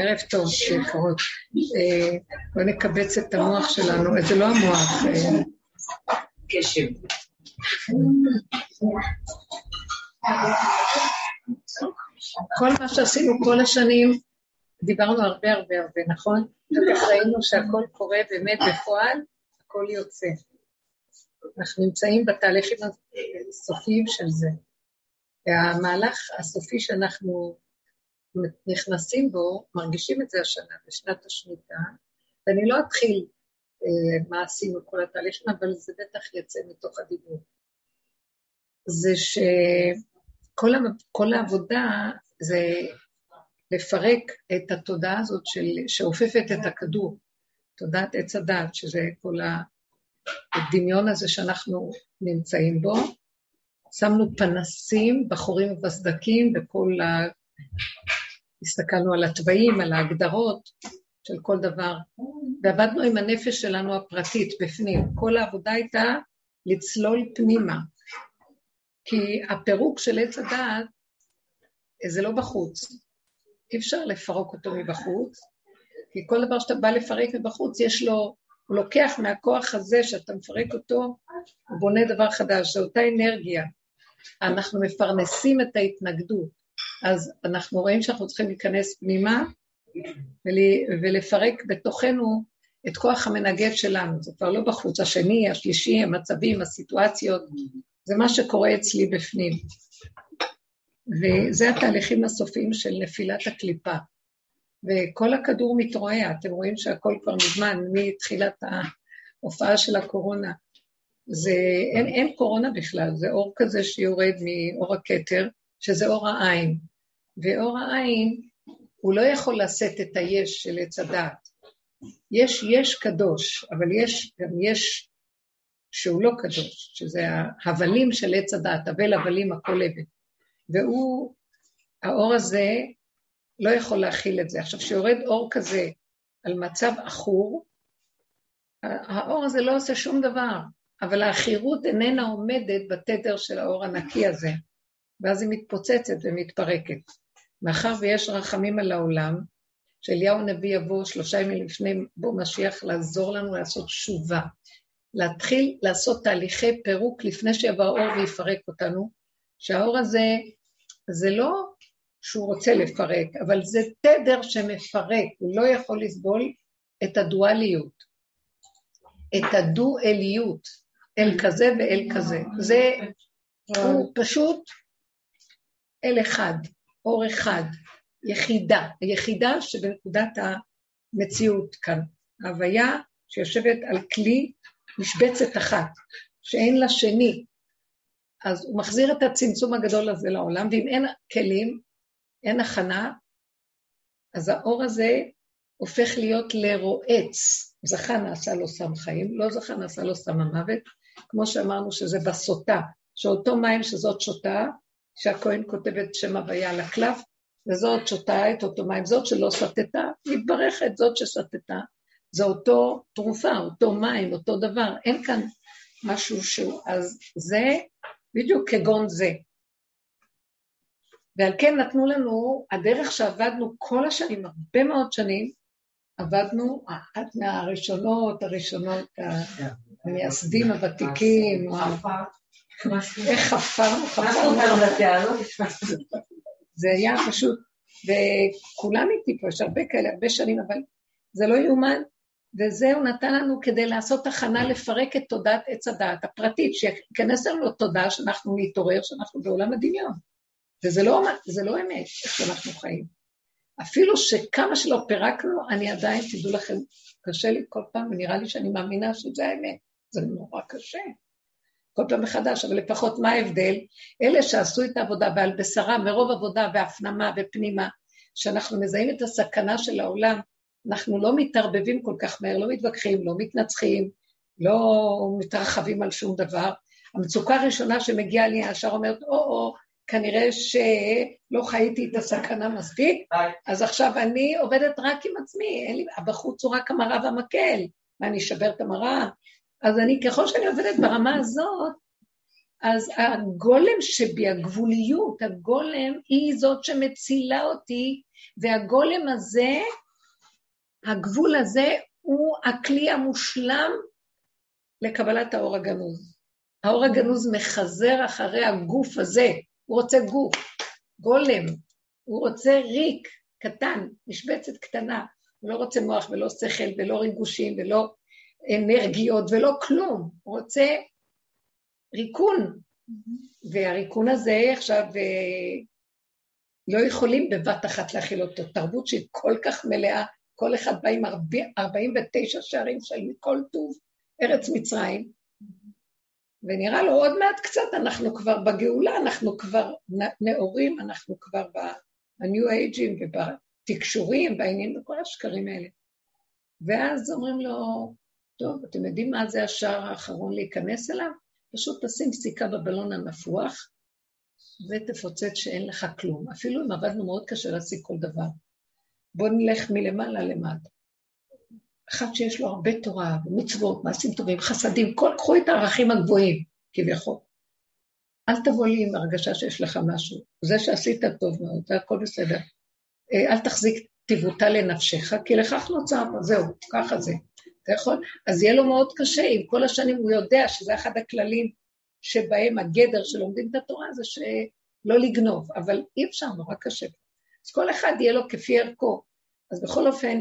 ערב טוב, יקרות. אה, בואו נקבץ את המוח שלנו, זה לא המוח. אה. קשב. כל מה שעשינו כל השנים, דיברנו הרבה הרבה הרבה, נכון? ראינו שהכל קורה באמת בפועל, הכל יוצא. אנחנו נמצאים בתהליכים הסופיים של זה. והמהלך הסופי שאנחנו נכנסים בו, מרגישים את זה השנה, בשנת השמיטה, ואני לא אתחיל אה, מה עשינו כל התהליכים, אבל זה בטח יצא מתוך הדיבור. זה שכל העבודה זה לפרק את התודעה הזאת של, שאופפת את הכדור, תודעת עץ הדעת, שזה כל הדמיון הזה שאנחנו נמצאים בו. שמנו פנסים, בחורים ובסדקים, וכל. הסתכלנו על התוואים, על ההגדרות של כל דבר, ועבדנו עם הנפש שלנו הפרטית בפנים. כל העבודה הייתה לצלול פנימה, כי הפירוק של עץ הדעת זה לא בחוץ. אי אפשר לפרוק אותו מבחוץ, כי כל דבר שאתה בא לפרק מבחוץ, יש לו, הוא לוקח מהכוח הזה שאתה מפרק אותו, הוא בונה דבר חדש, זו אותה אנרגיה. אנחנו מפרנסים את ההתנגדות. אז אנחנו רואים שאנחנו צריכים להיכנס פנימה ולפרק בתוכנו את כוח המנגד שלנו. זה כבר לא בחוץ, השני, השלישי, המצבים, הסיטואציות, זה מה שקורה אצלי בפנים. וזה התהליכים הסופיים של נפילת הקליפה. וכל הכדור מתרועע, אתם רואים שהכל כבר מזמן, מתחילת ההופעה של הקורונה. זה, אין, אין קורונה בכלל, זה אור כזה שיורד מאור הכתר, שזה אור העין. ואור העין, הוא לא יכול לשאת את היש של עץ הדעת. יש יש קדוש, אבל יש, גם יש שהוא לא קדוש, שזה ההבלים של עץ הדעת, אבל הבלים הכל אבן. והוא, האור הזה לא יכול להכיל את זה. עכשיו, כשיורד אור כזה על מצב עכור, האור הזה לא עושה שום דבר, אבל העכירות איננה עומדת בתדר של האור הנקי הזה, ואז היא מתפוצצת ומתפרקת. מאחר ויש רחמים על העולם, שאליהו הנביא יבוא שלושה ימים לפני בוא משיח לעזור לנו לעשות תשובה, להתחיל לעשות תהליכי פירוק לפני שיבוא האור ויפרק אותנו, שהאור הזה, זה לא שהוא רוצה לפרק, אבל זה תדר שמפרק, הוא לא יכול לסבול את הדואליות, את הדו-אליות, אל כזה ואל כזה. זה, הוא פשוט אל אחד, אור אחד, יחידה, היחידה שבנקודת המציאות כאן. ההוויה שיושבת על כלי משבצת אחת, שאין לה שני. אז הוא מחזיר את הצמצום הגדול הזה לעולם, ואם אין כלים, אין הכנה, אז האור הזה הופך להיות לרועץ. זכה נעשה לו סם חיים, לא זכה נעשה לו סם המוות, כמו שאמרנו שזה בסוטה, שאותו מים שזאת שותה, שהכהן כותב את שם הוויה על הקלף, וזאת שותה את אותו מים, זאת שלא סטתה, מתברכת, זאת שסטתה. זה אותו תרופה, אותו מים, אותו דבר, אין כאן משהו שהוא... אז זה בדיוק כגון זה. ועל כן נתנו לנו, הדרך שעבדנו כל השנים, הרבה מאוד שנים, עבדנו, אחת מהראשונות, הראשונות, המייסדים הוותיקים, איך חפרנו, חפרנו. זה היה פשוט, וכולם איתי פה, יש הרבה כאלה, הרבה שנים, אבל זה לא יאומן. וזה הוא נתן לנו כדי לעשות הכנה לפרק את תודעת עץ הדעת הפרטית, שייכנס לנו תודעה שאנחנו נתעורר, שאנחנו בעולם הדמיון. וזה לא, לא אמת, איך שאנחנו חיים. אפילו שכמה שלא פירקנו, אני עדיין, תדעו לכם, קשה לי כל פעם, ונראה לי שאני מאמינה שזה האמת. זה נורא קשה. כל פעם מחדש, אבל לפחות מה ההבדל? אלה שעשו את העבודה ועל בשרם, מרוב עבודה והפנמה ופנימה, שאנחנו מזהים את הסכנה של העולם, אנחנו לא מתערבבים כל כך מהר, לא מתווכחים, לא מתנצחים, לא מתרחבים על שום דבר. המצוקה הראשונה שמגיעה לי, ישר אומרת, או-או, כנראה שלא חייתי את הסכנה מספיק, אז עכשיו אני עובדת רק עם עצמי, לי, בחוץ הוא רק המראה והמקל. מה, אני אשבר את המראה? אז אני, ככל שאני עובדת ברמה הזאת, אז הגולם שבי, הגבוליות, הגולם היא זאת שמצילה אותי, והגולם הזה, הגבול הזה, הוא הכלי המושלם לקבלת האור הגנוז. האור הגנוז מחזר אחרי הגוף הזה, הוא רוצה גוף, גולם, הוא רוצה ריק, קטן, משבצת קטנה, הוא לא רוצה מוח ולא שכל ולא ריגושים ולא אנרגיות ולא כלום, הוא רוצה ריקון. והריקון הזה עכשיו אה, לא יכולים בבת אחת להכיל אותו. תרבות שהיא כל כך מלאה, כל אחד בא עם 49 שערים של מכל טוב, ארץ מצרים, ונראה לו עוד מעט קצת, אנחנו כבר בגאולה, אנחנו כבר נאורים, אנחנו כבר ב-new ageים ובתקשורים, בעניינים, בכל השקרים האלה. ואז אומרים לו, טוב, אתם יודעים מה זה השער האחרון להיכנס אליו? פשוט תשים סיכה בבלון הנפוח ותפוצץ שאין לך כלום. אפילו אם עבדנו מאוד קשה להשיג כל דבר. בואו נלך מלמעלה למטה. אחד שיש לו הרבה תורה ומצוות, מעשים טובים, חסדים, כל, קחו את הערכים הגבוהים, כביכול. אל תבוא לי עם הרגשה שיש לך משהו. זה שעשית טוב מאוד, זה הכל בסדר. אה, אל תחזיק טיבותה לנפשך, כי לכך נוצר, זהו, ככה זה. אתה יכול, אז יהיה לו מאוד קשה, אם כל השנים הוא יודע שזה אחד הכללים שבהם הגדר שלומדים את התורה זה שלא לגנוב, אבל אי אפשר, נורא קשה. אז כל אחד יהיה לו כפי ערכו. אז בכל אופן,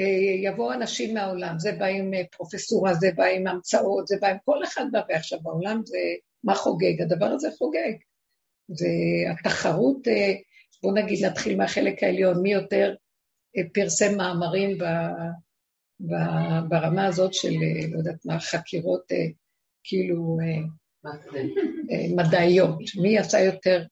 אה, יבואו אנשים מהעולם, זה בא עם אה, פרופסורה, זה בא עם המצאות, זה בא עם כל אחד בא, ועכשיו בעולם זה מה חוגג? הדבר הזה חוגג. זה התחרות, אה, בואו נגיד נתחיל מהחלק העליון, מי יותר פרסם מאמרים ב, ברמה הזאת של, לא יודעת מה, חקירות כאילו מדעיות, מי יצא יותר,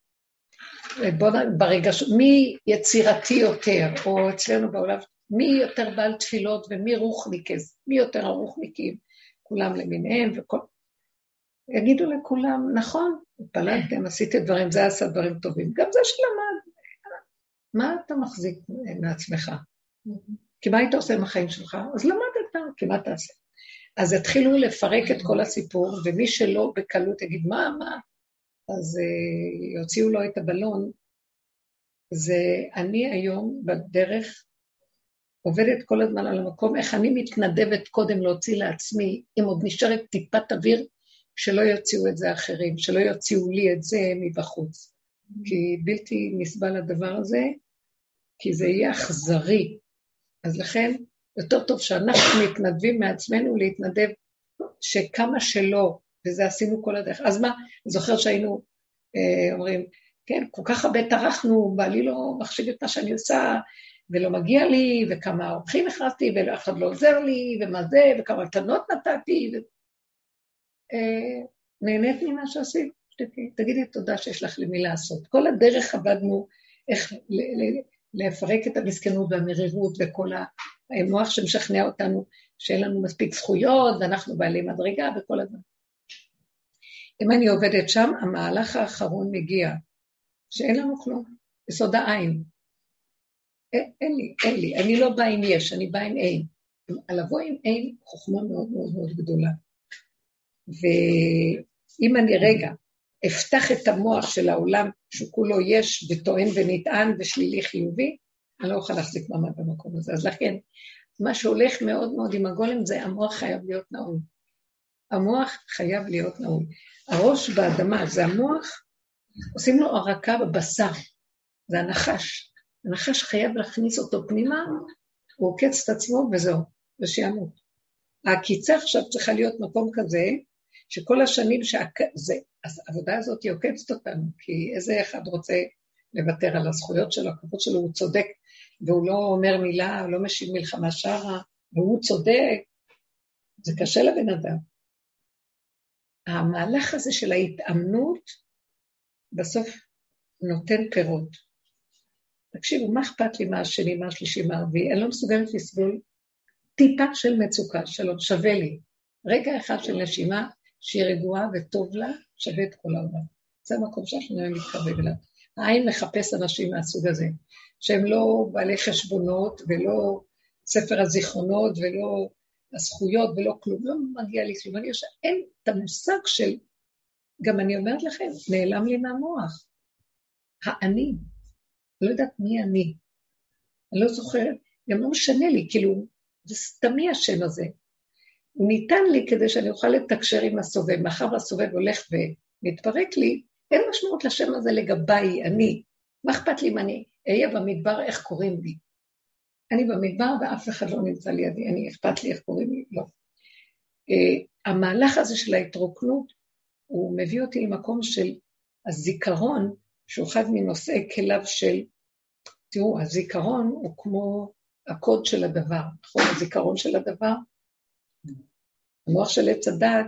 בוא נגיד, ברגע ש... מי יצירתי יותר, או אצלנו בעולם מי יותר בעל תפילות ומי רוחניקס, מי יותר הרוחניקים, כולם למיניהם וכל... יגידו לכולם, נכון, התפללתם, עשיתם דברים, זה עשה דברים טובים. גם זה שלמד. מה אתה מחזיק מעצמך? כי מה היית עושה עם החיים שלך? אז למדת, כי מה תעשה? אז התחילו לפרק את כל הסיפור, ומי שלא בקלות יגיד, מה, מה? אז uh, יוציאו לו את הבלון. זה אני היום בדרך עובדת כל הזמן על המקום, איך אני מתנדבת קודם להוציא לעצמי, אם עוד נשארת טיפת אוויר, שלא יוציאו את זה אחרים, שלא יוציאו לי את זה מבחוץ. כי בלתי נסבל הדבר הזה, כי זה יהיה אכזרי. אז לכן, יותר טוב שאנחנו מתנדבים מעצמנו להתנדב שכמה שלא, וזה עשינו כל הדרך. אז מה, זוכר שהיינו אה, אומרים, כן, כל כך הרבה טרחנו, בעלי לא מחשיב את מה שאני עושה, ולא מגיע לי, וכמה אורחים הכנסתי, ואף אחד לא עוזר לי, ומה זה, וכמה מתנות נתתי. ו... אה, נהנית ממה שעשית? תגידי תודה שיש לך למי לעשות. כל הדרך עבדנו איך לפרק את המסכנות והמרירות וכל המוח שמשכנע אותנו שאין לנו מספיק זכויות ואנחנו בעלי מדרגה וכל הזמן. אם אני עובדת שם, המהלך האחרון מגיע, שאין לנו כלום, יסוד העין. אין לי, אין לי, אני לא באה עם יש, אני באה עם אין. לבוא עם אין, חוכמה מאוד מאוד מאוד גדולה. ואם אני רגע אפתח את המוח של העולם שכולו יש וטוען ונטען ושלילי חיובי, אני לא אוכל להחזיק מעמד במקום הזה. אז לכן, מה שהולך מאוד מאוד עם הגולם זה המוח חייב להיות נעול. המוח חייב להיות נעול. הראש באדמה זה המוח, עושים לו הרקה בבשר, זה הנחש. הנחש חייב להכניס אותו פנימה, הוא עוקץ את עצמו וזהו, ושימות. העקיצה עכשיו צריכה להיות מקום כזה, שכל השנים שזה, אז העבודה הזאת היא עוקצת אותנו, כי איזה אחד רוצה לוותר על הזכויות שלו, הכבוד שלו, הוא צודק, והוא לא אומר מילה, הוא לא משיב מלחמה שרה, והוא צודק, זה קשה לבן אדם. המהלך הזה של ההתאמנות בסוף נותן פירות. תקשיבו, מה אכפת לי מה השני, מה השלישי, מה הרביעי? אני לא מסוגלת לסבול טיפה של מצוקה, שלום, שווה לי. רגע אחד של נשימה, שהיא רגועה וטוב לה, שווה את כל העולם. זה המקום שאנחנו מתקרב אליו. העין מחפש אנשים מהסוג הזה, שהם לא בעלי חשבונות ולא ספר הזיכרונות ולא הזכויות ולא כלום, לא מגיע לי כלום. אני חושב, אין את המושג של גם אני אומרת לכם, נעלם לי מהמוח. האני. לא יודעת מי אני. אני לא זוכרת, גם לא משנה לי, כאילו, זה סתמי השם הזה. הוא ניתן לי כדי שאני אוכל לתקשר עם הסובב. מאחר והסובב הולך ומתפרק לי, אין משמעות לשם הזה לגביי, אני. מה אכפת לי אם אני אהיה במדבר, איך קוראים לי? אני במדבר ואף אחד לא נמצא לידי, אני אכפת לי איך קוראים לי, לא. Uh, המהלך הזה של ההתרוקנות, הוא מביא אותי למקום של הזיכרון, שהוא אחד מנושאי כליו של, תראו, הזיכרון הוא כמו הקוד של הדבר, נכון? הזיכרון של הדבר, המוח של עץ הדעת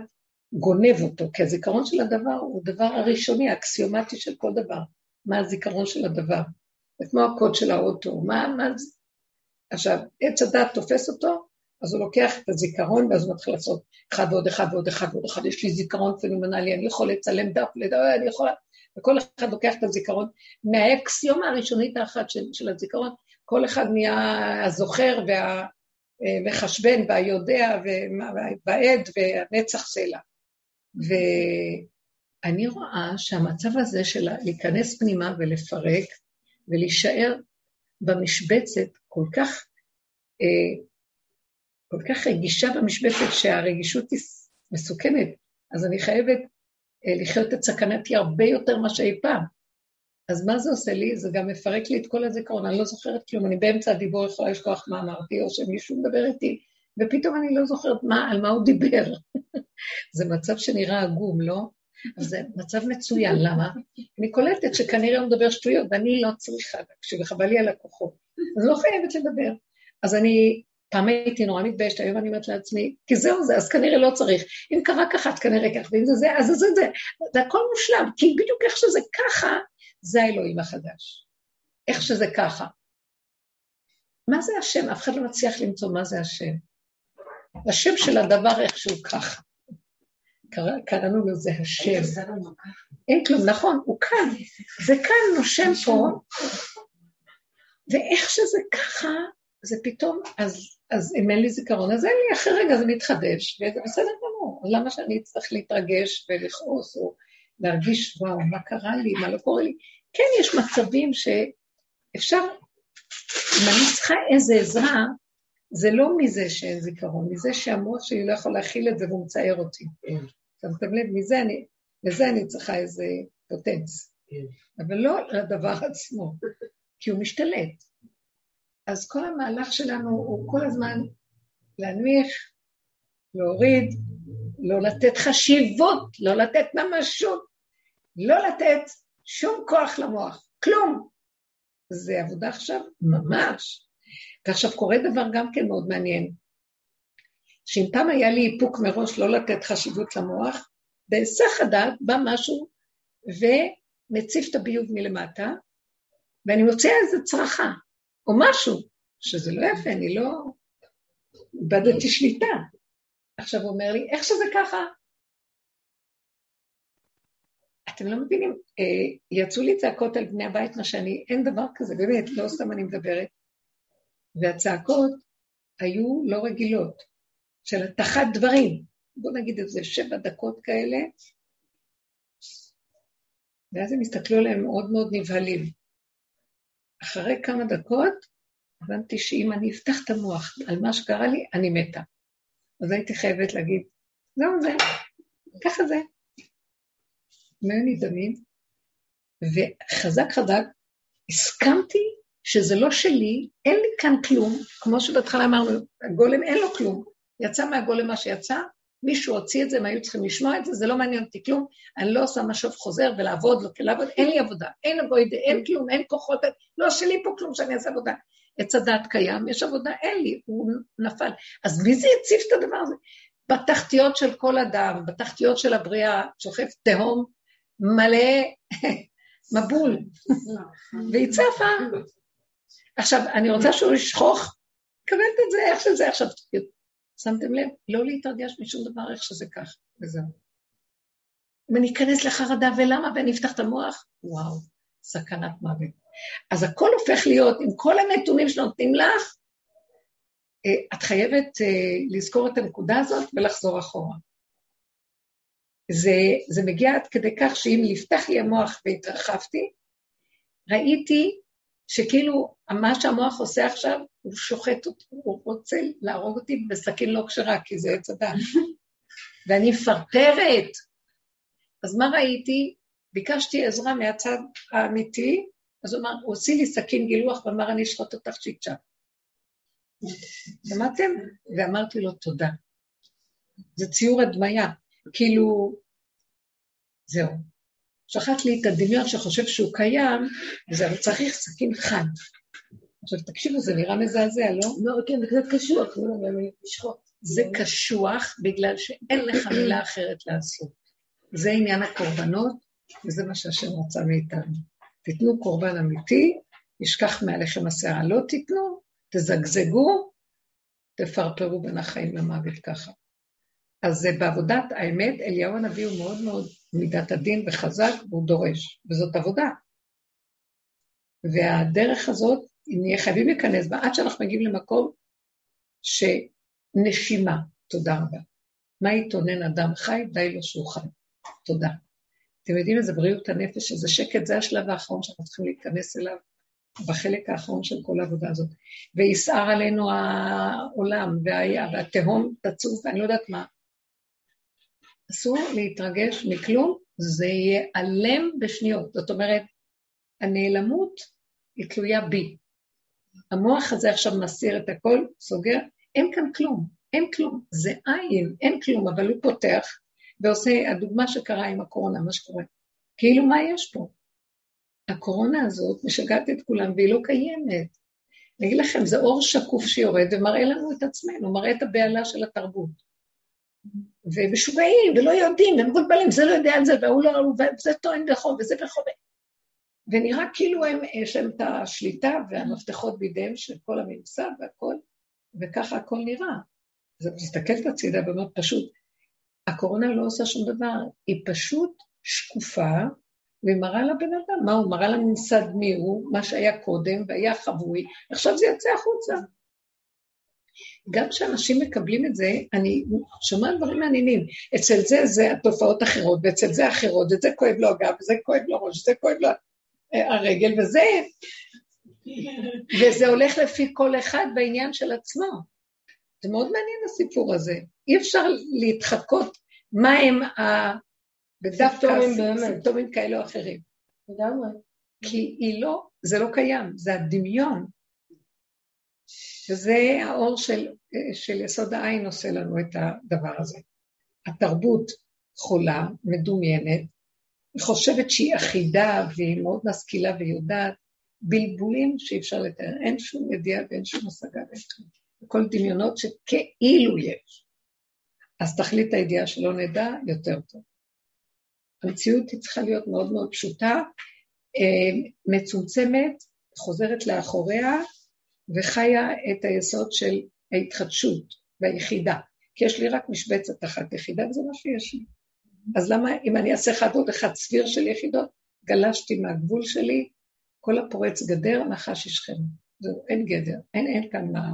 גונב אותו, כי הזיכרון של הדבר הוא הדבר הראשוני, האקסיומטי של כל דבר. מה הזיכרון של הדבר? זה כמו הקוד של האוטו, מה, מה זה? עכשיו, עץ הדעת תופס אותו, אז הוא לוקח את הזיכרון, ואז הוא מתחיל לעשות אחד ועוד אחד ועוד אחד ועוד אחד, יש לי זיכרון פנומנלי, אני יכול לצלם דף, לדבר, אני יכולה... וכל אחד לוקח את הזיכרון, מהאקסיומה הראשונית האחת של, של הזיכרון, כל אחד נהיה הזוכר והמחשבן והיודע והעד והנצח סלע. ואני רואה שהמצב הזה של להיכנס פנימה ולפרק ולהישאר במשבצת כל כך, אה, כל כך רגישה במשבצת שהרגישות היא מסוכנת, אז אני חייבת אה, לחיות את סכנתי הרבה יותר ממה שאי פעם. אז מה זה עושה לי? זה גם מפרק לי את כל הזיכרון, אני לא זוכרת כלום, אני באמצע הדיבור יכולה לשכוח מה אמרתי, או שמישהו מדבר איתי, ופתאום אני לא זוכרת מה, על מה הוא דיבר. זה מצב שנראה עגום, לא? אבל זה מצב מצוין, למה? אני קולטת שכנראה הוא מדבר שטויות, ואני לא צריכה להקשיב, וחבל לי על הכוחות. אז לא חייבת לדבר. אז אני, פעם הייתי נורא מתביישת, היום אני אומרת לעצמי, כי זהו זה, אז כנראה לא צריך. אם קרה ככה, אז כנראה ככה, ואם זה זה, אז זה, זה. זה הכל מושלם, כי בדיוק איך שזה ככה, זה האלוהים החדש. איך שזה ככה. מה זה השם? אף אחד לא מצליח למצוא מה זה השם. השם של הדבר איכשהו ככה. קרא, קראנו לזה השם. אין כלום, נכון, הוא כאן. זה כאן, נושם פה, ואיך שזה ככה, זה פתאום, אז, אז אם אין לי זיכרון, אז אין לי, אחרי רגע זה מתחדש, וזה בסדר גמור. למה שאני אצטרך להתרגש ולכעוס, או להרגיש, וואו, מה קרה לי, מה לא קורה לי? כן, יש מצבים שאפשר, אם אני צריכה איזה עזרה, זה לא מזה שאין זיכרון, מזה שהמוח שלי לא יכול להכיל את זה והוא מצייר אותי. כן. שמתם לב, מזה אני, לזה אני צריכה איזה פוטנץ. כן. אבל לא לדבר עצמו, כי הוא משתלט. אז כל המהלך שלנו הוא כל הזמן להנמיך, להוריד, לא לתת חשיבות, לא לתת ממשות, לא לתת שום כוח למוח, כלום. זה עבודה עכשיו ממש. ועכשיו קורה דבר גם כן מאוד מעניין, שאם פעם היה לי איפוק מראש לא לתת חשיבות למוח, בהיסח הדעת בא משהו ומציף את הביוב מלמטה, ואני מוציאה איזה צרחה, או משהו, שזה לא יפה, אני לא... איבדתי שליטה. עכשיו הוא אומר לי, איך שזה ככה? אתם לא מבינים, אה, יצאו לי צעקות על בני הבית, מה שאני, אין דבר כזה, באמת, לא סתם אני מדברת. והצעקות היו לא רגילות, של התחת דברים. בואו נגיד את זה, שבע דקות כאלה, ואז הם הסתכלו עליהם מאוד מאוד נבהלים. אחרי כמה דקות, הבנתי שאם אני אפתח את המוח על מה שקרה לי, אני מתה. אז הייתי חייבת להגיד, זהו זה, ככה זה. הם היו נדהמים, וחזק חזק, הסכמתי שזה לא שלי, אין לי כאן כלום, כמו שבהתחלה אמרנו, הגולם אין לו כלום. יצא מהגולם מה שיצא, מישהו הוציא את זה, הם היו צריכים לשמוע את זה, זה לא מעניין אותי כלום, אני לא עושה משוב חוזר ולעבוד, לא לעבוד, אין לי עבודה, אין עבודה, אין כלום, אין כוחות, לא שלי פה כלום שאני אעשה עבודה. עץ הדת קיים, יש עבודה, אין לי, הוא נפל. אז מי זה הציף את הדבר הזה? בתחתיות של כל אדם, בתחתיות של הבריאה, שוכב תהום מלא מבול, והיא צפה. עכשיו, אני רוצה שהוא ישכוח, קבלת את זה איך שזה עכשיו. שמתם לב? לא להתרגש משום דבר איך שזה כך, וזהו. אם אני אכנס לחרדה, ולמה? ואני אפתח את המוח, וואו, סכנת מוות. אז הכל הופך להיות, עם כל הנתונים שנותנים לך, אה, את חייבת אה, לזכור את הנקודה הזאת ולחזור אחורה. זה, זה מגיע עד כדי כך שאם נפתח לי המוח והתרחבתי, ראיתי שכאילו מה שהמוח עושה עכשיו, הוא שוחט אותי, הוא רוצה להרוג אותי בסכין לא כשרה, כי זה עץ הדת. ואני מפרפרת. אז מה ראיתי? ביקשתי עזרה מהצד האמיתי, אז הוא אמר, הוא הוציא לי סכין גילוח ואמר, אני אשחוט אותך צ'יק שמעתם? ואמרתי לו, תודה. זה ציור הדמיה, כאילו, זהו. שחט לי את הדמיון שחושב שהוא קיים, וזה צריך סכין חד. עכשיו, תקשיבו, זה נראה מזעזע, לא? לא, כן, זה קצת קשוח, לא. זה קשוח בגלל שאין לך מילה אחרת לעשות. זה עניין הקורבנות, וזה מה שהשם רצה מאיתנו. תיתנו קורבן אמיתי, ישכח מעליכם השערה. לא תיתנו, תזגזגו, תפרפרו בין החיים למוות ככה. אז בעבודת האמת, אליהו הנביא הוא מאוד מאוד מידת הדין וחזק, והוא דורש, וזאת עבודה. והדרך הזאת, נהיה חייבים להיכנס בה, עד שאנחנו מגיעים למקום שנשימה, תודה רבה. מה יתונן אדם חי? די לו שהוא חי. תודה. אתם יודעים איזה בריאות הנפש, איזה שקט, זה השלב האחרון שאנחנו צריכים להיכנס אליו, בחלק האחרון של כל העבודה הזאת. ויסער עלינו העולם, והיה, והתהום תצוף, ואני לא יודעת מה. אסור להתרגש מכלום, זה ייעלם בשניות. זאת אומרת, הנעלמות היא תלויה בי. המוח הזה עכשיו מסיר את הכל, סוגר, אין כאן כלום, אין כלום, זה עין, אין כלום, אבל הוא פותח ועושה, הדוגמה שקרה עם הקורונה, מה שקורה, כאילו מה יש פה? הקורונה הזאת משגעת את כולם והיא לא קיימת. אני אגיד לכם, זה אור שקוף שיורד ומראה לנו את עצמנו, מראה את הבהלה של התרבות. ומשוגעים, ולא יודעים, ומבולבלים, זה לא יודע על זה, והוא לא, וזה טוען בחוב, וזה בחוב. ונראה כאילו הם, יש להם את השליטה והמפתחות בידיהם של כל הממסד והכל, וככה הכל נראה. אז את מסתכלת הצידה באמת פשוט, הקורונה לא עושה שום דבר, היא פשוט שקופה, והיא מראה לבן אדם, מה הוא מראה לממסד מי הוא, מה שהיה קודם והיה חבוי, עכשיו זה יוצא החוצה. גם כשאנשים מקבלים את זה, אני שומעת דברים מעניינים. אצל זה זה התופעות אחרות, ואצל זה אחרות, וזה כואב לו הגב, וזה כואב לו ראש, וזה כואב לו הרגל, וזה... וזה הולך לפי כל אחד בעניין של עצמו. זה מאוד מעניין הסיפור הזה. אי אפשר להתחקות מה הם ה... בדווקא סימפטומים כאלה או אחרים. לגמרי. כי היא לא, זה לא קיים, זה הדמיון. וזה האור של, של יסוד העין עושה לנו את הדבר הזה. התרבות חולה, מדומיינת, היא חושבת שהיא אחידה והיא מאוד משכילה ויודעת, בלבולים שאי אפשר לתאר, אין שום ידיעה ואין שום השגה ואין כלום. כל דמיונות שכאילו יש. אז תכלית הידיעה שלא נדע יותר טוב. המציאות היא צריכה להיות מאוד מאוד פשוטה, אה, מצומצמת, חוזרת לאחוריה, וחיה את היסוד של ההתחדשות והיחידה. כי יש לי רק משבצת אחת יחידה, וזה מה שיש לי. אז למה אם אני אעשה אחד עוד אחד סביר של יחידות, גלשתי מהגבול שלי, כל הפורץ גדר, נחש ישכם. זהו, אין גדר, אין, אין כאן מה...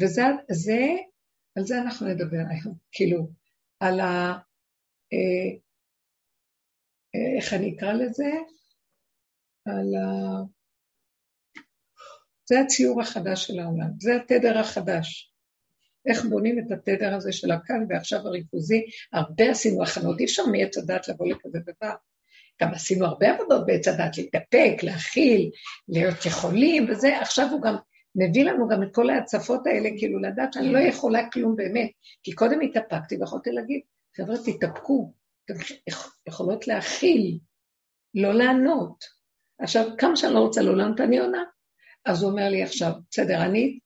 וזה, זה, על זה אנחנו נדבר היום, כאילו, על ה... אה, אה, איך אני אקרא לזה? על ה... זה הציור החדש של העולם, זה התדר החדש. איך בונים את התדר הזה של הכאן ועכשיו הריכוזי, הרבה עשינו הכנות, אי אפשר מעץ הדת לבוא לכזה דבר. גם עשינו הרבה עבודות בעץ הדת, להתאפק, להכיל, להיות יכולים וזה, עכשיו הוא גם מביא לנו גם את כל ההצפות האלה, כאילו לדעת שאני לא יכולה כלום באמת, כי קודם התאפקתי ויכולתי להגיד, חבר'ה, תתאפקו, אתם יכולות להכיל, לא לענות. עכשיו, כמה שאני לא רוצה לא לענות, אני עונה. אז הוא אומר לי עכשיו, בסדר, אני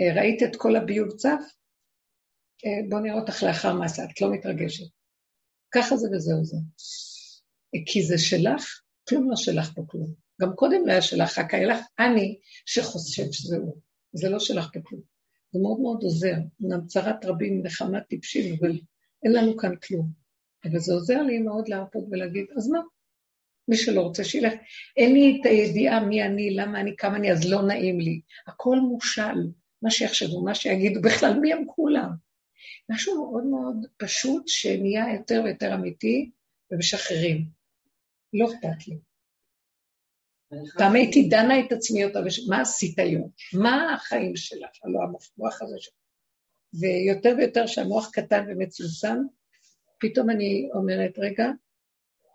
אה, ראית את כל הביוב צף? אה, בוא נראה אותך לאחר מעשה, את לא מתרגשת. ככה זה וזהו זה. כי זה שלך, כלום לא שלך פה כלום. גם קודם לא היה שלך, רק היה לך אני שחושב שזה הוא. זה לא שלך פה כלום. זה מאוד מאוד עוזר. אמנם צרת רבים נחמת טיפשים, אבל אין לנו כאן כלום. אבל זה עוזר לי מאוד להרפות ולהגיד, אז מה? מי שלא רוצה שילך. אין לי את הידיעה מי אני, למה אני, כמה אני, אז לא נעים לי. הכל מושל. מה שיחשבו, מה שיגידו, בכלל מי הם כולם? משהו מאוד מאוד פשוט שנהיה יותר ויותר אמיתי ומשחררים. לא אכפת לי. פעם הייתי דנה את עצמי אותה, מה עשית היום? מה החיים שלך? הלוא המוח הזה שלך. ויותר ויותר שהמוח קטן ומצומצם, פתאום אני אומרת, רגע,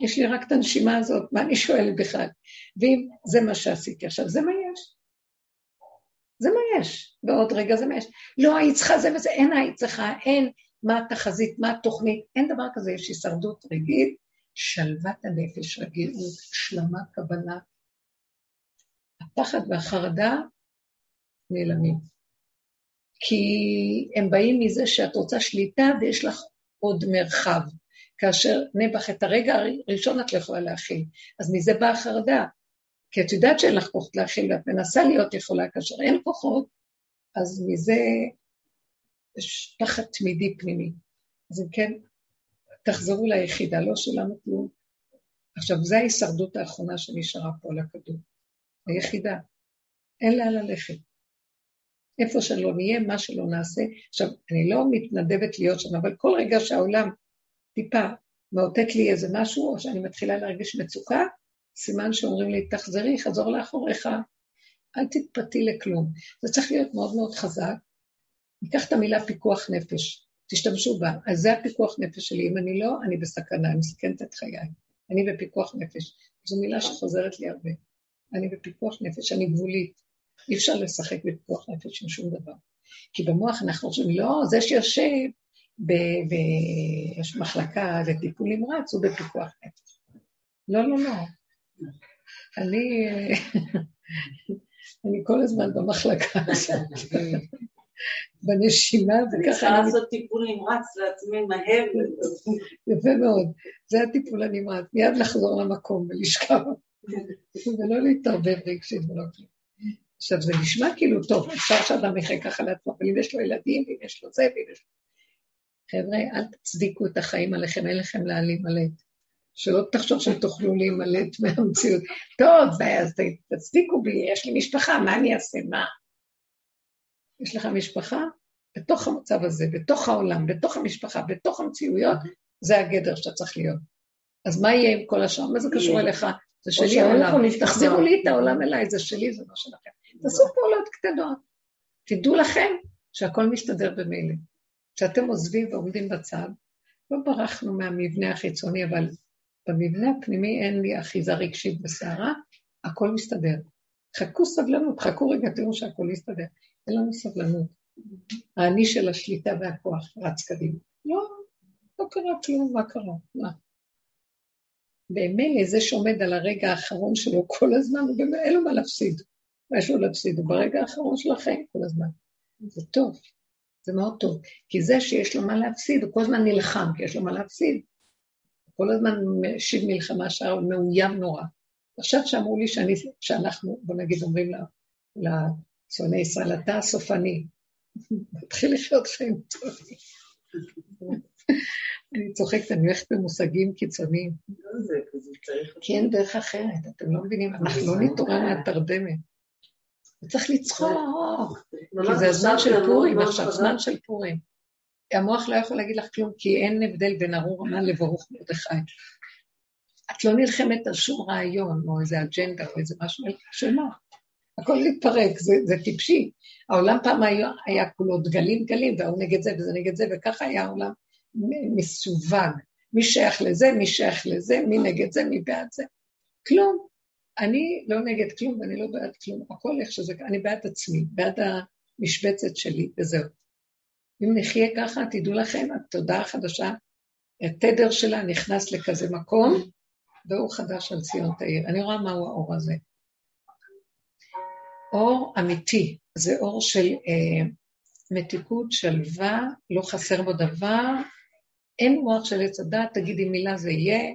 יש לי רק את הנשימה הזאת, מה אני שואלת בכלל? ואם זה מה שעשיתי עכשיו, זה מה יש. זה מה יש. ועוד רגע זה מה יש. לא, היית צריכה זה וזה, אין היית צריכה, אין מה התחזית, מה התוכנית, אין דבר כזה, יש הישרדות רגיל, שלוות הנפש, רגילות, השלמה, קבלה. הפחד והחרדה נעלמים. כי הם באים מזה שאת רוצה שליטה ויש לך עוד מרחב. כאשר נעבך את הרגע הראשון את לא יכולה להכיל. אז מזה באה החרדה. כי את יודעת שאין לך כוחות להכיל ואת מנסה להיות יכולה, כאשר אין כוחות, אז מזה יש פחד תמידי פנימי. אז אם כן, תחזרו ליחידה, לא שלנו כלום. עכשיו, זו ההישרדות האחרונה שנשארה פה על הכדור. היחידה. אין לאן ללכת. איפה שלא נהיה, מה שלא נעשה. עכשיו, אני לא מתנדבת להיות שם, אבל כל רגע שהעולם טיפה מאותת לי איזה משהו, או שאני מתחילה להרגיש מצוקה, סימן שאומרים לי, תחזרי, חזור לאחוריך, אל תתפתי לכלום. זה צריך להיות מאוד מאוד חזק. ניקח את המילה פיקוח נפש, תשתמשו בה. אז זה הפיקוח נפש שלי. אם אני לא, אני בסכנה, אני מסכנת את חיי. אני בפיקוח נפש. זו מילה שחוזרת לי הרבה. אני בפיקוח נפש, אני גבולית. אי אפשר לשחק בפיקוח נפש עם שום דבר. כי במוח אנחנו חושבים, לא, זה שיושב ויש מחלקה לטיפול נמרץ, הוא בפיקוח נפש. לא, לא, לא. אני, אני כל הזמן במחלקה הזאת, בנשימה, וככה... אני צריכה לעשות טיפול נמרץ לעצמי מהר. יפה מאוד, זה הטיפול הנמרץ, מיד לחזור למקום ולשכב, ולא להתערבב רגשית ולא כלום. עכשיו, זה נשמע כאילו, טוב, אפשר שאדם יחיה ככה לעצמו, אבל אם יש לו ילדים, ואם יש לו זה, ואם יש לו... חבר'ה, אל תצדיקו את החיים עליכם, אין לכם להימלט. שלא תחשוב שתוכלו להימלט מהמציאות. טוב, אז תצדיקו בי, יש לי משפחה, מה אני אעשה? מה? יש לך משפחה? בתוך המצב הזה, בתוך העולם, בתוך המשפחה, בתוך המציאויות, זה הגדר שאתה צריך להיות. אז מה יהיה עם כל השאר? מה זה קשור אליך? זה שלי העולם. תחזירו לי את העולם אליי, זה שלי, זה לא שלכם. תעשו פעולות קטנות. תדעו לכם שהכל מסתדר במילא. כשאתם עוזבים ועומדים בצד, לא ברחנו מהמבנה החיצוני, אבל במבנה הפנימי אין לי אחיזה רגשית בסערה, הכל מסתדר. חכו סבלנות, חכו רגע, תראו שהכל יסתדר. אין לנו סבלנות. האני של השליטה והכוח רץ קדימה. לא, לא קרה כלום, מה קרה? מה? במילא זה שעומד על הרגע האחרון שלו כל הזמן, הוא באמת אין לו מה להפסיד. מה יש לו להפסיד? הוא ברגע האחרון של החיים כל הזמן. זה טוב, זה מאוד טוב. כי זה שיש לו מה להפסיד, הוא כל הזמן נלחם, כי יש לו מה להפסיד. כל הזמן משיב מלחמה שער, מאוים נורא. עכשיו שאמרו לי שאני, שאנחנו, בוא נגיד, אומרים לצועני ישראל, אתה הסופני. מתחיל לחיות חיים טובים. אני צוחקת, אני הולכת במושגים קיצוניים. כי אין דרך אחרת, אתם לא מבינים, אנחנו לא נתעורר מהתרדמת. צריך לצחוק, כי זה הזמן של פורים עכשיו, זמן של פורים. המוח לא יכול להגיד לך כלום, כי אין הבדל בין ארור המן לברוך מרדכי. את לא נלחמת על שום רעיון, או איזה אג'נדה, או איזה משהו, של מה? הכל מתפרק, זה, זה טיפשי. העולם פעם היה, היה כולו דגלים דגלים, והוא נגד זה וזה נגד זה, וככה היה העולם מסווג. מי שייך לזה, מי שייך לזה, מי נגד זה, מי בעד זה. כלום. אני לא נגד כלום ואני לא בעד כלום, הכל איך שזה, אני בעד עצמי, בעד המשבצת שלי, וזהו. אם נחיה ככה, תדעו לכם, התודעה החדשה, התדר שלה נכנס לכזה מקום, ואור חדש על ציון תאיר. אני רואה מהו האור הזה. אור אמיתי, זה אור של אה, מתיקות, שלווה, לא חסר בו דבר, אין מוח של עץ הדת, תגידי מילה זה יהיה,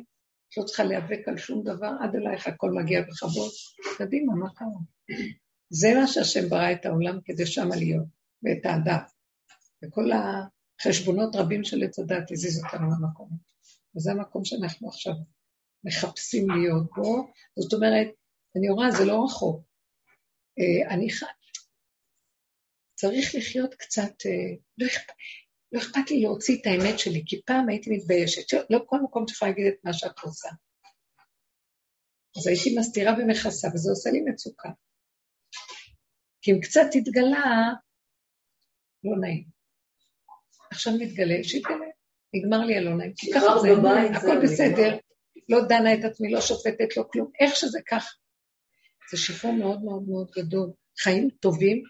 את לא צריכה להיאבק על שום דבר, עד אלייך הכל מגיע בכבוד. קדימה, מה קרה? זה מה שהשם ברא את העולם כדי שמה להיות, ואת האדם. וכל החשבונות רבים של עץ הדת הזיז אותנו למקום. וזה המקום שאנחנו עכשיו מחפשים להיות בו. זאת אומרת, אני רואה, זה לא רחוק. אה, אני ח... צריך לחיות קצת, אה, לא לא אכפת לי להוציא את האמת שלי, כי פעם הייתי מתביישת, לא כל מקום את יכולה להגיד את מה שאת רוצה. אז הייתי מסתירה ומכסה, וזה עושה לי מצוקה. כי אם קצת התגלה, לא נעים. עכשיו מתגלה, שיתגלה. נגמר לי הלא נעים, כי ככה זה, הכל בסדר, לא דנה את עצמי, לא שופטת, לא כלום, איך שזה כך. זה שחרור מאוד מאוד מאוד גדול. חיים טובים,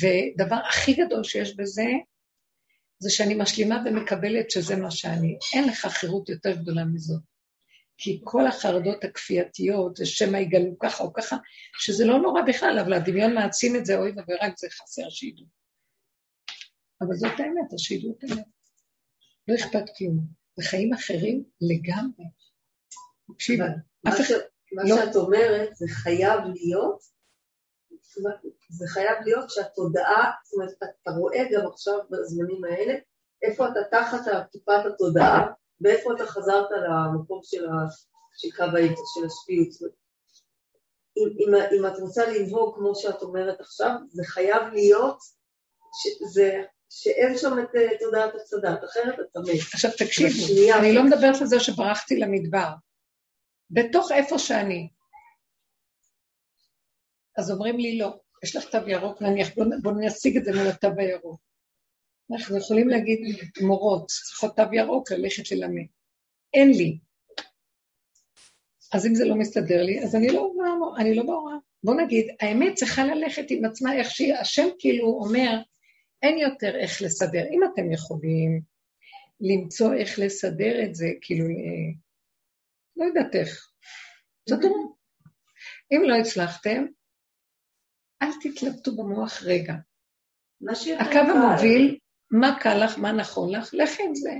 ודבר הכי גדול שיש בזה, זה שאני משלימה ומקבלת שזה מה שאני. אין לך חירות יותר גדולה מזאת. כי כל החרדות הכפייתיות, זה שמא יגלו ככה או ככה, שזה לא נורא בכלל, אבל הדמיון מעצים את זה, אוי ורק זה חסר שידעו. אבל זאת האמת, אז שידעו את האמת. לא אכפת כלום. זה חיים אחרים לגמרי. תקשיבו, אף אחד... מה לא... שאת אומרת, זה חייב להיות, זה חייב להיות שהתודעה, זאת אומרת, אתה רואה גם עכשיו בזמנים האלה, איפה אתה תחת טיפת התודעה, ואיפה אתה חזרת למקום של, ה, של קו האמצע, של השפיות. אם, אם, אם את רוצה לנהוג כמו שאת אומרת עכשיו, זה חייב להיות, שזה, שאין שם את תודעת הצדת, אחרת אתה מת. עכשיו תקשיבו, אני לא מדברת על זה שברחתי למדבר. בתוך איפה שאני. אז אומרים לי, לא, יש לך תו ירוק, נניח, בואו בוא נשיג את זה מול התו הירוק. אנחנו יכולים להגיד, מורות, צריכות תו ירוק, ללכת ללמד. אין לי. אז אם זה לא מסתדר לי, אז אני לא, אני לא בהוראה. בואו נגיד, האמת צריכה ללכת עם עצמה איך שהיא, השם כאילו אומר, אין יותר איך לסדר. אם אתם יכולים למצוא איך לסדר את זה, כאילו, אה, לא יודעת איך. סדרו. אם לא הצלחתם, אל תתלבטו במוח רגע. הקו המוביל, מה קל לך, מה נכון לך, לכי עם זה.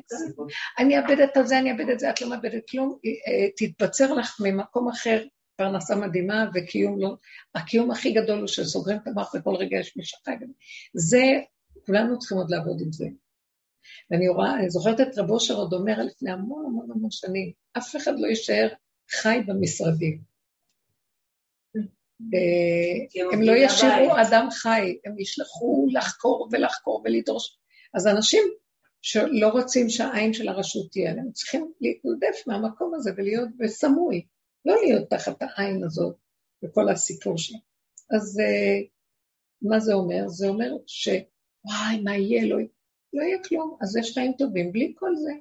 אני אאבד את זה, אני אאבד את זה, את לא מאבדת כלום, אה, תתבצר לך ממקום אחר, פרנסה מדהימה וקיום לא... הקיום הכי גדול הוא שסוגרים את המוח וכל רגע יש משחק. זה, כולנו צריכים עוד לעבוד עם זה. ואני רואה, אני זוכרת את רבו אושר עוד אומר לפני המון המון המון שנים, אף אחד לא יישאר חי במשרדים. אה, הם לא ישאירו אדם חי, הם ישלחו לחקור ולחקור ולדרוש. אז אנשים שלא רוצים שהעין של הרשות תהיה הם צריכים להתנדף מהמקום הזה ולהיות בסמוי, לא להיות תחת העין הזאת וכל הסיפור שלו. אז אה, מה זה אומר? זה אומר שוואי, מה יהיה? לא, לא יהיה כלום, אז יש חיים טובים בלי כל זה.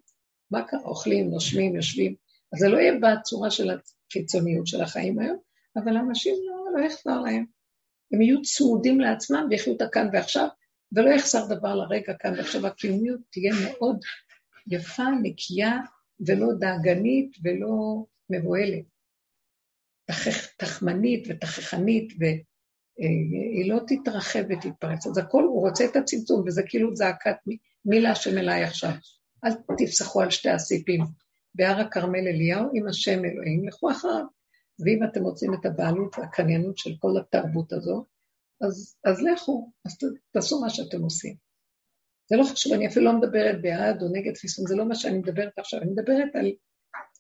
מה קרה? אוכלים, נושמים, יושבים. אז זה לא יהיה בצורה של החיצוניות של החיים היום, אבל אנשים לא, לא יחזר להם. הם יהיו צמודים לעצמם ויחיו את הכאן ועכשיו, ולא יחסר דבר לרגע כאן ועכשיו. הקיומיות תהיה מאוד יפה, נקייה, ולא דאגנית ולא מבוהלת. תח, תחמנית ותככנית, והיא לא תתרחב ותתפרץ. אז הכל, הוא רוצה את הצמצום, וזה כאילו זעקת מילה אליי עכשיו. אל תפסחו על שתי הסיפים. בהר הכרמל אליהו עם השם אלוהים, לכו אחריו. ואם אתם רוצים את הבעלות והקניינות של כל התרבות הזו, אז, אז לכו, אז תעשו מה שאתם עושים. זה לא חשוב, אני אפילו לא מדברת בעד או נגד חיסון, זה לא מה שאני מדברת עכשיו, אני מדברת על...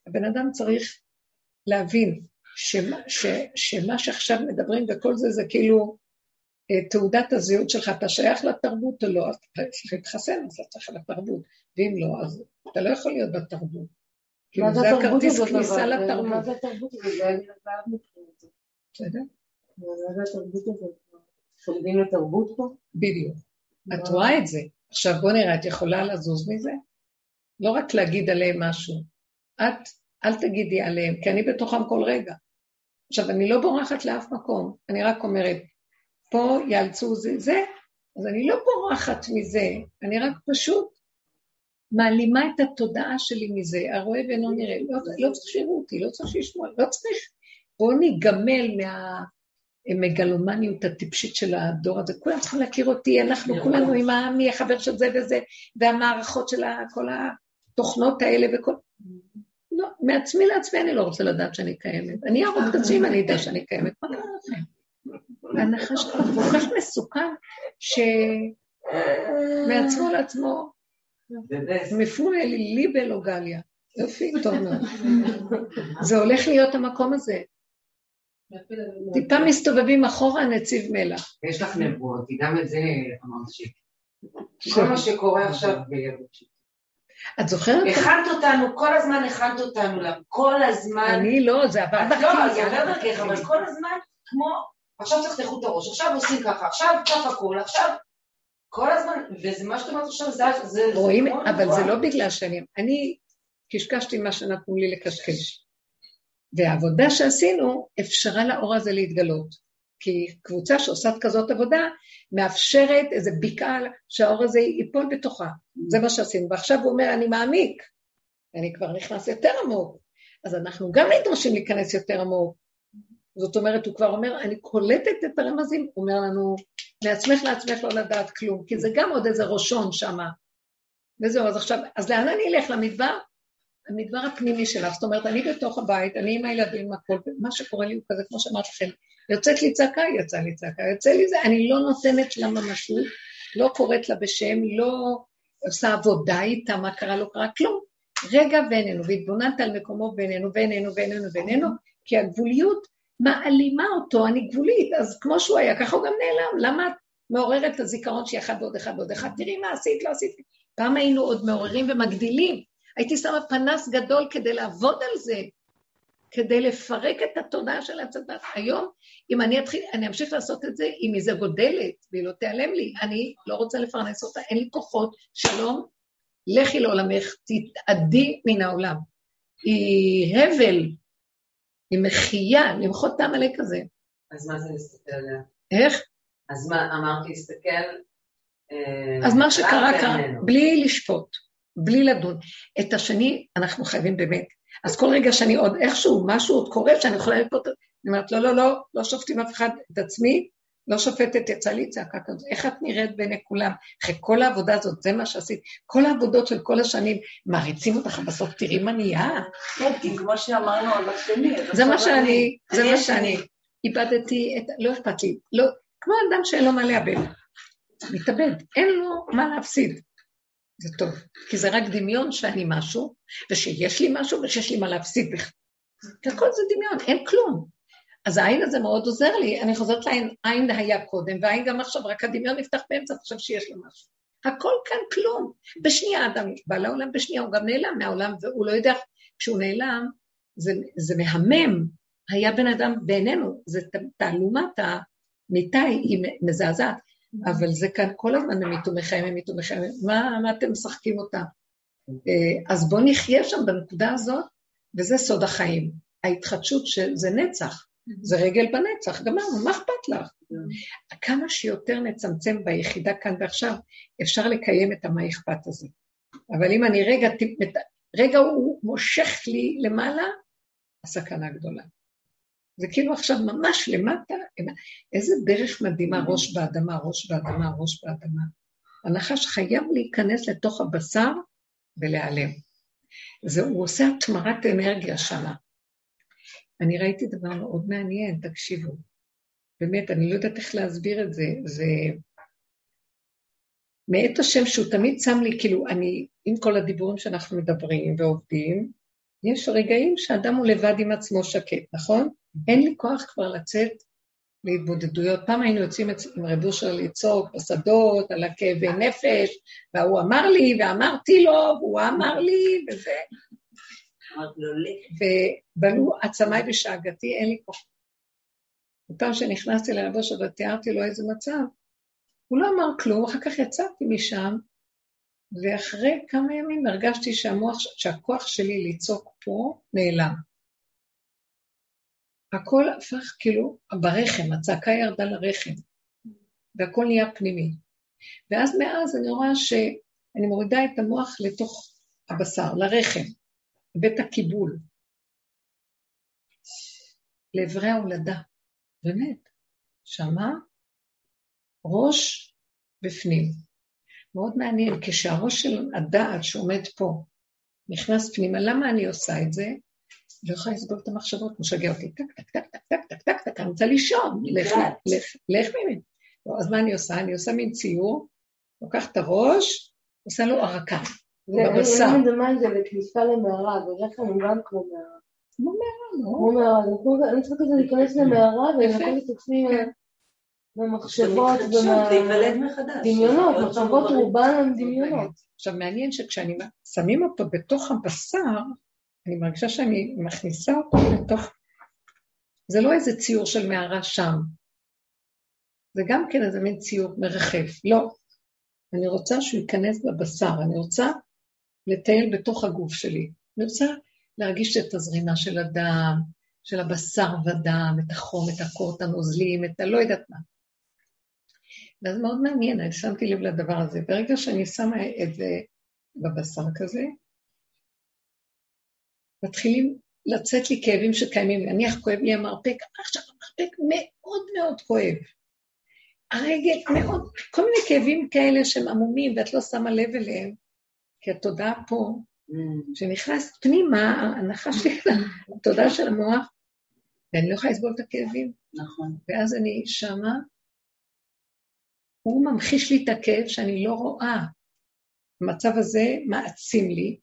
הבן אדם צריך להבין שמה, ש, שמה שעכשיו מדברים וכל זה, זה כאילו אה, תעודת הזהות שלך, אתה שייך לתרבות או לא, אתה צריך להתחסן, אז אתה צריך לתרבות, ואם לא, אז אתה לא יכול להיות בתרבות. כאילו זה הכרטיס כניסה לתרבות. מה זה התרבות הזאת? זה היה נראה מבחינתי. בסדר? מה זה התרבות הזאת? שולדים לתרבות פה? בדיוק. את רואה את זה. עכשיו בוא נראה, את יכולה לזוז מזה? לא רק להגיד עליהם משהו. את, אל תגידי עליהם, כי אני בתוכם כל רגע. עכשיו, אני לא בורחת לאף מקום, אני רק אומרת, פה יאלצו זה, זה, אז אני לא בורחת מזה, אני רק פשוט מעלימה את התודעה שלי מזה, הרואה ואינו נראה, לא, לא צריך שיראו אותי, לא צריך שישמעו, לא צריך. בואו ניגמל מהמגלומניות הטיפשית של הדור הזה. כולם צריכים להכיר אותי, אנחנו כולנו עם מי החבר של זה וזה, והמערכות של כל התוכנות האלה וכל... לא, מעצמי לעצמי אני לא רוצה לדעת שאני קיימת. אני אהרוג את עצמי אם אני אדע שאני קיימת. מה קרה לכם? ההנחה שלך כל כך מסוכן, שמעצמו לעצמו מפונה ליבל או גליה. יופי, טוב מאוד. זה הולך להיות המקום הזה. טיפה מסתובבים אחורה נציב מלח. יש לך נבואות, כי גם את זה אמרת ש... כל מה שקורה עכשיו. את זוכרת? הכנת אותנו, כל הזמן הכנת אותנו, כל הזמן. אני לא, זה עבר דרכי. לא, זה עבר דרכך, אבל כל הזמן כמו, עכשיו תחתכו את הראש, עכשיו עושים ככה, עכשיו כף הכל, עכשיו, כל הזמן, וזה מה שאת אומרת עכשיו, זה, זה, רואים, זה אבל. זה לא בגלל שאני... אני קשקשתי מה שנתנו לי לקשקש. והעבודה שעשינו אפשרה לאור הזה להתגלות. כי קבוצה שעושה כזאת עבודה מאפשרת איזה בקעה שהאור הזה ייפול בתוכה. זה מה שעשינו. ועכשיו הוא אומר, אני מעמיק. אני כבר נכנס יותר עמוק. אז אנחנו גם נדרשים להיכנס יותר עמוק. זאת אומרת, הוא כבר אומר, אני קולטת את הרמזים, הוא אומר לנו, מעצמך לעצמך לא לדעת כלום, כי זה גם עוד איזה ראשון שמה. וזהו, אז עכשיו, אז לאן אני אלך? למדבר? המדבר הפנימי שלך, זאת אומרת, אני בתוך הבית, אני עם הילדים, הכל, מה שקורה לי הוא כזה, כמו שאמרתי לכם, יוצאת לי צעקה, יצאה לי צעקה, יוצא לי זה, אני לא נותנת לה ממשות, לא קוראת לה בשם, לא עושה עבודה איתה, מה קרה, לא קרה, כלום. רגע ואיננו, והתבוננת על מקומו בינינו, בינינו, בינינו, בינינו, כי הגבוליות מעלימה אותו, אני גבולית, אז כמו שהוא היה, ככה הוא גם נעלם, למה את מעוררת את הזיכרון שהיא אחד ועוד אחד ועוד אחד, תראי מה עשית, לא עשית. פעם היינו עוד מעוררים ומגדילים, הייתי שמה פנס גדול כדי לעבוד על זה, כדי לפרק את התודעה של הצדת. היום, אם אני אתחיל, אני אמשיך לעשות את זה, אם היא זה גודלת, והיא לא תיעלם לי, אני לא רוצה לפרנס אותה, אין לי כוחות, שלום, לכי לעולמך, תתאדי מן העולם. היא הבל, היא מחייה, למחות את העמלק הזה. אז מה זה להסתכל עליה? איך? אז מה, אמרתי, להסתכל... אה, אז מה שקרה קרה, ממנו. בלי לשפוט, בלי לדון. את השני אנחנו חייבים באמת. אז כל רגע שאני עוד איכשהו, משהו עוד קורה, שאני יכולה לראות, אני אומרת, לא, לא, לא, לא שופטים אף אחד, את עצמי, לא שופטת, יצא לי צעקה כזאת. איך את נראית בעיני כולם? אחרי כל העבודה הזאת, זה מה שעשית. כל העבודות של כל השנים, מעריצים אותך, בסוף תראי מה נהיה. כן, כי כמו שאמרנו על השני. זה מה שאני, זה מה. שאני. איבדתי את, לא אכפת לי, לא, כמו אדם שאין לו מה לאבד. מתאבד, אין לו מה להפסיד. זה טוב, כי זה רק דמיון שאני משהו, ושיש לי משהו ושיש לי מה להפסיד בכלל. הכל זה דמיון, אין כלום. אז העין הזה מאוד עוזר לי, אני חוזרת לעין, עין היה קודם, והעין גם עכשיו, רק הדמיון נפתח באמצע, חושב שיש לו משהו. הכל כאן כלום. בשנייה אדם בא לעולם, בשנייה הוא גם נעלם מהעולם, והוא לא יודע, כשהוא נעלם, זה, זה מהמם. היה בן אדם בעינינו, זה תעלומת המיטה היא מזעזעת, אבל זה כאן כל הזמן ממיתו מחיים, ממיתו מחיים, מה, מה אתם משחקים אותה? אה, אז בואו נחיה שם בנקודה הזאת, וזה סוד החיים. ההתחדשות שזה נצח, זה רגל בנצח, גמרנו, מה אכפת לך? כמה שיותר נצמצם ביחידה כאן ועכשיו, אפשר לקיים את המה אכפת הזה. אבל אם אני רגע, רגע הוא מושך לי למעלה, הסכנה גדולה. זה כאילו עכשיו ממש למטה, איזה דרך מדהימה, ראש באדמה, ראש באדמה, ראש באדמה. הנחש חייב להיכנס לתוך הבשר ולהיעלם. זה, הוא עושה התמרת אנרגיה שמה. אני ראיתי דבר מאוד מעניין, תקשיבו. באמת, אני לא יודעת איך להסביר את זה. זה מאת השם שהוא תמיד שם לי, כאילו, אני, עם כל הדיבורים שאנחנו מדברים ועובדים, יש רגעים שאדם הוא לבד עם עצמו שקט, נכון? אין לי כוח כבר לצאת להתבודדויות. פעם היינו יוצאים עם רב אושר לצעוק בשדות, על הכאבי נפש, והוא אמר לי, ואמרתי לו, והוא אמר לי, וזה. ובנו עצמיי בשאגתי, אין לי כוח. בפעם שנכנסתי לרב אושר ותיארתי לו איזה מצב, הוא לא אמר כלום, אחר כך יצאתי משם, ואחרי כמה ימים הרגשתי שהמוח, שהכוח שלי לצעוק פה נעלם. הכל הפך כאילו ברחם, הצעקה ירדה לרחם, והכל נהיה פנימי. ואז מאז אני רואה שאני מורידה את המוח לתוך הבשר, לרחם, בית הקיבול, לאברי ההולדה. באמת, שמה ראש בפנים. מאוד מעניין, כשהראש של הדעת שעומד פה נכנס פנימה, למה אני עושה את זה? לא יכולה לסבול את המחשבות, משגע אותי, טק, טק, טק, טק, טק, טק, טק, טק, אני רוצה לישון, לך, לך, לך ממני. לא, אז מה אני עושה? אני עושה מין ציור, לוקח את הראש, עושה לו הרקה, בבשר. אני מדמה את זה בכניסה למערה, ורחם הוא גם כמו מערה. כמו מערה, כמו לא? מערה, כמו- אני צריכה כזה להיכנס למערה. ולנקות את עצמי. כן. מחדש. ומהדמיונות, להיות מחשבות רובן הן דמיונות. עכשיו, מעניין שכשאני שמים אותו בתוך הבשר, אני מרגישה שאני מכניסה אותו לתוך... זה לא איזה ציור של מערה שם. זה גם כן איזה מין ציור מרחף. לא. אני רוצה שהוא ייכנס בבשר, אני רוצה לטייל בתוך הגוף שלי. אני רוצה להרגיש את הזרימה של הדם, של הבשר ודם, את החום, את הקור, את הנוזלים, את הלא יודעת מה. ואז מאוד מעניין, אני שמתי לב לדבר הזה. ברגע שאני שמה את זה בבשר כזה, מתחילים לצאת לי כאבים שקיימים. נניח כואב לי המרפק, עכשיו המרפק מאוד מאוד כואב. הרגל מאוד, כל מיני כאבים כאלה שהם עמומים ואת לא שמה לב אליהם, כי התודעה פה, כשנכנסת פנימה, ההנחה שלי, התודעה של המוח, ואני לא יכולה לסבול את הכאבים. נכון. ואז אני שמה, הוא ממחיש לי את הכאב שאני לא רואה. המצב הזה מעצים לי,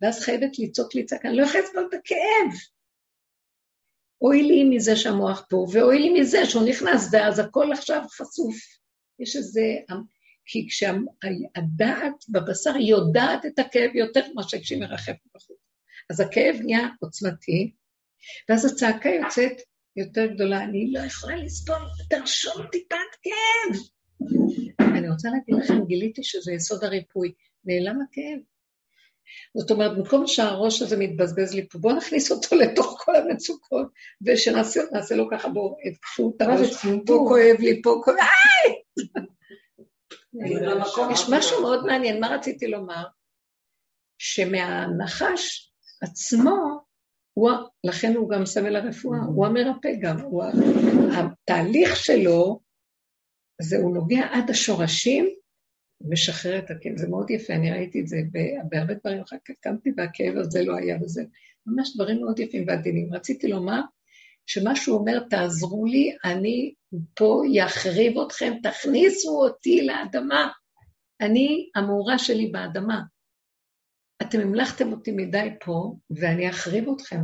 ואז חייבת לצעוק לי צעקה, אני לא יכולה לסבול את הכאב. אוי לי מזה שהמוח פה, ואוי לי מזה שהוא נכנס, ואז הכל עכשיו חשוף. יש איזה... כי כשהדעת בבשר יודעת את הכאב יותר ממה שכשהיא מרחפת בחוץ. אז הכאב נהיה עוצמתי, ואז הצעקה יוצאת יותר גדולה, אני לא יכולה לסבול, תרשום טיפת כאב. אני רוצה להגיד לכם, גיליתי שזה יסוד הריפוי. נעלם הכאב. זאת אומרת, במקום שהראש הזה מתבזבז לי פה, בואו נכניס אותו לתוך כל המצוקות, ושנעשה לו ככה, בואו, את הראש, פה כואב לי, פה כואב, יש משהו מאוד מעניין, מה רציתי לומר? שמהנחש עצמו, הוא, לכן הוא גם סמל הרפואה, הוא המרפא גם, הוא, התהליך שלו, זה הוא נוגע עד השורשים, משחרר את הכאב, זה מאוד יפה, אני ראיתי את זה בהרבה דברים, אחר כך קמתי והכאב הזה לא היה וזה, ממש דברים מאוד יפים ועדינים. רציתי לומר שמה שהוא אומר, תעזרו לי, אני פה יחריב אתכם, תכניסו אותי לאדמה. אני, המאורה שלי באדמה. אתם המלכתם אותי מדי פה, ואני אחריב אתכם.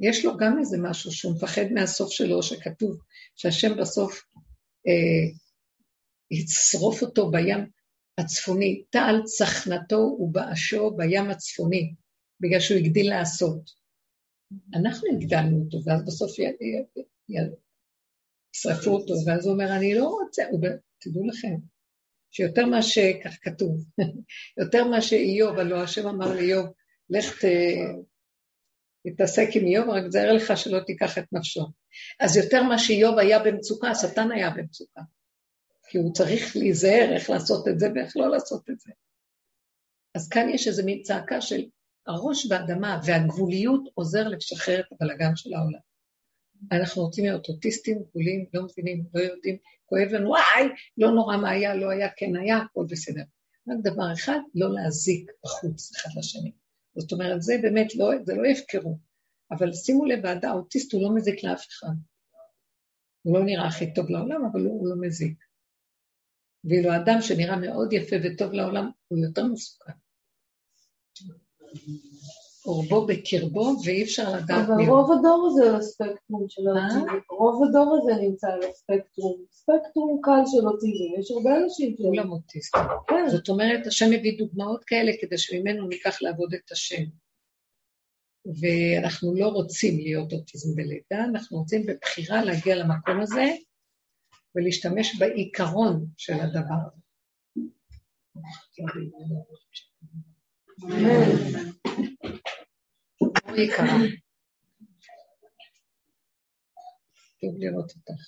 יש לו גם איזה משהו שהוא מפחד מהסוף שלו, שכתוב שהשם בסוף אה, יצרוף אותו בים הצפוני. טל צחנתו ובאשו בים הצפוני, בגלל שהוא הגדיל לעשות. אנחנו הגדלנו אותו, ואז בסוף ישרפו אותו, ואז הוא אומר, אני לא רוצה, תדעו לכם, שיותר מה שכך כתוב, יותר מה שאיוב, הלוא השם אמר לאיוב, לך ת... תתעסק עם איוב, רק תזהר לך שלא תיקח את נפשו. אז יותר מה שאיוב היה במצוקה, השטן היה במצוקה. כי הוא צריך להיזהר איך לעשות את זה ואיך לא לעשות את זה. אז כאן יש איזו מין צעקה של הראש באדמה והגבוליות עוזר לשחרר את הבלגן של העולם. אנחנו רוצים להיות אוטיסטים, גבולים, לא מבינים, לא יודעים, כואב לנו, וואי, לא נורא מה היה, לא היה, כן היה, הכל בסדר. רק דבר אחד, לא להזיק בחוץ אחד לשני. זאת אומרת, זה באמת לא, זה לא יפקרו. אבל שימו לב, האוטיסט הוא לא מזיק לאף אחד. הוא לא נראה הכי טוב לעולם, אבל הוא, הוא לא מזיק. ואילו האדם שנראה מאוד יפה וטוב לעולם, הוא יותר מסוכן. אורבו בקרבו, ואי אפשר לדעת מי הוא. אבל רוב הדור הזה על הספקטרום של האוטיזם. רוב הדור הזה נמצא על הספקטרום. ספקטרום קל של אוטיזם. יש הרבה אנשים ש... כולם אוטיסטים. כן. זאת אומרת, השם מביא דוגמאות כאלה כדי שממנו ניקח לעבוד את השם. ואנחנו לא רוצים להיות אוטיזם בלידה, אנחנו רוצים בבחירה להגיע למקום הזה ולהשתמש בעיקרון של הדבר הזה. טוב לראות אותך.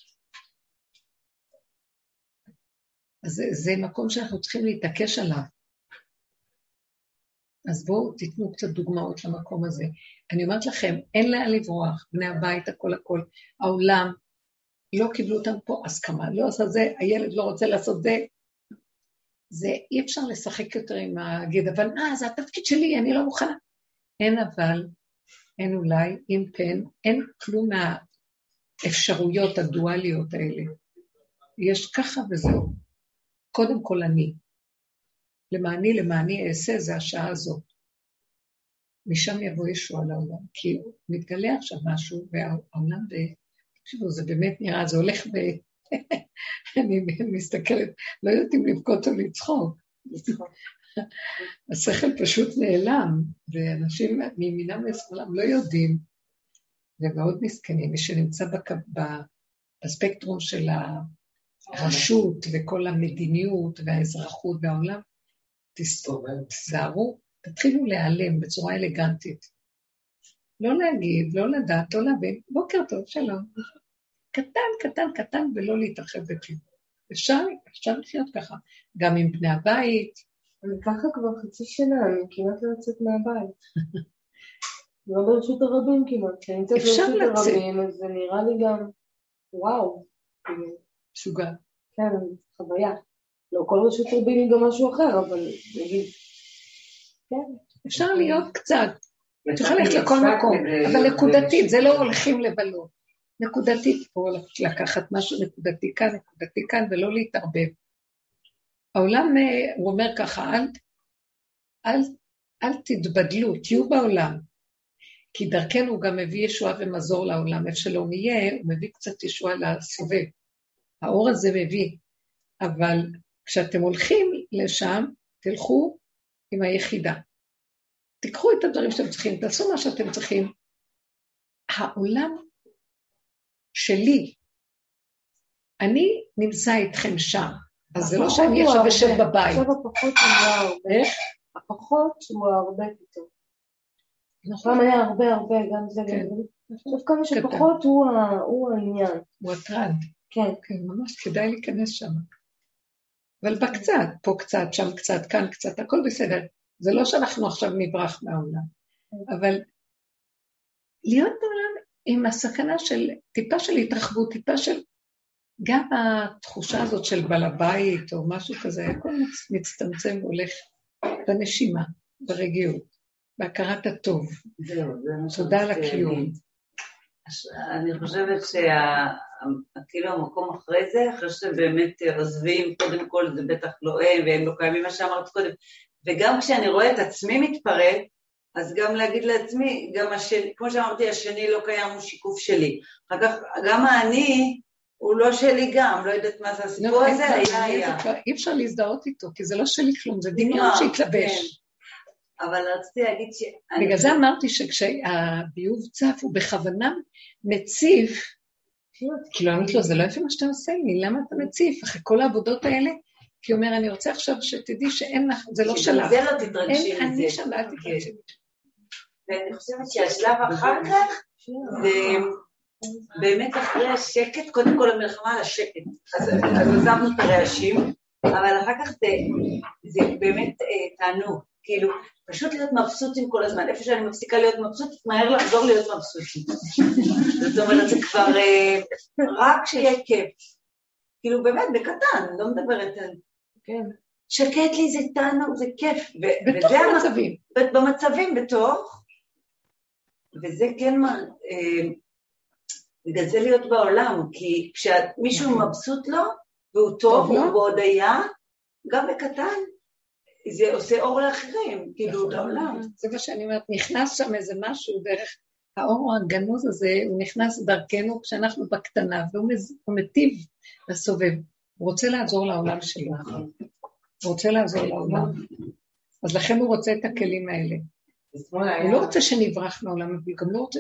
אז זה, זה מקום שאנחנו צריכים להתעקש עליו. אז בואו תיתנו קצת דוגמאות למקום הזה. אני אומרת לכם, אין לאן לברוח, בני הבית, הכל הכל, העולם, לא קיבלו אותם פה הסכמה, לא עשה זה, הילד לא רוצה לעשות זה, זה אי אפשר לשחק יותר עם הגיד, אבל אה, זה התפקיד שלי, אני לא מוכנה. אין אבל, אין אולי, אם כן, אין כלום מהאפשרויות הדואליות האלה. יש ככה וזהו. קודם כל אני. למעני, למעני אעשה, זה השעה הזאת. משם יבוא ישוע לעולם, כי מתגלה עכשיו משהו, והעולם, ב... תקשיבו, זה באמת נראה, זה הולך אני מסתכלת, לא יודעת אם לבכות או לצחוק. השכל פשוט נעלם, ואנשים מימינם ושמאלם לא יודעים, ומאוד מסכנים. מי שנמצא בק... בספקטרום של הרשות וכל המדיניות והאזרחות והעולם, תיזהרו, תתחילו להיעלם בצורה אלגנטית. לא להגיד, לא לדעת, לא להבין, בוקר טוב, שלום. קטן, קטן, קטן, ולא להתרחב בכלום. אפשר, אפשר לחיות ככה, גם עם בני הבית. אני ככה כבר חצי שנה, אני כמעט לא יוצאת מהבית. לא ברשות הרבים כמעט, כשאני נמצאת ברשות הרבים, אז זה נראה לי גם, וואו. משוגע. כן, חוויה. לא כל רשות רבים היא גם משהו אחר, אבל נגיד, כן. אפשר להיות קצת. את יכולה ללכת לכל מקום, אבל נקודתית, זה לא הולכים לבלות. נקודתית פה, לקחת משהו נקודתי כאן, נקודתי כאן, ולא להתערבב. העולם, אה, הוא אומר ככה, אל, אל, אל תתבדלו, תהיו בעולם. כי דרכנו גם מביא ישועה ומזור לעולם, איפה שלא נהיה, הוא מביא קצת ישועה לסובב. האור הזה מביא, אבל כשאתם הולכים לשם, תלכו עם היחידה. תיקחו את הדברים שאתם צריכים, תעשו מה שאתם צריכים. העולם שלי, אני נמצא איתכם שם, אז זה לא שאני עכשיו אשב בבית. עכשיו הפחות הוא הרבה, הפחות הוא הרבה פתאום. נכון, היה הרבה הרבה, גם זה גם זה. עכשיו כמה שפחות הוא העניין. הוא הטרנד. כן. כן, ממש כדאי להיכנס שם. אבל בקצת, פה קצת, שם קצת, כאן קצת, הכל בסדר. זה לא שאנחנו עכשיו נברח מהעולם, אבל להיות בעולם עם הסכנה של טיפה של התרחבות, טיפה של... גם התחושה הזאת של בעל הבית או משהו כזה, הכל מצטמצם והולך בנשימה, ברגיעות, בהכרת הטוב. זהו, זה תודה על הקיום. אני חושבת שכאילו המקום אחרי זה, אחרי שאתם באמת עוזבים, קודם כל זה בטח לא הם, והם לא קיימים, מה שאמרת קודם, וגם כשאני רואה את עצמי מתפרק, אז גם להגיד לעצמי, גם השני, כמו שאמרתי, השני לא קיים, הוא שיקוף שלי. אחר כך, גם האני הוא לא שלי גם, לא יודעת מה זה הסיפור הזה, היה היה. אי אפשר להזדהות איתו, כי זה לא שלי כלום, זה דמיון שהתלבש. כן. אבל רציתי להגיד ש... בגלל זה אמרתי שכשהביוב צף, הוא בכוונה מציף, כאילו אמרתי לו, זה לא יפה מה שאתה עושה לי, למה אתה מציף? אחרי כל העבודות האלה, כי הוא אומר, אני רוצה עכשיו שתדעי שאין לך, זה לא שלך. זה לא תתרגשי מזה. אני שם, אל תתרגשי. ואני חושבת שהשלב אחר כך, זה באמת אחרי השקט, קודם כל המלחמה על השקט. אז עזבנו את הרעשים, אבל אחר כך זה באמת אה, תענוג. כאילו, פשוט להיות מבסוטים כל הזמן. איפה שאני מפסיקה להיות מבסוטית, מהר לחזור להיות מבסוטית. זאת אומרת, זה כבר אה, רק שיהיה כיף. כאילו, באמת, בקטן, לא מדברת על... כן. שקט לי, זה תענוג, זה כיף. בתוך המצבים. במצבים, בתוך. וזה כן מה... אה, בגלל זה להיות בעולם, כי כשמישהו נכון. מבסוט לו, והוא טוב, הוא בהודיה, גם בקטן, זה עושה אור לאחרים, כאילו, נכון. לעולם. זה מה שאני אומרת, נכנס שם איזה משהו דרך האור הגנוז הזה, הוא נכנס דרכנו כשאנחנו בקטנה, והוא מיטיב לסובב. הוא רוצה לעזור לעולם שלו. הוא רוצה לעזור לעולם. אז לכן הוא רוצה את הכלים האלה. הוא לא רוצה שנברח מהעולם, הוא גם לא רוצה.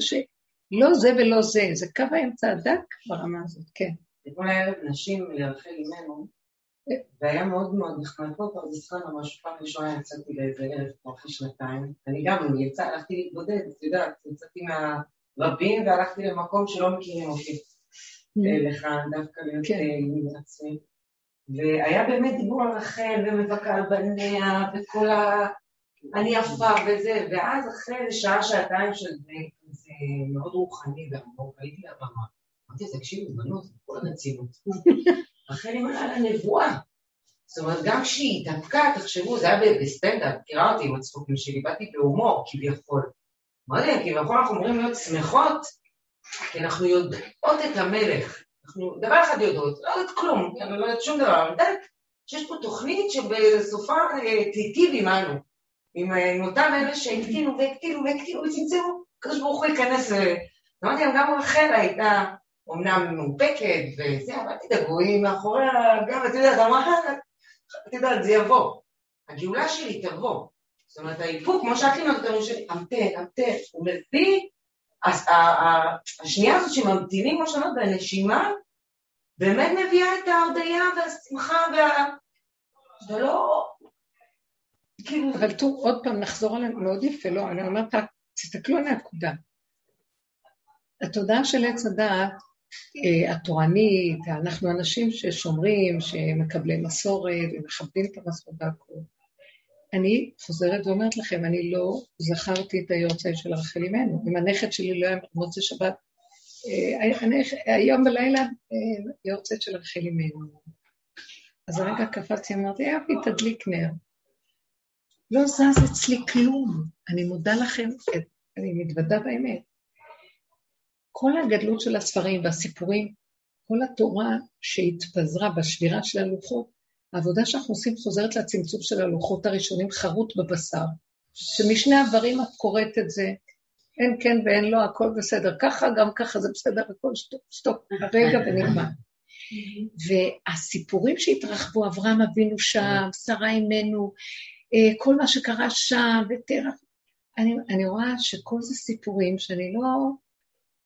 לא זה ולא זה, זה קו האמצע הדק ברמה הזאת, כן. אתמול היה נשים לרחל אימנו, והיה מאוד מאוד נחמד, פה כבר זכרן ממש, פעם ראשונה יצאתי לאיזה ערב כבר אחרי שנתיים, אני גם יצא, הלכתי להתבודד, את יודעת, יצאתי מהרבים והלכתי למקום שלא מכירים אותי, mm. לכאן, דווקא להיות כן. עם עצמי. והיה באמת דיבור על רחל ומבקר על בניה וכל ה... אני יפה וזה, ואז אחרי שעה, שעתיים של זה, זה מאוד רוחני ועמוק, הייתי לבמה. אמרתי, תקשיבו, בנות, כל הנציבות. רחל מראה לה נבואה. זאת אומרת, גם כשהיא התאפקה, תחשבו, זה היה בסטנדאפ, מכירה אותי עם הצחוקים שלי, באתי בהומור כביכול. אמרתי כביכול אנחנו אמורים להיות שמחות, כי אנחנו יודעות את המלך. אנחנו דבר אחד יודעות, לא יודעת כלום, אני לא יודעת שום דבר, אני יודעת שיש פה תוכנית שבסופה אה, תיטיב עמנו, אה, עם אותם אלה שהקטינו והקטינו והקטינו וצמצמו, הקדוש ברוך הוא ייכנס ו... אמרתי להם, גם רחל הייתה אומנם מאופקת וזה, אבל תדאגו, היא מאחורי הגב, את יודעת, אמרה, את יודעת, זה יבוא. הגאולה שלי תבוא. זאת אומרת, האיפוק, כמו שאת לימדת אותנו, המתן, המתן, הוא מביא, השנייה הזאת שממתינים, כמו שאמרת, והנשימה, באמת מביאה את ההרדיה והשמחה וה... ולא... כאילו... אבל תראו, עוד פעם, נחזור עליהם, מאוד יפה, לא, אני אומרת, תסתכלו על הנקודה. התודעה של עץ הדעת אה, התורנית, אנחנו אנשים ששומרים, שמקבלי מסורת ומכבדים את המסורת והכול. אני חוזרת ואומרת לכם, אני לא זכרתי את היורצייט של רחל אימנו. אם הנכד שלי לא היה מוצא שבת, אה, היום בלילה אה, יורצייט של רחל אימנו. אז הרגע קפצתי, אמרתי, יפי, תדליק נר. לא זז אצלי כלום. אני מודה לכם, אני מתוודה באמת. כל הגדלות של הספרים והסיפורים, כל התורה שהתפזרה בשבירה של הלוחות, העבודה שאנחנו עושים חוזרת לצמצום של הלוחות הראשונים חרוט בבשר, שמשני הדברים את קוראת את זה, אין כן ואין לא, הכל בסדר, ככה גם ככה זה בסדר, הכל שטוק, שטוק, הרגע ונגמר. והסיפורים שהתרחבו, אברהם אבינו שם, שרה אימנו, כל מה שקרה שם, ותרח, אני, אני רואה שכל זה סיפורים שאני לא,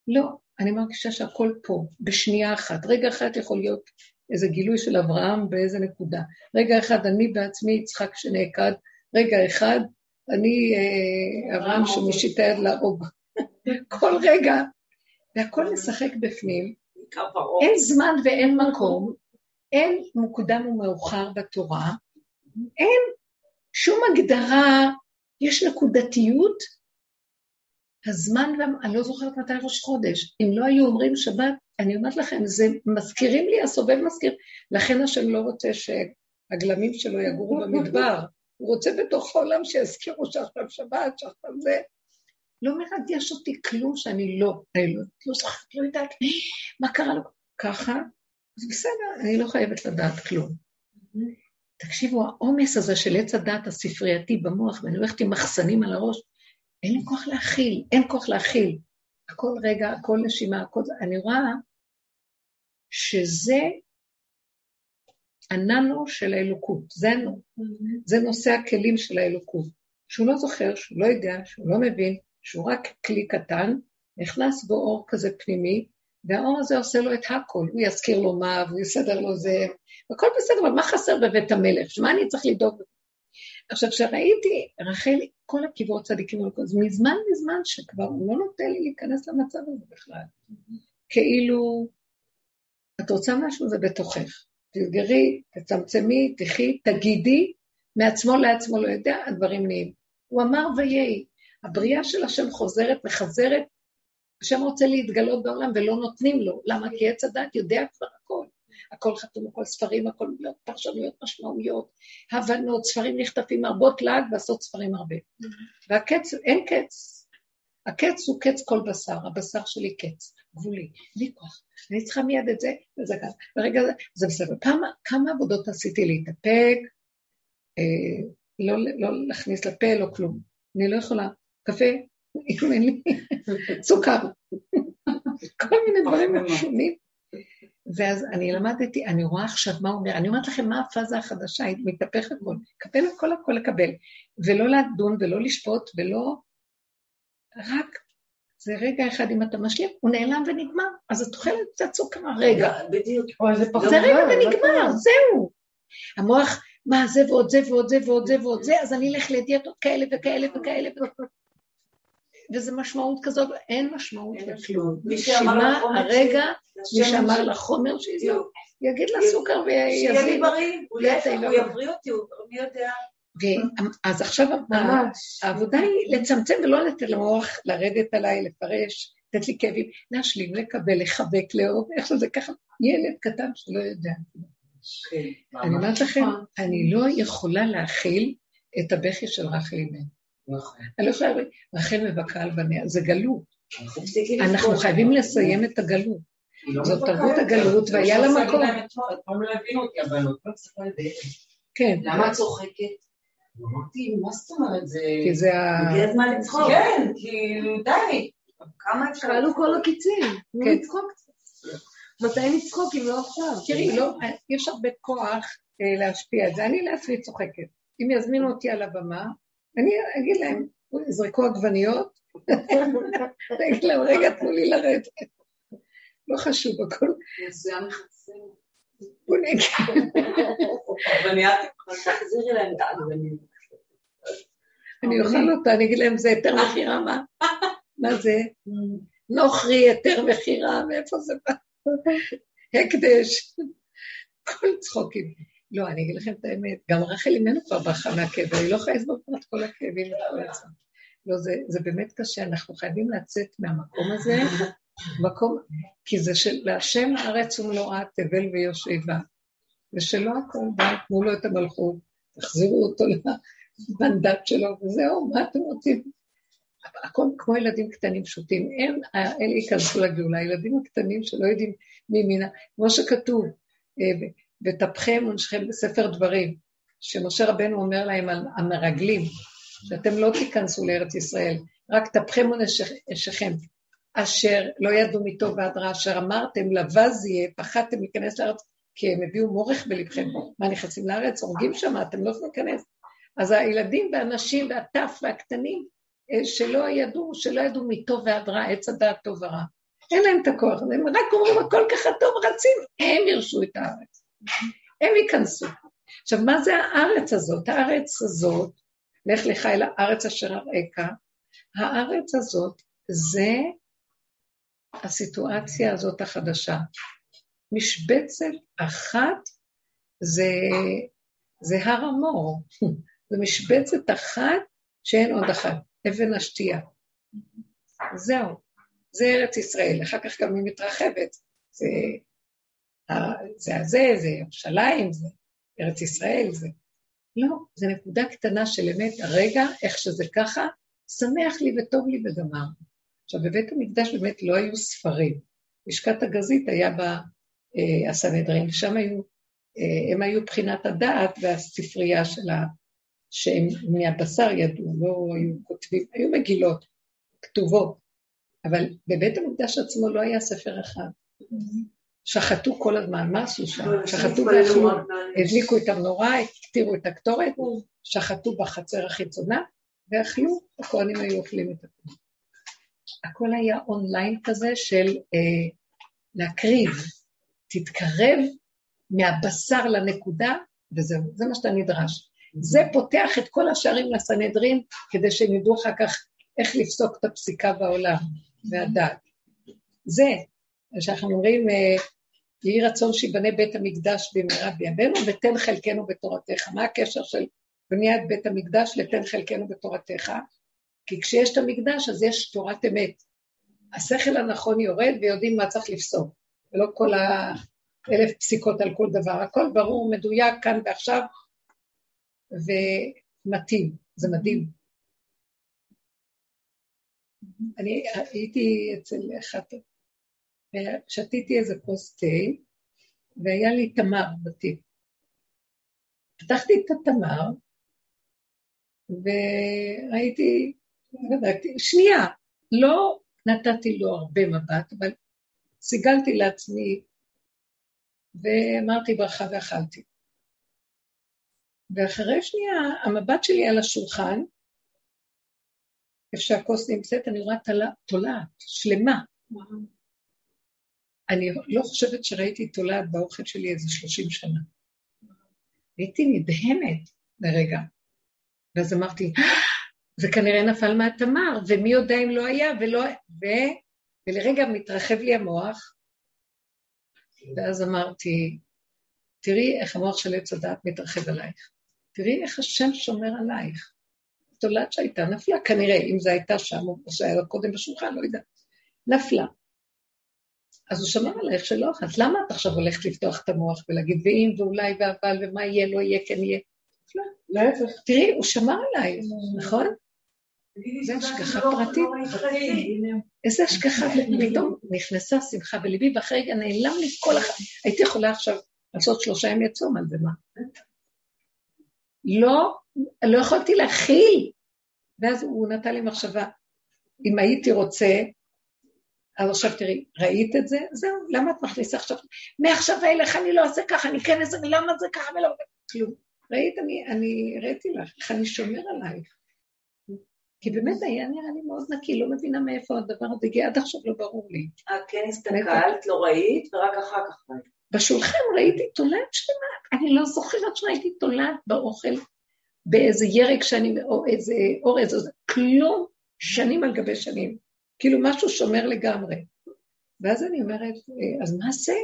לא, אני מרגישה שהכל פה, בשנייה אחת. רגע אחד יכול להיות איזה גילוי של אברהם באיזה נקודה. רגע אחד אני בעצמי יצחק שנעקד, רגע אחד אני אה, אברהם שמשיט היד להרוג. כל רגע, והכל משחק בפנים. אין זמן ואין מקום, אין מוקדם ומאוחר בתורה, אין שום הגדרה, יש נקודתיות, הזמן, אני לא זוכרת מתי ראש חודש. אם לא היו אומרים שבת, אני אומרת לכם, זה מזכירים לי, הסובב מזכיר. לכן השם לא רוצה שהגלמים שלו יגורו במדבר. הוא רוצה בתוך העולם שיזכירו שעכשיו שבת, שעכשיו זה. לא מרגש אותי כלום שאני לא, אני לא, לא זוכרת, לא יודעת מה קרה לו. ככה, אז בסדר, אני לא חייבת לדעת כלום. תקשיבו, העומס הזה של עץ הדת הספרייתי במוח, ואני הולכת עם מחסנים על הראש, אין לי כוח להכיל, אין כוח להכיל. הכל רגע, הכל נשימה, הכל... אני רואה שזה הננו של האלוקות, זה, זה נושא הכלים של האלוקות. שהוא לא זוכר, שהוא לא יודע, שהוא לא מבין, שהוא רק כלי קטן, נכנס בו אור כזה פנימי, והאור הזה עושה לו את הכל, הוא יזכיר לו מה, והוא יסדר לו זה, והכל בסדר, אבל מה חסר בבית המלך? שמה אני צריך לדאוג? עכשיו, כשראיתי רחל, כל הקברות צדיקים, אז מזמן מזמן שכבר הוא לא נותן לי להיכנס למצב הזה בכלל. כאילו, את רוצה משהו, זה בתוכך. תסגרי, תצמצמי, תחי, תגידי, מעצמו לעצמו לא יודע, הדברים נהיים. הוא אמר ויהי. הבריאה של השם חוזרת, מחזרת, השם רוצה להתגלות בעולם ולא נותנים לו. למה? כי עץ הדת יודע כבר הכל. הכל חתום, הכל ספרים, הכל פרשנויות, משמעויות, הבנות, ספרים נכתבים, הרבות לעג ועשות ספרים הרבה. והקץ, אין קץ. הקץ הוא קץ כל בשר, הבשר שלי קץ, גבולי, בלי כוח. אני צריכה מיד את זה, וזה ככה. ברגע זה, זה בסדר. כמה, כמה עבודות עשיתי להתאפק, אה, לא, לא להכניס לפה, לא כלום. אני לא יכולה. קפה, אין לי סוכר. כל מיני דברים משונים. ואז אני למדתי, אני רואה עכשיו מה הוא אומר, אני אומרת לכם מה הפאזה החדשה, היא מתהפכת הכל, לקבל הכל הכל לקבל, ולא לדון ולא לשפוט ולא, רק זה רגע אחד אם אתה משלים, הוא נעלם ונגמר, אז את אוכלת קצת סוכר רגע. בדיוק. זה רגע ונגמר, זהו. המוח, מה זה ועוד זה ועוד זה ועוד זה ועוד זה, אז אני אלך לדיאטות כאלה וכאלה וכאלה. וזה משמעות כזאת, אין משמעות לכלום. נשימה, הרגע, מי שאמר לחומר שיזהו, יגיד לה סוכר ויזיק. שיהיה לי בריא, הוא יבריא אותי, מי יודע. אז עכשיו העבודה היא לצמצם ולא לתת למוח לרדת עליי, לפרש, לתת לי כאבים, להשלים, לקבל, לחבק, לאהוב, איך שזה ככה, ילד קטן שלא יודע. כן, אני אומרת לכם, אני לא יכולה להכיל את הבכי של רחל אימנו. נכון. אני לא יכולה, רחל מבכה על בניה, זה גלות. אנחנו חייבים לסיים את הגלות. לא זאת תרבות הגלות, והיה לה מקום. כן. למה את צוחקת? אמרתי, מה זאת אומרת, זה... כי זה ה... הגיע הזמן לצחוק. כן, כאילו, די. כמה אפשר... שאלו כל הקיצים, כן. לצחוק קצת. מתי נצחוק אם לא עכשיו? תראי, לא, יש הרבה כוח אה, להשפיע את זה. אני לעצמי צוחקת. אם יזמינו אותי על הבמה, אני אגיד להם, יזרקו עגבניות, אני אגיד להם, רגע, תנו לי לרדת. לא חשוב, הכל... מסוים מחפשים. בוא נגיד. אני אוכל אותה, אני אגיד להם, זה היתר מכירה, מה? מה זה? נוכרי, היתר מכירה, מאיפה זה בא? הקדש. כל צחוקים. לא, אני אגיד לכם את האמת, גם רחל אימנו כבר ברחה מהכאב, אני לא יכולה לסבול כבר את כל הכאבים. לא, זה, זה באמת קשה, אנחנו חייבים לצאת מהמקום הזה, מקום, כי זה של להשם הארץ ומלואה תבל ויושבה, ושלא הכל בא, תנו לו את המלכות, תחזירו אותו למנדט שלו, וזהו, מה אתם רוצים? הכל כמו ילדים קטנים פשוטים, הם אלה ייכנסו לגאולה, הילדים הקטנים שלא יודעים מימינה, כמו שכתוב, אה, וטפכם ונשכם בספר דברים, שמשה רבנו אומר להם על המרגלים, שאתם לא תיכנסו לארץ ישראל, רק טפכם ונשכם, אשר לא ידעו מטוב ועד רע, אשר אמרתם לבז יהיה, פחדתם להיכנס לארץ, כי הם הביאו מורך בלבכם. מה, נכנסים לארץ, הורגים שם, אתם לא יכולים להיכנס. אז הילדים והנשים והטף והקטנים, אה, שלא ידעו, שלא ידעו מטוב ועד רע, עץ הדעת טוב ורע. אין להם את הכוח, הם רק אומרים, הכל ככה טוב, רצים, הם ירשו את הארץ. הם ייכנסו. עכשיו, מה זה הארץ הזאת? הארץ הזאת, לך לך אל הארץ אשר אראך, הארץ הזאת זה הסיטואציה הזאת החדשה. משבצת אחת זה, זה הר המור, זה משבצת אחת שאין עוד אחת, אבן השתייה. זהו, זה ארץ ישראל, אחר כך גם היא מתרחבת. זה זה הזה, זה ירושלים, זה ארץ ישראל, זה... לא, זה נקודה קטנה של אמת, הרגע, איך שזה ככה, שמח לי וטוב לי וגמר. עכשיו, בבית המקדש באמת לא היו ספרים. לשכת הגזית היה בה אה, הסנהדרין, ושם היו, אה, הם היו בחינת הדעת והספרייה שלה, שהם מהבשר ידעו, לא היו כותבים, היו מגילות כתובות, אבל בבית המקדש עצמו לא היה ספר אחד. שחטו כל הזמן, מה עשו שם? שחטו ואכלו, הדליקו את המנורה, הקטירו את הקטורת, שחטו בחצר החיצונה, ואכלו, הכהנים היו אוכלים את הכול. הכל היה אונליין כזה של אה, להקריב, תתקרב מהבשר לנקודה, וזהו, זה מה שאתה נדרש. זה פותח את כל השערים לסנהדרין, כדי שהם ידעו אחר כך איך לפסוק את הפסיקה בעולם, והדת. זה, שאנחנו אומרים, אה, יהי רצון שיבנה בית המקדש במהרה בימינו, ותן חלקנו בתורתך. מה הקשר של בניית בית המקדש לתן חלקנו בתורתך? כי כשיש את המקדש אז יש תורת אמת. השכל הנכון יורד ויודעים מה צריך לפסוק, ולא כל האלף פסיקות על כל דבר. הכל ברור, מדויק, כאן ועכשיו, ומתאים. זה מדהים. אני הייתי אצל אחת ושתיתי איזה כוס תה, והיה לי תמר בתיק. פתחתי את התמר, וראיתי, בדקתי, שנייה, לא נתתי לו הרבה מבט, אבל סיגלתי לעצמי ואמרתי ברכה ואכלתי. ואחרי שנייה, המבט שלי על השולחן, איפה שהכוס נמצאת, אני רואה תולעת, שלמה. אני לא חושבת שראיתי תולעת באוכל שלי איזה שלושים שנה. הייתי נדהמת לרגע. ואז אמרתי, זה כנראה נפל מהתמר, ומי יודע אם לא היה, ולא... ו... ולרגע מתרחב לי המוח, ואז אמרתי, תראי איך המוח של עץ הדעת מתרחב עלייך. תראי איך השם שומר עלייך. תולעת שהייתה נפלה, כנראה, אם זה הייתה שם, או שהיה קודם בשולחן, לא יודעת. נפלה. אז הוא שמר עלייך שלא אכלת. למה את עכשיו הולכת לפתוח את המוח ולהגיד, ואם, ואולי, ואבל, ומה יהיה, לא יהיה, כן יהיה? לא, להפך. תראי, הוא שמר עליי, נכון? זה השגחה פרטית. איזה השגחה, פתאום נכנסה שמחה בליבי, ואחרי רגע נעלם לי כל אחד. הייתי יכולה עכשיו לעשות שלושה ימי צום על זה, מה? לא, לא יכולתי להכיל. ואז הוא נתן לי מחשבה, אם הייתי רוצה, אז עכשיו תראי, ראית את זה? זהו, למה את מכניסה עכשיו? מעכשיו ואילך אני לא אעשה ככה, אני כן אעשה, למה זה ככה ולא... כלום. ראית, אני, אני הראיתי לך, איך אני שומר עלייך. כי באמת היה נראה לי מאוד נקי, לא מבינה מאיפה הדבר הזה הגיע, עד עכשיו לא ברור לי. את כן הסתכלת, לא ראית, ורק אחר כך ראית. בשולחן ראיתי תולעת שלמה, אני לא זוכרת שראיתי תולעת באוכל, באיזה ירק שאני, או איזה אורז, כלום, שנים על גבי שנים. כאילו משהו שומר לגמרי. ואז אני אומרת, אז מה זה?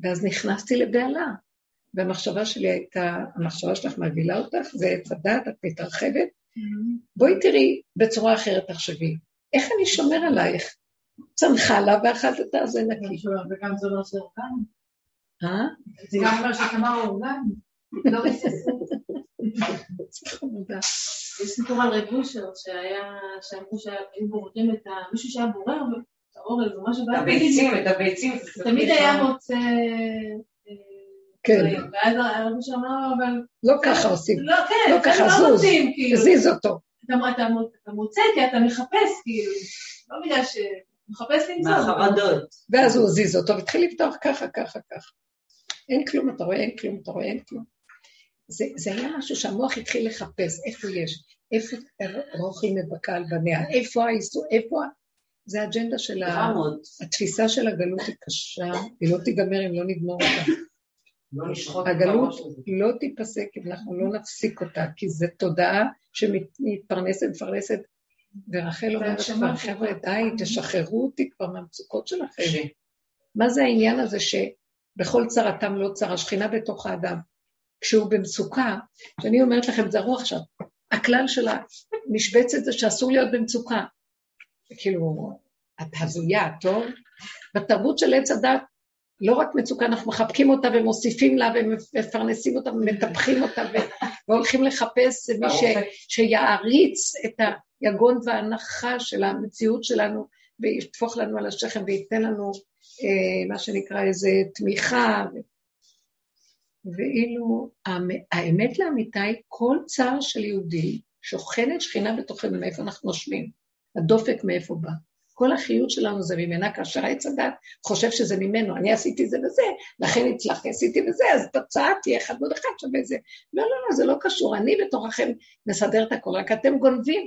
ואז נכנסתי לבהלה. והמחשבה שלי הייתה, המחשבה שלך מבילה אותך, זה עץ הדת, את מתרחבת. בואי תראי בצורה אחרת תחשבי, איך אני שומר עלייך? צמחה לה ואכלת את זה נקי. וגם זה אומר שזה אורגני. אה? זה גם אומר שתמר אורגני. לא יש סיפור על רב אושר שהיה, שאמרו שהיו בוררים את ה... מישהו שהיה בורר את האורז או משהו, את הביצים, את הביצים. תמיד היה מוצא... כן. ואז הרב אושר אמר, אבל... לא ככה עושים. לא, כן, לא ככה, לא זוז. רוצים, כאילו. זיז אותו. אתה מוצא כי אתה מחפש, כאילו. לא בגלל ש... מחפש למצוא. מהחרדות. ואז הוא הזיז אותו והתחיל לפתוח ככה, ככה, ככה. אין כלום, אתה רואה, אין כלום, אתה רואה, אין כלום. זה, זה היה משהו שהמוח התחיל לחפש, איפה יש, איפה רוחי מבכה על בניה, איפה האיסור, איפה... זה האג'נדה של ה... התפיסה של הגלות היא קשה, היא לא תיגמר אם לא נגמור אותה. לא הגלות. לא תיפסק אם אנחנו לא נפסיק אותה, כי זו תודעה שמתפרנסת, מפרנסת, ורחל אומרת כבר, חבר'ה, די, תשחררו אותי כבר מהמצוקות שלכם. מה זה העניין הזה שבכל צרתם לא צר, השכינה בתוך האדם. כשהוא במצוקה, שאני אומרת לכם, תזהרו עכשיו, הכלל של המשבצת זה שאסור להיות במצוקה. כאילו, את הזויה, טוב? בתרבות של עץ הדת, לא רק מצוקה, אנחנו מחבקים אותה ומוסיפים לה ומפרנסים אותה ומטפחים אותה והולכים לחפש מי ש- שיעריץ את היגון וההנחה של המציאות שלנו וישפוך לנו על השכם וייתן לנו אה, מה שנקרא איזה תמיכה. ו- ואילו האמ- האמת לאמיתה היא כל צער של יהודי שוכנת שכינה בתוכנו, מאיפה אנחנו נושמים, הדופק מאיפה בא. כל החיות שלנו זה ממנה, כאשר העץ הדת חושב שזה ממנו, אני עשיתי זה וזה, לכן הצלחתי, עשיתי וזה, אז תוצאה תהיה אחד ועוד אחד שווה זה. לא, לא, לא, זה לא קשור, אני בתוככם מסדר את הכל, רק אתם גונבים.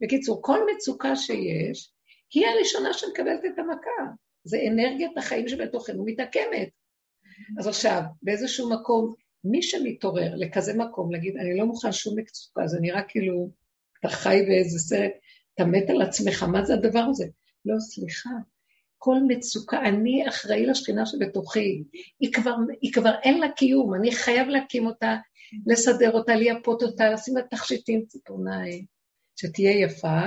בקיצור, כל מצוקה שיש, היא הראשונה שמקבלת את המכה. זה אנרגיית החיים שבתוכנו מתעקמת. אז עכשיו, באיזשהו מקום, מי שמתעורר לכזה מקום, להגיד, אני לא מוכן שום מצוקה, זה נראה כאילו, אתה חי באיזה סרט, אתה מת על עצמך, מה זה הדבר הזה? לא, סליחה, כל מצוקה, אני אחראי לשכינה שבתוכי, היא כבר, היא כבר אין לה קיום, אני חייב להקים אותה, לסדר אותה, לייפות אותה, לשים לה תכשיטים ציפורניים, שתהיה יפה,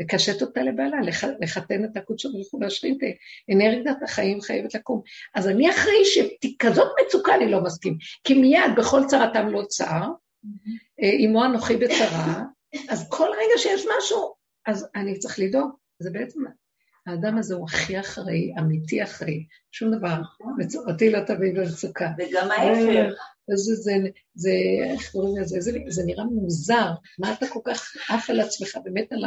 לקשט אותה לבעלה, לח, לחתן את הקודש ברוך הוא להשרים את אנרגיית החיים חייבת לקום. אז אני אחראי שכזאת מצוקה אני לא מסכים, כי מיד בכל צרתם לא צר, אמו אנוכי בצרה, אז כל רגע שיש משהו, אז אני צריך לדאוג. זה בעצם האדם הזה הוא הכי אחראי, אמיתי אחראי, שום דבר, מצוקתי לא תביא במצוקה. וגם ההפך. זה, זה, זה, איך קוראים לזה, זה, זה נראה מוזר, מה אתה כל כך עף על עצמך, באמת על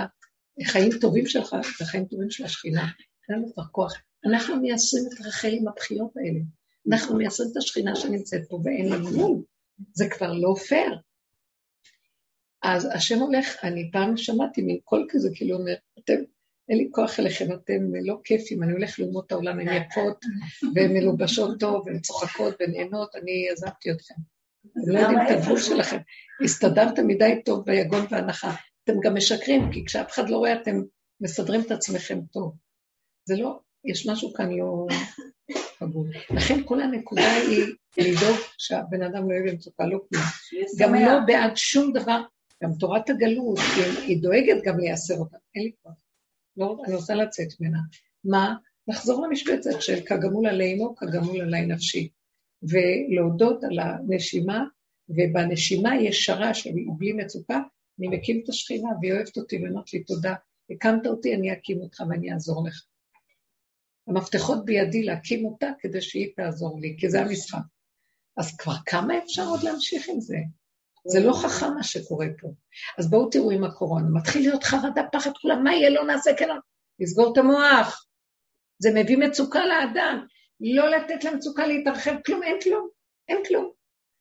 החיים טובים שלך, את החיים טובים של השכינה, אין לך כוח. אנחנו מייסרים את רחל עם הבחיות האלה, אנחנו מייסרים את השכינה שנמצאת פה ואין לנו גבול, זה כבר לא פייר. אז השם הולך, אני פעם שמעתי מין קול כזה, כאילו אומר, אתם אין לי כוח אליכם, אתם לא כיפים, אני הולך לאומות העולם, הן יפות, והן מלובשות טוב, והן צוחקות ונהנות, אני עזבתי אתכם. אתם לא יודעים את הגבול שלכם. הסתדרתם מדי טוב ביגון והנחה. אתם גם משקרים, כי כשאף אחד לא רואה, אתם מסדרים את עצמכם טוב. זה לא, יש משהו כאן לא פגום. לכן כל הנקודה היא לדאוג שהבן אדם לא יהיה במצוקה, לא כלום. גם לא בעד שום דבר, גם תורת הגלות, היא, דואגת גם לייסר אותה. אין לי כוח. לא, אני רוצה לצאת ממנה. מה? לחזור למשבצת של כגמול עלי אמו, כגמול עלי נפשי. ולהודות על הנשימה, ובנשימה ישרה שלי, בלי מצוקה, אני מקים את השכינה, והיא אוהבת אותי ואומרת לי תודה. הקמת אותי, אני אקים אותך ואני אעזור לך. המפתחות בידי להקים אותה כדי שהיא תעזור לי, כי זה המשחק. אז כבר כמה אפשר עוד להמשיך עם זה? זה לא חכם מה שקורה פה. אז בואו תראו עם הקורונה, מתחיל להיות חרדה, פחד, כולם, מה יהיה, לא נעשה, כן, לא. לסגור את המוח. זה מביא מצוקה לאדם. לא לתת למצוקה להתרחב, כלום, אין כלום, אין כלום.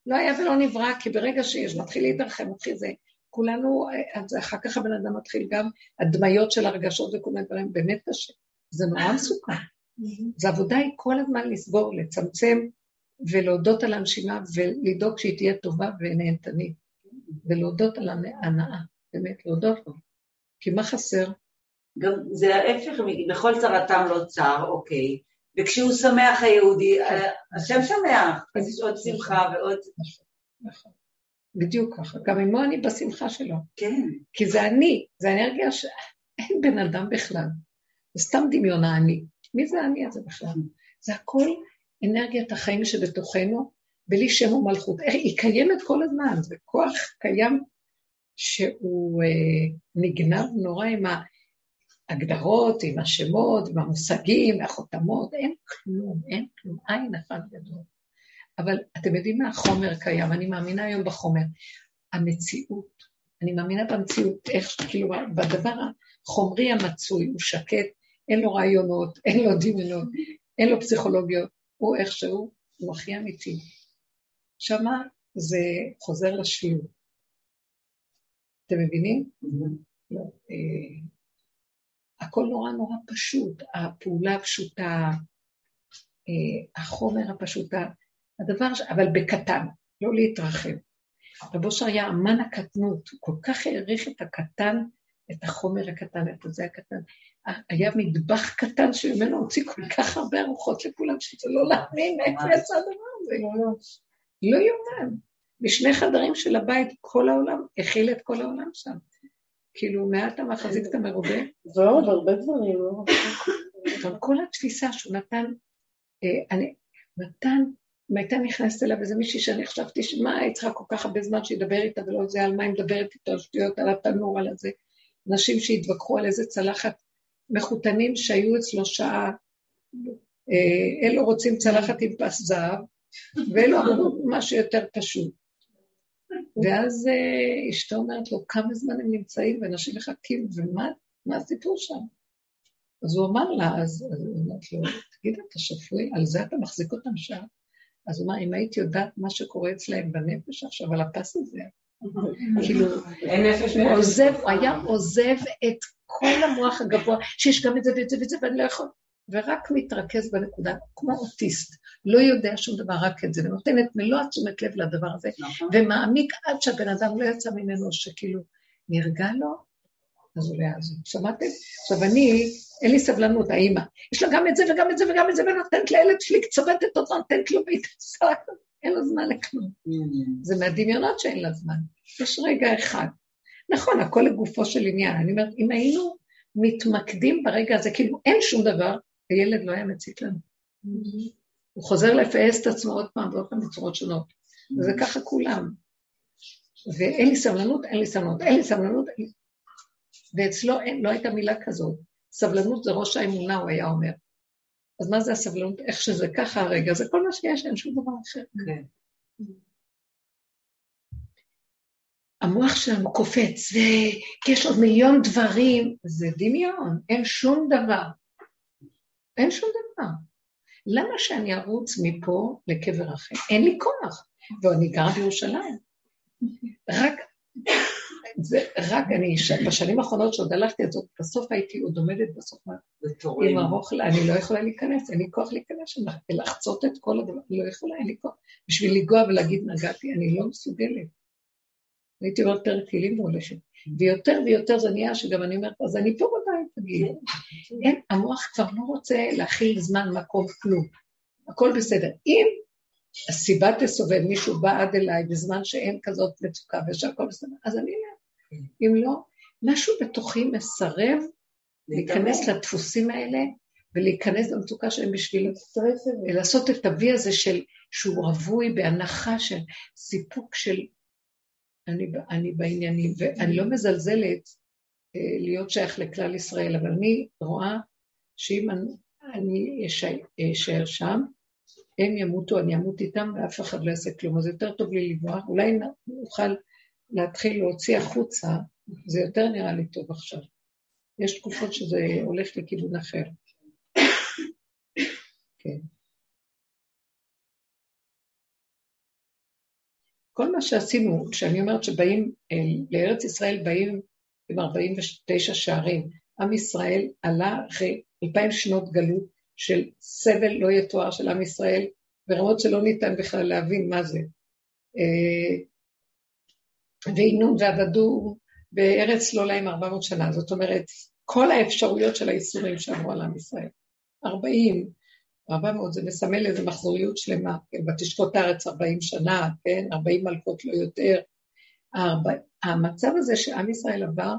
לא היה ולא נברא, כי ברגע שיש, מתחיל להתרחב, מתחיל זה. כולנו, אז אחר כך הבן אדם מתחיל גם, הדמיות של הרגשות וכל מיני דברים, באמת קשה. זה נורא מסוכן. אז העבודה היא כל הזמן לסגור, לצמצם ולהודות על הנשימה ולדאוג שהיא תהיה טובה ונהנתנית. ולהודות על ההנאה, באמת, להודות לו. כי מה חסר? גם זה ההפך, בכל צרתם לא צר, אוקיי. וכשהוא שמח היהודי, אה, השם שמח, אז יש עוד שמחה ועוד... נכון. בדיוק ככה. גם עמו אני בשמחה שלו. כן. כי זה אני, זה אנרגיה שאין בן אדם בכלל. זה סתם דמיון האני. מי זה האני הזה בכלל? זה הכל אנרגיית החיים שבתוכנו, בלי שם ומלכות. היא קיימת כל הזמן, זה כוח קיים שהוא אה, נגנב נורא עם ההגדרות, עם השמות, עם המושגים, החותמות, אין כלום, אין כלום, עין אחת גדול. אבל אתם יודעים מה החומר קיים, אני מאמינה היום בחומר. המציאות, אני מאמינה במציאות, איך, כאילו, בדבר החומרי המצוי, הוא שקט, אין לו רעיונות, אין לו דמיונות, אין לו פסיכולוגיות, הוא איכשהו, הוא הכי אמיתי. שמה זה חוזר לשילוב. אתם מבינים? לא. אה, הכל נורא נורא פשוט, הפעולה הפשוטה, אה, החומר הפשוט, הדבר, אבל בקטן, לא להתרחב. רבו אושר היה אמן הקטנות, הוא כל כך העריך את הקטן, את החומר הקטן, את הזה הקטן. היה מטבח קטן שממנו הוציא כל כך הרבה ארוחות לכולם, שזה לא להאמין איפה יצא הדבר הזה. לא יאומן. בשני חדרים של הבית, כל העולם, הכיל את כל העולם שם. כאילו, מעט המחזיק את המרובה. ועוד הרבה דברים, לא? אבל כל התפיסה שהוא נתן, אה, אני, נתן, אם הייתה נכנסת אליו איזה מישהי שאני חשבתי, שמה, היא צריכה כל כך הרבה זמן שידבר איתה ולא זה, על מה היא מדברת איתו, על שטויות, על התנור, על הזה. אנשים שהתווכחו על איזה צלחת, מחותנים שהיו אצלו שעה, אה, אלו רוצים צלחת עם פס זהב, ואלו אמרו משהו יותר פשוט. ואז אה, אשתו אומרת לו, כמה זמן הם נמצאים ואנשים מחכים, ומה הסיפור שם? אז הוא אמר לה, אז היא אומרת לו, תגיד, אתה שפוי? על זה אתה מחזיק אותם שם? אז הוא אמר, אם היית יודעת מה שקורה אצלהם בנפש עכשיו, על הפס הזה, כאילו, הוא עוזב, הוא היה עוזב את כל המוח הגבוה, שיש גם את זה ואת זה ואת זה, ואני לא יכול, ורק מתרכז בנקודה, כמו אוטיסט, לא יודע שום דבר, רק את זה, ונותן את מלוא התשומת לב לדבר הזה, נכון. ומעמיק עד שהבן אדם לא יצא ממנו, שכאילו נרגע לו, לא יעזור. שמעתם? עכשיו אני, אין לי סבלנות, האימא, יש לה גם את זה וגם את זה וגם את זה, ונותנת לילד שלי קצבטת אותו, נותנת לו בהתעסק, אין לו זמן לכלום. Mm. זה מהדמיונות שאין לה זמן. יש רגע אחד. נכון, הכל לגופו של עניין. אני אומרת, אם היינו מתמקדים ברגע הזה, כאילו אין שום דבר, הילד לא היה מציק לנו. הוא חוזר לפעס את עצמו עוד פעם ועוד פעם בצורות שונות. וזה ככה כולם. ואין לי סבלנות, אין לי סבלנות, אין לי סבלנות. ואצלו אין, לא הייתה מילה כזאת. סבלנות זה ראש האמונה, הוא היה אומר. אז מה זה הסבלנות? איך שזה ככה הרגע, זה כל מה שיש, אין שום דבר אחר. כן. המוח שלנו קופץ, וכי יש עוד מיליון דברים, זה דמיון, אין שום דבר. אין שום דבר. למה שאני ארוץ מפה לקבר אחר? אין לי כוח, ואני גרה בירושלים. רק, זה, רק אני, בשנים האחרונות שעוד הלכתי, אז בסוף הייתי עוד עומדת בסוף עם ארוך, אני לא יכולה להיכנס, אין לי כוח להיכנס לחצות את כל הדבר, לא יכולה, אין לי כוח. בשביל לנגוע ולהגיד נגעתי, אני לא מסוגלת. הייתי אומרת פרק תהילים והולכת. ויותר ויותר זה נהיה שגם אני אומרת, אז אני פה בבית, תגיד. אין, המוח כבר לא רוצה להכיל זמן, מקום, כלום. הכל בסדר. אם הסיבה תסובב, מישהו בא עד אליי בזמן שאין כזאת מצוקה ושהכל בסדר, אז אני אלך. אם לא, משהו בתוכי מסרב להיכנס לדפוסים האלה ולהיכנס למצוקה שלהם בשביל לעשות את ה-V הזה של, שהוא רווי בהנחה של סיפוק של אני, אני בעניינים, ואני לא מזלזלת אה, להיות שייך לכלל ישראל, אבל אני רואה שאם אני, אני אשאר שם, הם ימותו, אני אמות איתם, ואף אחד לא יעשה כלום. אז יותר טוב לי לברוח, אולי נוכל להתחיל להוציא החוצה, זה יותר נראה לי טוב עכשיו. יש תקופות שזה הולך לכיוון אחר. כן. כל מה שעשינו, כשאני אומרת שבאים אל, לארץ ישראל, באים עם 49 שערים. עם ישראל עלה אחרי אלפיים שנות גלות של סבל לא יתואר של עם ישראל, ברמות שלא ניתן בכלל להבין מה זה. אה, ועינו ועבדו בארץ לא להם 400 שנה, זאת אומרת, כל האפשרויות של האיסורים שעברו על עם ישראל. 40, 400 זה מסמל איזו מחזוריות שלמה, כן, הארץ 40 שנה, כן, 40 מלכות לא יותר. המצב הזה שעם ישראל עבר,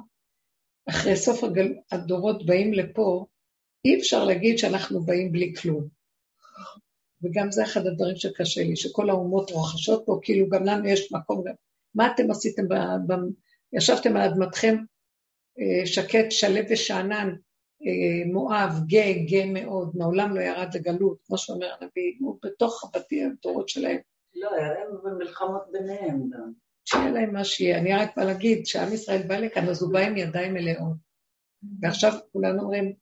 אחרי סוף הגל... הדורות באים לפה, אי אפשר להגיד שאנחנו באים בלי כלום. וגם זה אחד הדברים שקשה לי, שכל האומות רוכשות פה, כאילו גם לנו יש מקום, מה אתם עשיתם, ב... ב... ישבתם על אדמתכם אה, שקט, שלו ושאנן, אה, מואב, גא, גא מאוד, מעולם לא ירד לגלות, כמו שאומר הנביא, הוא בתוך הבתים, הדורות שלהם. לא, היה להם מלחמות ביניהם גם. שיהיה להם מה שיהיה. אני רק בא להגיד, כשעם ישראל בא לכאן, אז הוא בא עם ידיים מלאות. ועכשיו כולנו אומרים,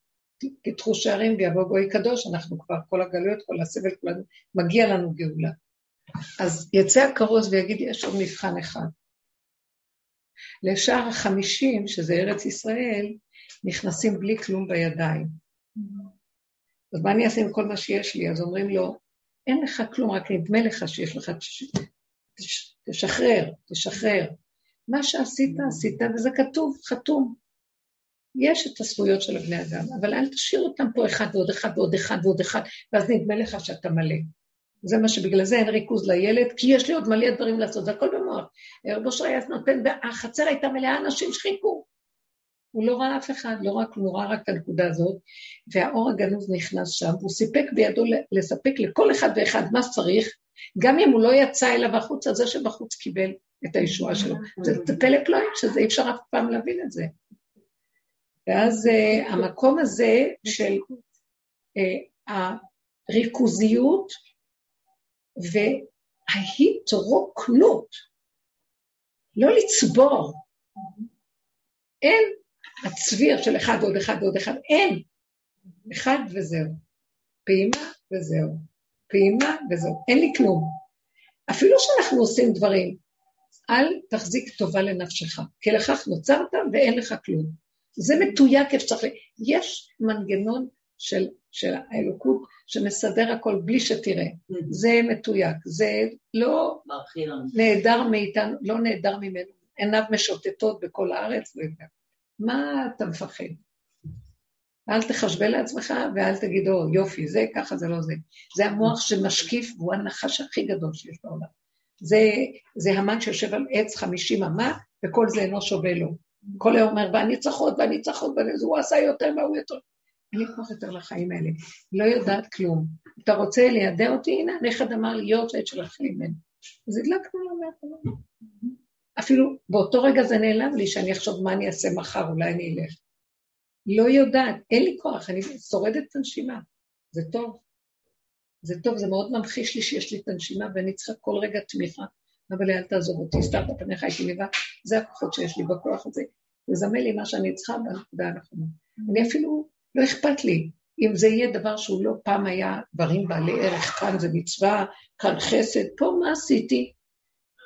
פתחו שערים ויבוא גוי קדוש, אנחנו כבר, כל הגלויות, כל הסבל, כולנו, מגיע לנו גאולה. אז יצא הכרוז ויגיד, יש עוד מבחן אחד. לשער החמישים, שזה ארץ ישראל, נכנסים בלי כלום בידיים. אז מה אני אעשה עם כל מה שיש לי? אז אומרים לו, אין לך כלום, רק נדמה לך שיש לך... תשחרר, תשחרר. מה שעשית, עשית, וזה כתוב, חתום. יש את הזכויות של הבני אדם, אבל אל תשאיר אותם פה אחד ועוד אחד ועוד אחד ועוד אחד, ואז נדמה לך שאתה מלא. זה מה שבגלל זה אין ריכוז לילד, כי יש לי עוד מלא דברים לעשות, זה הכל במוח. רבו שרייס נותן, החצר הייתה מלאה אנשים שחיכו. הוא לא ראה אף אחד, לא רק, הוא ראה רק את הנקודה הזאת, והאור הגנוז נכנס שם, והוא סיפק בידו לספק לכל אחד ואחד מה שצריך, גם אם הוא לא יצא אליו החוצה, זה שבחוץ קיבל את הישועה שלו. זה פלא פלואים שזה, אי אפשר אף פעם להבין את זה. ואז uh, המקום הזה של uh, וההתרוקנות, לא לצבור, אין הצביר של אחד ועוד אחד ועוד אחד, אין. אחד וזהו. פעימה וזהו. פעימה וזהו. אין לי כלום. אפילו שאנחנו עושים דברים, אל תחזיק טובה לנפשך, כי לכך נוצרת ואין לך כלום. זה מתויק שצריך... יש מנגנון של, של האלוקות שמסדר הכל בלי שתראה. זה מתויק, זה לא נעדר מאיתנו, לא נעדר ממנו. עיניו משוטטות בכל הארץ, מה אתה מפחד? אל תחשבה לעצמך ואל תגיד, או, יופי, זה ככה, זה לא זה. זה המוח שמשקיף והוא הנחש הכי גדול שיש בעולם. זה, זה המן שיושב על עץ חמישים אמה, וכל זה אינו שווה לו. כל היום אומר, והניצחות, והניצחות, והוא עשה יותר והוא יותר. אין לי כוח יותר לחיים האלה. לא יודעת כלום. אתה רוצה לידע אותי? הנה, הנכד אמר לי, יורט של החיים ממנו. אז הדלקנו לו מהחלום. אפילו באותו רגע זה נעלם לי, שאני אחשוב מה אני אעשה מחר, אולי אני אלך. לא יודעת, אין לי כוח, אני שורדת את הנשימה. זה טוב. זה טוב, זה מאוד ממחיש לי שיש לי את הנשימה ואני צריכה כל רגע תמיכה. אבל אל תעזוב אותי, סתרת פניך הייתי לבד, זה הכוחות שיש לי בכוח הזה. לזמן לי מה שאני צריכה הנכונה. אני אפילו, לא אכפת לי. אם זה יהיה דבר שהוא לא פעם היה דברים בעלי ערך, כאן זה מצווה, כאן חסד, פה מה עשיתי?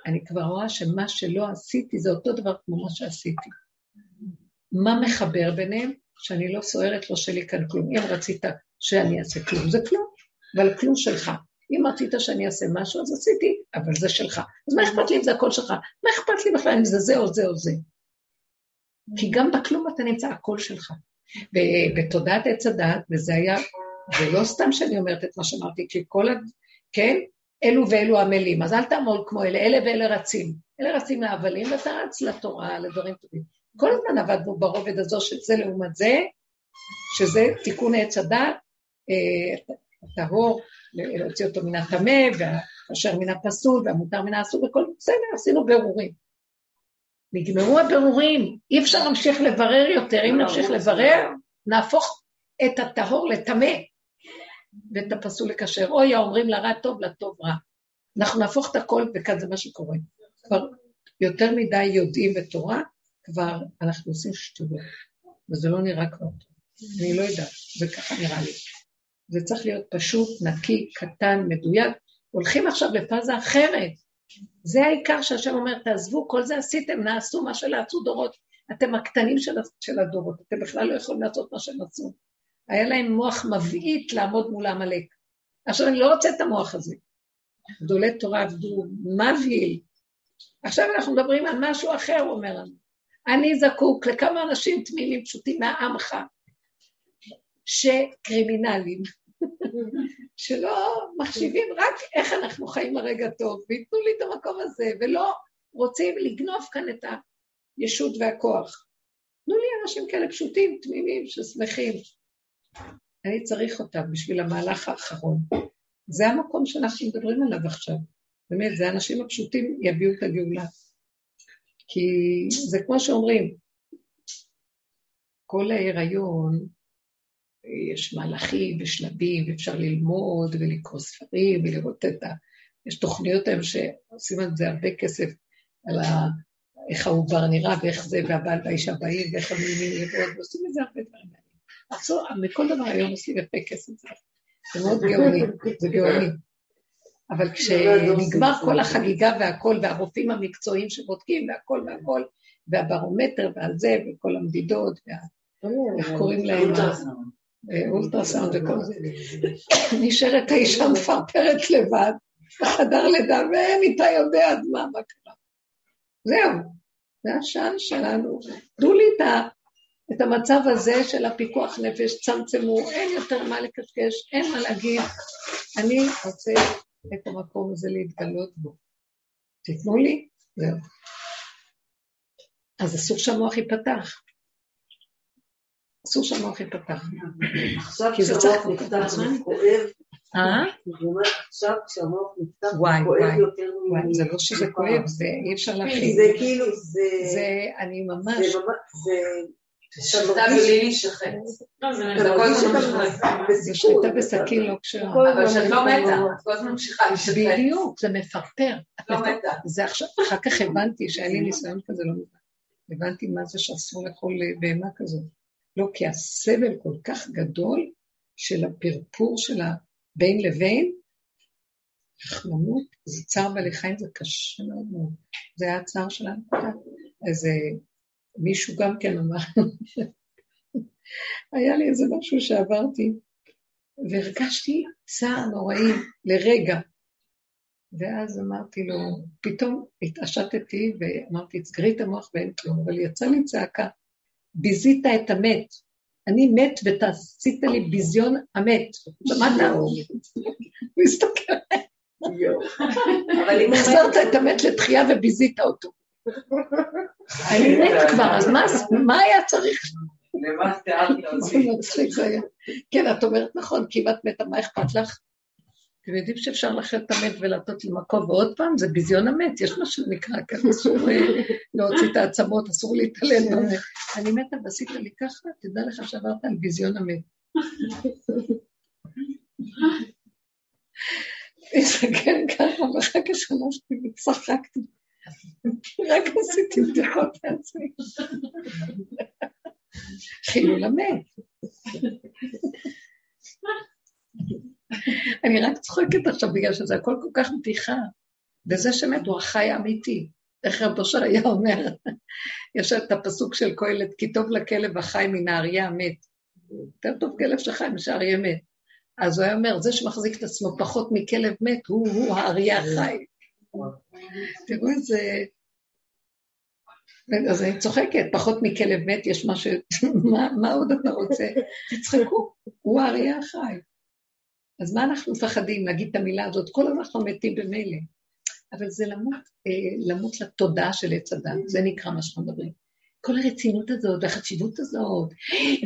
אני כבר רואה שמה שלא עשיתי זה אותו דבר כמו מה שעשיתי. מה מחבר ביניהם? שאני לא סוערת, לא שלי כאן כלום. אם רצית שאני אעשה כלום, זה כלום, אבל כלום שלך. אם רצית שאני אעשה משהו, אז עשיתי, אבל זה שלך. אז מה אכפת לי אם זה הכל שלך? מה אכפת לי בכלל אם זה זה או זה או זה? כי גם בכלום אתה נמצא, הכל שלך. ובתודעת עץ הדעת, וזה היה, ולא סתם שאני אומרת את מה שאמרתי, כי כל ה... כן? אלו ואלו עמלים, אז אל תעמול כמו אלה, אלה ואלה רצים. אלה רצים להבלים, ואתה רץ לתורה, לדברים טובים. כל הזמן עבדנו ברובד הזו של זה לעומת זה, שזה תיקון עץ הדת, אה, הטהור, להוציא אותו מן הטמא, והאשר מן הפסול, והמותר מן האסור, וכל בסדר, עשינו בירורים. נגמרו הבירורים, אי אפשר להמשיך לברר יותר, אם נמשיך לברר, נהפוך את הטהור לטמא. ואת הפסול לקשר. אוי, האומרים לרע טוב, לטוב רע. אנחנו נהפוך את הכל, וכאן זה מה שקורה. כבר יותר מדי יודעים בתורה, כבר אנחנו עושים שטויות, וזה לא נראה כבר טוב. אני לא יודעת, זה ככה נראה לי. זה צריך להיות פשוט, נקי, קטן, מדויק. הולכים עכשיו לפאזה אחרת. זה העיקר שהשם אומר, תעזבו, כל זה עשיתם, נעשו מה שלעשו דורות. אתם הקטנים של, של הדורות, אתם בכלל לא יכולים לעשות מה שהם עשו. היה להם מוח מבעית לעמוד מול העמלק. עכשיו, אני לא רוצה את המוח הזה. גדולי תורה עבדו מבהיל. עכשיו אנחנו מדברים על משהו אחר, הוא אומר לנו. אני זקוק לכמה אנשים תמימים פשוטים מהעמך, שקרימינלים, שלא מחשיבים רק איך אנחנו חיים הרגע טוב, וייתנו לי את המקום הזה, ולא רוצים לגנוב כאן את הישות והכוח. תנו לי אנשים כאלה פשוטים, תמימים, ששמחים. אני צריך אותם בשביל המהלך האחרון. זה המקום שאנחנו מדברים עליו עכשיו. באמת, זה האנשים הפשוטים יביאו את הגאולה. כי זה כמו שאומרים, כל ההיריון, יש מהלכים ושלבים, ואפשר ללמוד ולקרוא ספרים ולראות את ה... יש תוכניות היום שעושים על זה הרבה כסף, על ה... איך העובר נראה ואיך זה, והבעל והאישה באים, ואיך נראים לראות, ועושים מזה הרבה דברים. עשו, מכל דבר היום עושים יפה כסף. זה מאוד גאוני, זה גאוני. אבל כשנגמר כל החגיגה והכל, והרופאים המקצועיים שבודקים והכל והכל, והברומטר ועל זה, וכל המדידות, ואיך קוראים להם? אולטרסאונד וכל זה. נשארת האישה מפרפרת לבד, בחדר לידה, ואין איתה יודע עד מה, מה קרה. זהו, זה השען שלנו. תנו לי את, ה, את המצב הזה של הפיקוח נפש, צמצמו, אין יותר מה לקשקש, אין מה להגיד. אני רוצה את המקום הזה להתגלות בו. תיתנו לי, זהו. אז אסור שהמוח ייפתח. אסור שהמוח ייפתח. עכשיו כשהמוח נפתח וכואב, אה? עכשיו כשהמוח נפתח וכואב יותר ממני. זה לא שזה כואב, זה אי אפשר להכין. זה כאילו, זה... זה, אני ממש... זה... שתה בלי להישחט. לא, זה שליטה בסכין לא כשרה. אבל שאת לא מתה, את כל הזמן ממשיכה להישחט. בדיוק, זה מפרפר. לא מתה. זה עכשיו, אחר כך הבנתי שהיה לי ניסיון כזה לא מבין. הבנתי מה זה שאסור לאכול בהמה כזאת. לא, כי הסבל כל כך גדול של הפרפור של הבין לבין, רחמנות, זה צער בעלי חיים, זה קשה מאוד מאוד. זה היה הצער שלנו. אז מישהו גם כן אמר, היה לי איזה משהו שעברתי, והרגשתי צער נוראי לרגע. ואז אמרתי לו, פתאום התעשתתי ואמרתי, תסגרי את המוח ואין כלום, אבל יצא לי צעקה, ביזית את המת. אני מת ועשית לי ביזיון המת. שמעת? הוא מסתכל עליי. החזרת את המת לתחייה וביזית אותו. אני מת כבר, אז מה היה צריך? למה תיארת היה. כן, את אומרת נכון, כי אם את מתה, מה אכפת לך? אתם יודעים שאפשר לאחד את המת ולעטות למקום, ועוד פעם, זה ביזיון המת, יש מה שנקרא ככה, אסור להוציא את העצמות, אסור להתעלם. אני מתה ועשית לי ככה, תדע לך שעברת על ביזיון המת. הסתכל ככה, ואחר כך שלשתי וצחקתי. רק עשיתי בדיחות לעצמי. חילול המת. אני רק צוחקת עכשיו בגלל שזה הכל כל כך בדיחה. וזה שמת הוא החי האמיתי. איך רב אושר היה אומר, יש את הפסוק של קהלת, כי טוב לכלב החי מן האריה המת. יותר טוב כלב שחי משל אריה מת. אז הוא היה אומר, זה שמחזיק את עצמו פחות מכלב מת, הוא-הוא האריה החי. תראו איזה... אז אני צוחקת, פחות מכלב מת יש משהו, מה, מה עוד אתה רוצה? תצחקו, הוא האריה החי. אז מה אנחנו מפחדים להגיד את המילה הזאת? כל הזמן אנחנו מתים במילא. אבל זה למות, אה, למות לתודעה של עץ הדת, זה נקרא מה שאנחנו מדברים. כל הרצינות הזאת והחשיבות הזאת,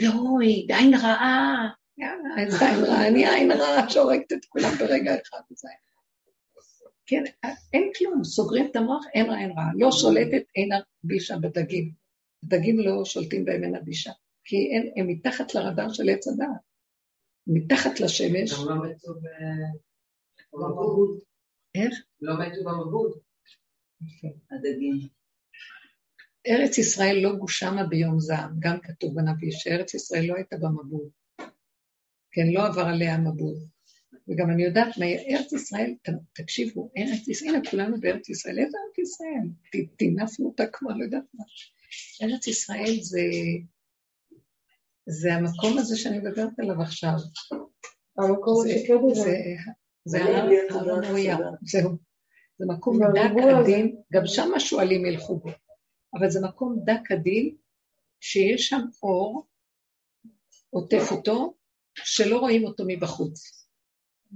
ואוי, עין רעה, יאללה, איזה עין רעה, אני עין רעה שהורגת את כולם ברגע אחד. וזה. כן, אין כלום, סוגרים את המוח, אין רע, אין רע. לא שולטת, אין הבישה בדגים. הדגים לא שולטים בהם, אין הבישה. כי הם מתחת לרדאר של עץ הדעת. מתחת לשמש. הם לא מתו במבוד. איך? לא מתו במבוד. הדגים. ארץ ישראל לא גושמה ביום זעם, גם כתוב בנביא שארץ ישראל לא הייתה במבוד. כן, לא עבר עליה המבול. וגם אני יודעת מה ארץ ישראל, תקשיבו, ארץ ישראל, הנה כולנו בארץ ישראל, איזה ארץ ישראל? טינפנו אותה כמו לא יודעת מה. ארץ ישראל זה, זה המקום הזה שאני מדברת עליו עכשיו. המקום שכן זה, זה הר המוריה, זהו. זה מקום דק עדין, גם שם השועלים ילכו בו, אבל זה מקום דק עדין, שיש שם אור, עוטף אותו, שלא רואים אותו מבחוץ.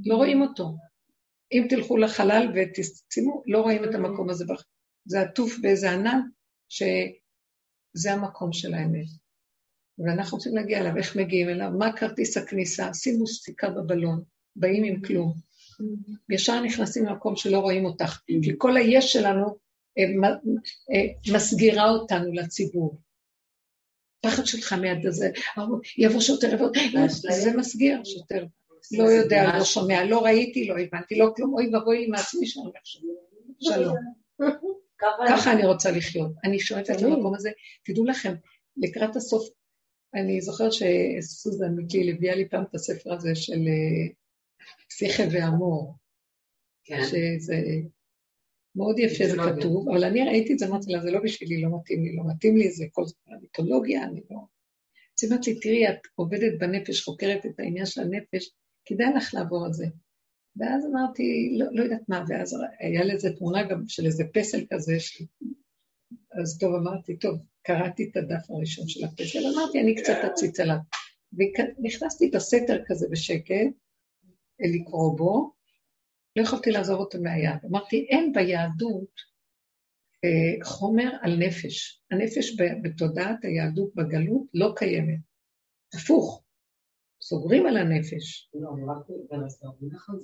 לא רואים אותו. אם תלכו לחלל ותשימו, לא רואים את המקום הזה. זה עטוף באיזה ענן, שזה המקום של האמת. ואנחנו רוצים להגיע אליו, איך מגיעים אליו, מה כרטיס הכניסה, שימו סיכה בבלון, באים עם כלום. ישר נכנסים למקום שלא רואים אותך, כי כל היש שלנו אה, אה, מסגירה אותנו לציבור. פחד של חמד הזה, יבוא שוטר, יבוא, זה מסגיר, שוטר. לא יודע, לא שומע, לא ראיתי, לא הבנתי, לא כלום, אוי ואבוי לי מעצמי שאני שלום. ככה אני רוצה לחיות. אני שואפת למקום הזה. תדעו לכם, לקראת הסוף, אני זוכרת שסוזן מקליל הביאה לי פעם את הספר הזה של אה, פסיכה ואמור. כן. שזה מאוד יפה, זה כתוב, אבל אני ראיתי את זה, אמרתי לה, זה לא בשבילי, לא מתאים לי, לא מתאים לי, זה כל מיתולוגיה, אני לא... אז היא אמרת לי, תראי, את עובדת בנפש, חוקרת את העניין של הנפש, כדאי לך לעבור על זה. ואז אמרתי, לא, לא יודעת מה, ואז היה לזה תמונה גם של איזה פסל כזה, ש... אז טוב, אמרתי, טוב, קראתי את הדף הראשון של הפסל, אמרתי, אני קצת אציץ עליו. ונכנסתי בסתר כזה בשקט, לקרוא בו, לא יכולתי לעזוב אותו מהיד. אמרתי, אין ביהדות אה, חומר על נפש. הנפש בתודעת היהדות בגלות לא קיימת. הפוך, סוגרים על הנפש. לא, נכון,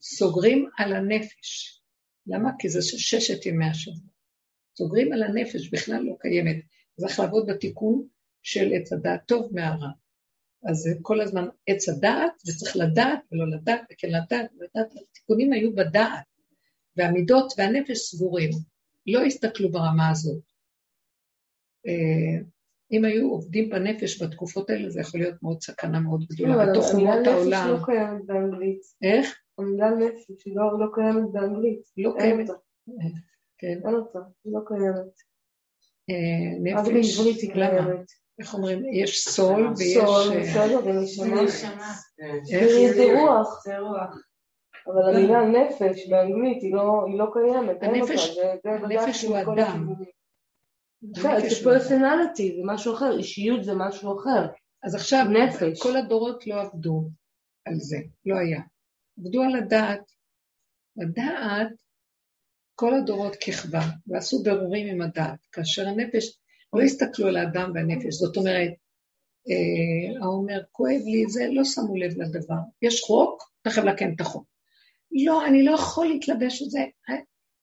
סוגרים על הנפש. למה? כי זה ששת ימי השבוע. סוגרים על הנפש, בכלל לא קיימת. צריך לעבוד בתיקון של עץ הדעת טוב מהרע. אז זה כל הזמן עץ הדעת, וצריך לדעת ולא לדעת וכן לדעת ולדעת. התיקונים היו בדעת, והמידות והנפש סגורים. לא הסתכלו ברמה הזאת. אה, אם היו עובדים בנפש בתקופות האלה, זה יכול להיות מאוד סכנה מאוד גדולה, בתוך אומות העולם. המילה נפש לא קיימת באנגלית. איך? המילה נפש לא, לא קיימת באנגלית. לא קיימת. כן. אין אותה, היא לא קיימת. אה, נפש, בעברית היא קיימת. איך אומרים? יש סול ויש... סול, אה, בסדר, ונשמה. זה רוח. זה רוח. אבל המילה נפש באנגלית היא לא, לא קיימת, הנפש הוא אדם. זה פרסונליטי, זה משהו אחר, אישיות זה משהו אחר. אז עכשיו, נפש. כל הדורות לא עבדו על זה, לא היה. עבדו על הדעת. הדעת, כל הדורות ככבה, ועשו ברורים עם הדעת, כאשר הנפש, לא הסתכלו על האדם והנפש, זאת אומרת, אה, האומר, כואב לי, זה, לא שמו לב לדבר. יש חוק, תכף לקן את החוק. לא, אני לא יכול להתלבש על זה,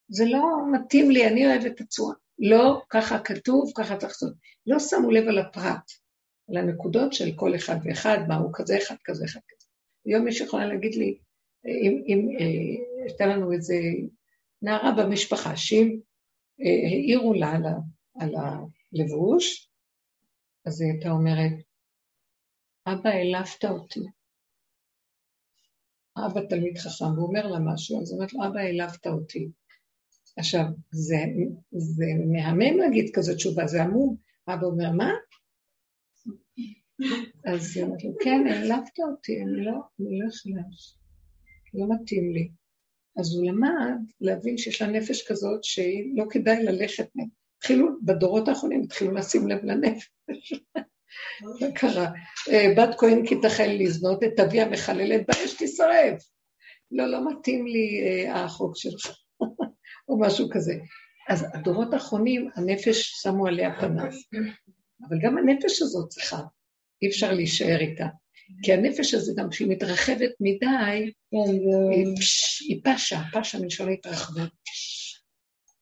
זה לא מתאים לי, אני אוהבת את הצורה. לא, ככה כתוב, ככה צריך לעשות. לא שמו לב על הפרט, על הנקודות של כל אחד ואחד, מה הוא כזה אחד, כזה אחד כזה. היום מישהו יכולה להגיד לי, אם, אם אה, הייתה לנו איזה נערה במשפחה, שאם אה, העירו לה על, על הלבוש, אז היא הייתה אומרת, אבא, העלפת אותי. אבא תלמיד חכם, והוא אומר לה משהו, אז היא אומרת לו, אבא, העלפת אותי. עכשיו, זה, זה מהמם להגיד כזאת תשובה, זה עמום. אבא אומר, מה? אז היא אומרת לו, כן, העלבת אותי, אני לא, אני לא יכולה, לא מתאים לי. אז הוא למד להבין שיש לה נפש כזאת שהיא לא כדאי ללכת מהם. התחילו, בדורות האחרונים התחילו לשים לב לנפש. מה קרה? אה, בת כהן כי תחל לזנות את אבי המחללת באש תשרף. לא, לא מתאים לי אה, החוק שלך. או משהו כזה. אז הדורות האחרונים, הנפש שמו עליה פנס. אבל גם הנפש הזאת צריכה, אי אפשר להישאר איתה. כי הנפש הזאת, גם כשהיא מתרחבת מדי, היא פשה, פשה מלשון התרחבות.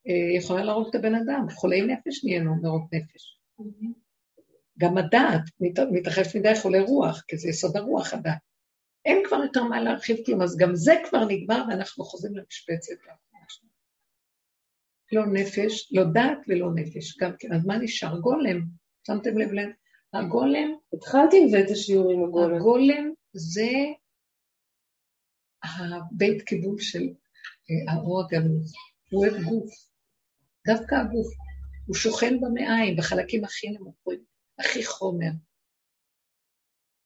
אה, יכולה להרוג את הבן אדם, חולי נפש נהיינו מרוב נפש. גם הדעת מתרחבת מדי חולי רוח, כי זה יסוד הרוח, הדעת. אין כבר יותר מה להרחיב כלום, אז גם זה כבר נגמר ואנחנו חוזרים למשבצת. לא נפש, לא דעת ולא נפש, גם כן. אז מה נשאר? גולם. שמתם לב להם? הגולם... התחלתי עם זה את השיעור עם הגולם. הגולם זה הבית קיבול של אה, האור הגנוז. הוא אוהב גוף, דווקא הגוף. הוא שוכן במעיים, בחלקים הכי נמוכים, הכי חומר.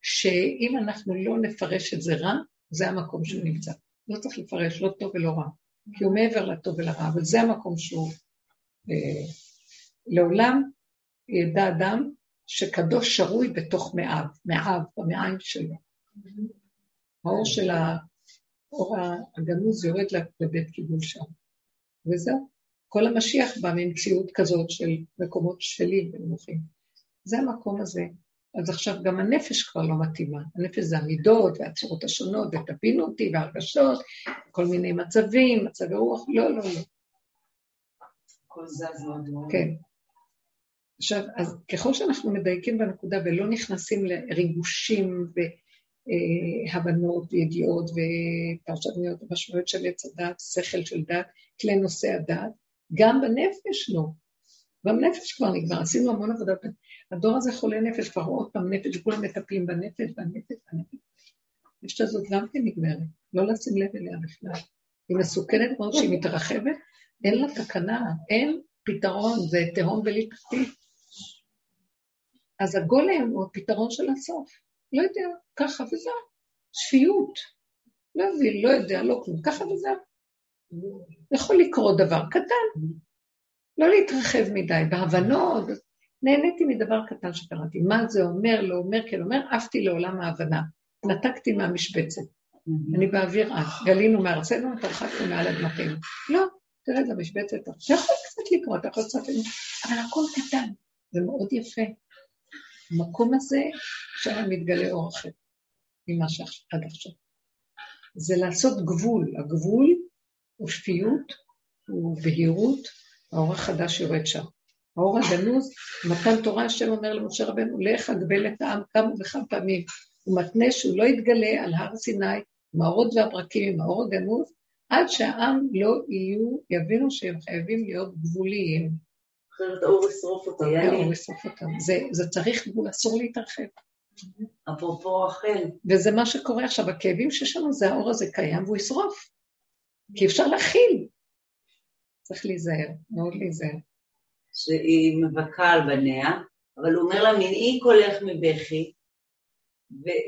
שאם אנחנו לא נפרש את זה רע, זה המקום שהוא נמצא. לא צריך לפרש, לא טוב ולא רע, כי הוא מעבר לטוב ולרע, אבל זה המקום שהוא... אה, לעולם ידע אדם שקדוש שרוי בתוך מאב, מאב, במעיים שלו. האור של האור הגנוז יורד לבית קיבול שם. וזהו. כל המשיח בא ממציאות כזאת של מקומות שפלים ונמוכים. זה המקום הזה. אז עכשיו גם הנפש כבר לא מתאימה. הנפש זה המידות והצורות השונות, ותבינו אותי, והרגשות, כל מיני מצבים, מצבי רוח, לא, לא, לא. הכל זז מאוד מאוד. כן. עכשיו, אז ככל שאנחנו מדייקים בנקודה ולא נכנסים לריגושים והבנות וידיעות ופרשנויות ומשמעויות של עץ הדת, שכל של דת, כלי נושא הדת, גם בנפש לא. בנפש כבר נגמר, עשינו המון עבודה. הדור הזה חולה נפש, כבר עוד פעם נפש, כולם מטפלים בנפש, בנפש, בנפש. הנפש הזאת גם כן נגמרת, לא לשים לב אליה בכלל. היא מסוכנת מאוד שהיא מתרחבת, אין לה תקנה, אין פתרון, זה תהום בלי תחתית. אז הגולם הוא הפתרון של הסוף. לא יודע, ככה וזהו. שפיות. לא מבין, לא יודע, לא כלום, ככה וזהו. יכול לקרות דבר קטן. לא להתרחב מדי, בהבנות. נהניתי מדבר קטן שקראתי. מה זה אומר, לא אומר, כן אומר, עפתי לעולם ההבנה. נתקתי מהמשבצת. אני באוויר אז. גלינו מארצנו, התרחקנו מעל אדמתנו. לא, תרד למשבצת. אתה יכול קצת לקרוא, אתה יכול קצת... אבל הכל קטן. זה מאוד יפה. המקום הזה, שם מתגלה אור אחר ממה שעד עכשיו. זה לעשות גבול. הגבול הוא שפיות, הוא בהירות, האור החדש יורד שם. האור הגנוז, מתן תורה, השם אומר למשה רבנו, לך אגבל את העם כמה וכמה פעמים. הוא מתנה שהוא לא יתגלה על הר סיני עם האורות והברקים, עם האור הגנוז, עד שהעם לא יהיו, יבינו שהם חייבים להיות גבוליים. אחרת האור ישרוף אותם. האור ישרוף אותם. זה, זה צריך גבול, אסור להתרחב. אפרופו רחל. וזה מה שקורה עכשיו, הכאבים שיש לנו, זה האור הזה קיים והוא ישרוף. כי אפשר להכיל. צריך להיזהר, מאוד להיזהר. שהיא מבכה על בניה, אבל הוא אומר לה, מנעי קולך מבכי,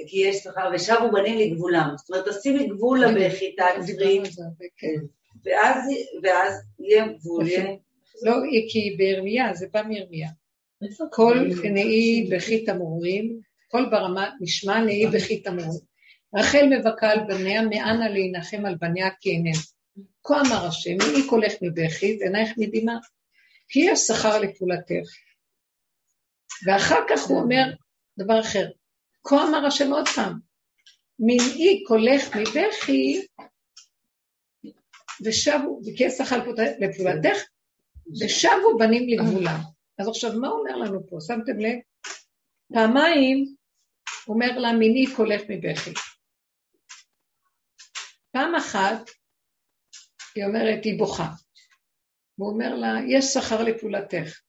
כי יש שכר, ושבו בנים לגבולם. זאת אומרת, תשימי גבול לבכי, תעצרי, כן. ואז יהיה גבול. לא, כי בירמיה, זה בא מירמיה. כל נעי בכי תמרורים, כל ברמה נשמע נעי בכי תמרורים. רחל מבכה על בניה, מאנה להנחם על בניה כי אינם. כה אמר השם, מי קולך מבכי ועינייך מדמעה, כי יש שכר לפעולתך. ואחר כך הוא אומר דבר אחר, כה אמר השם עוד פעם, מנעי קולך מבכי, ושבו, וכי יש שכר לפעולתך, ושבו בנים לגבולם. אז עכשיו, מה אומר לנו פה? שמתם לב? פעמיים אומר לה, מיני קולך מבכי. פעם אחת היא אומרת, היא בוכה. הוא אומר לה, יש שכר לפעולתך.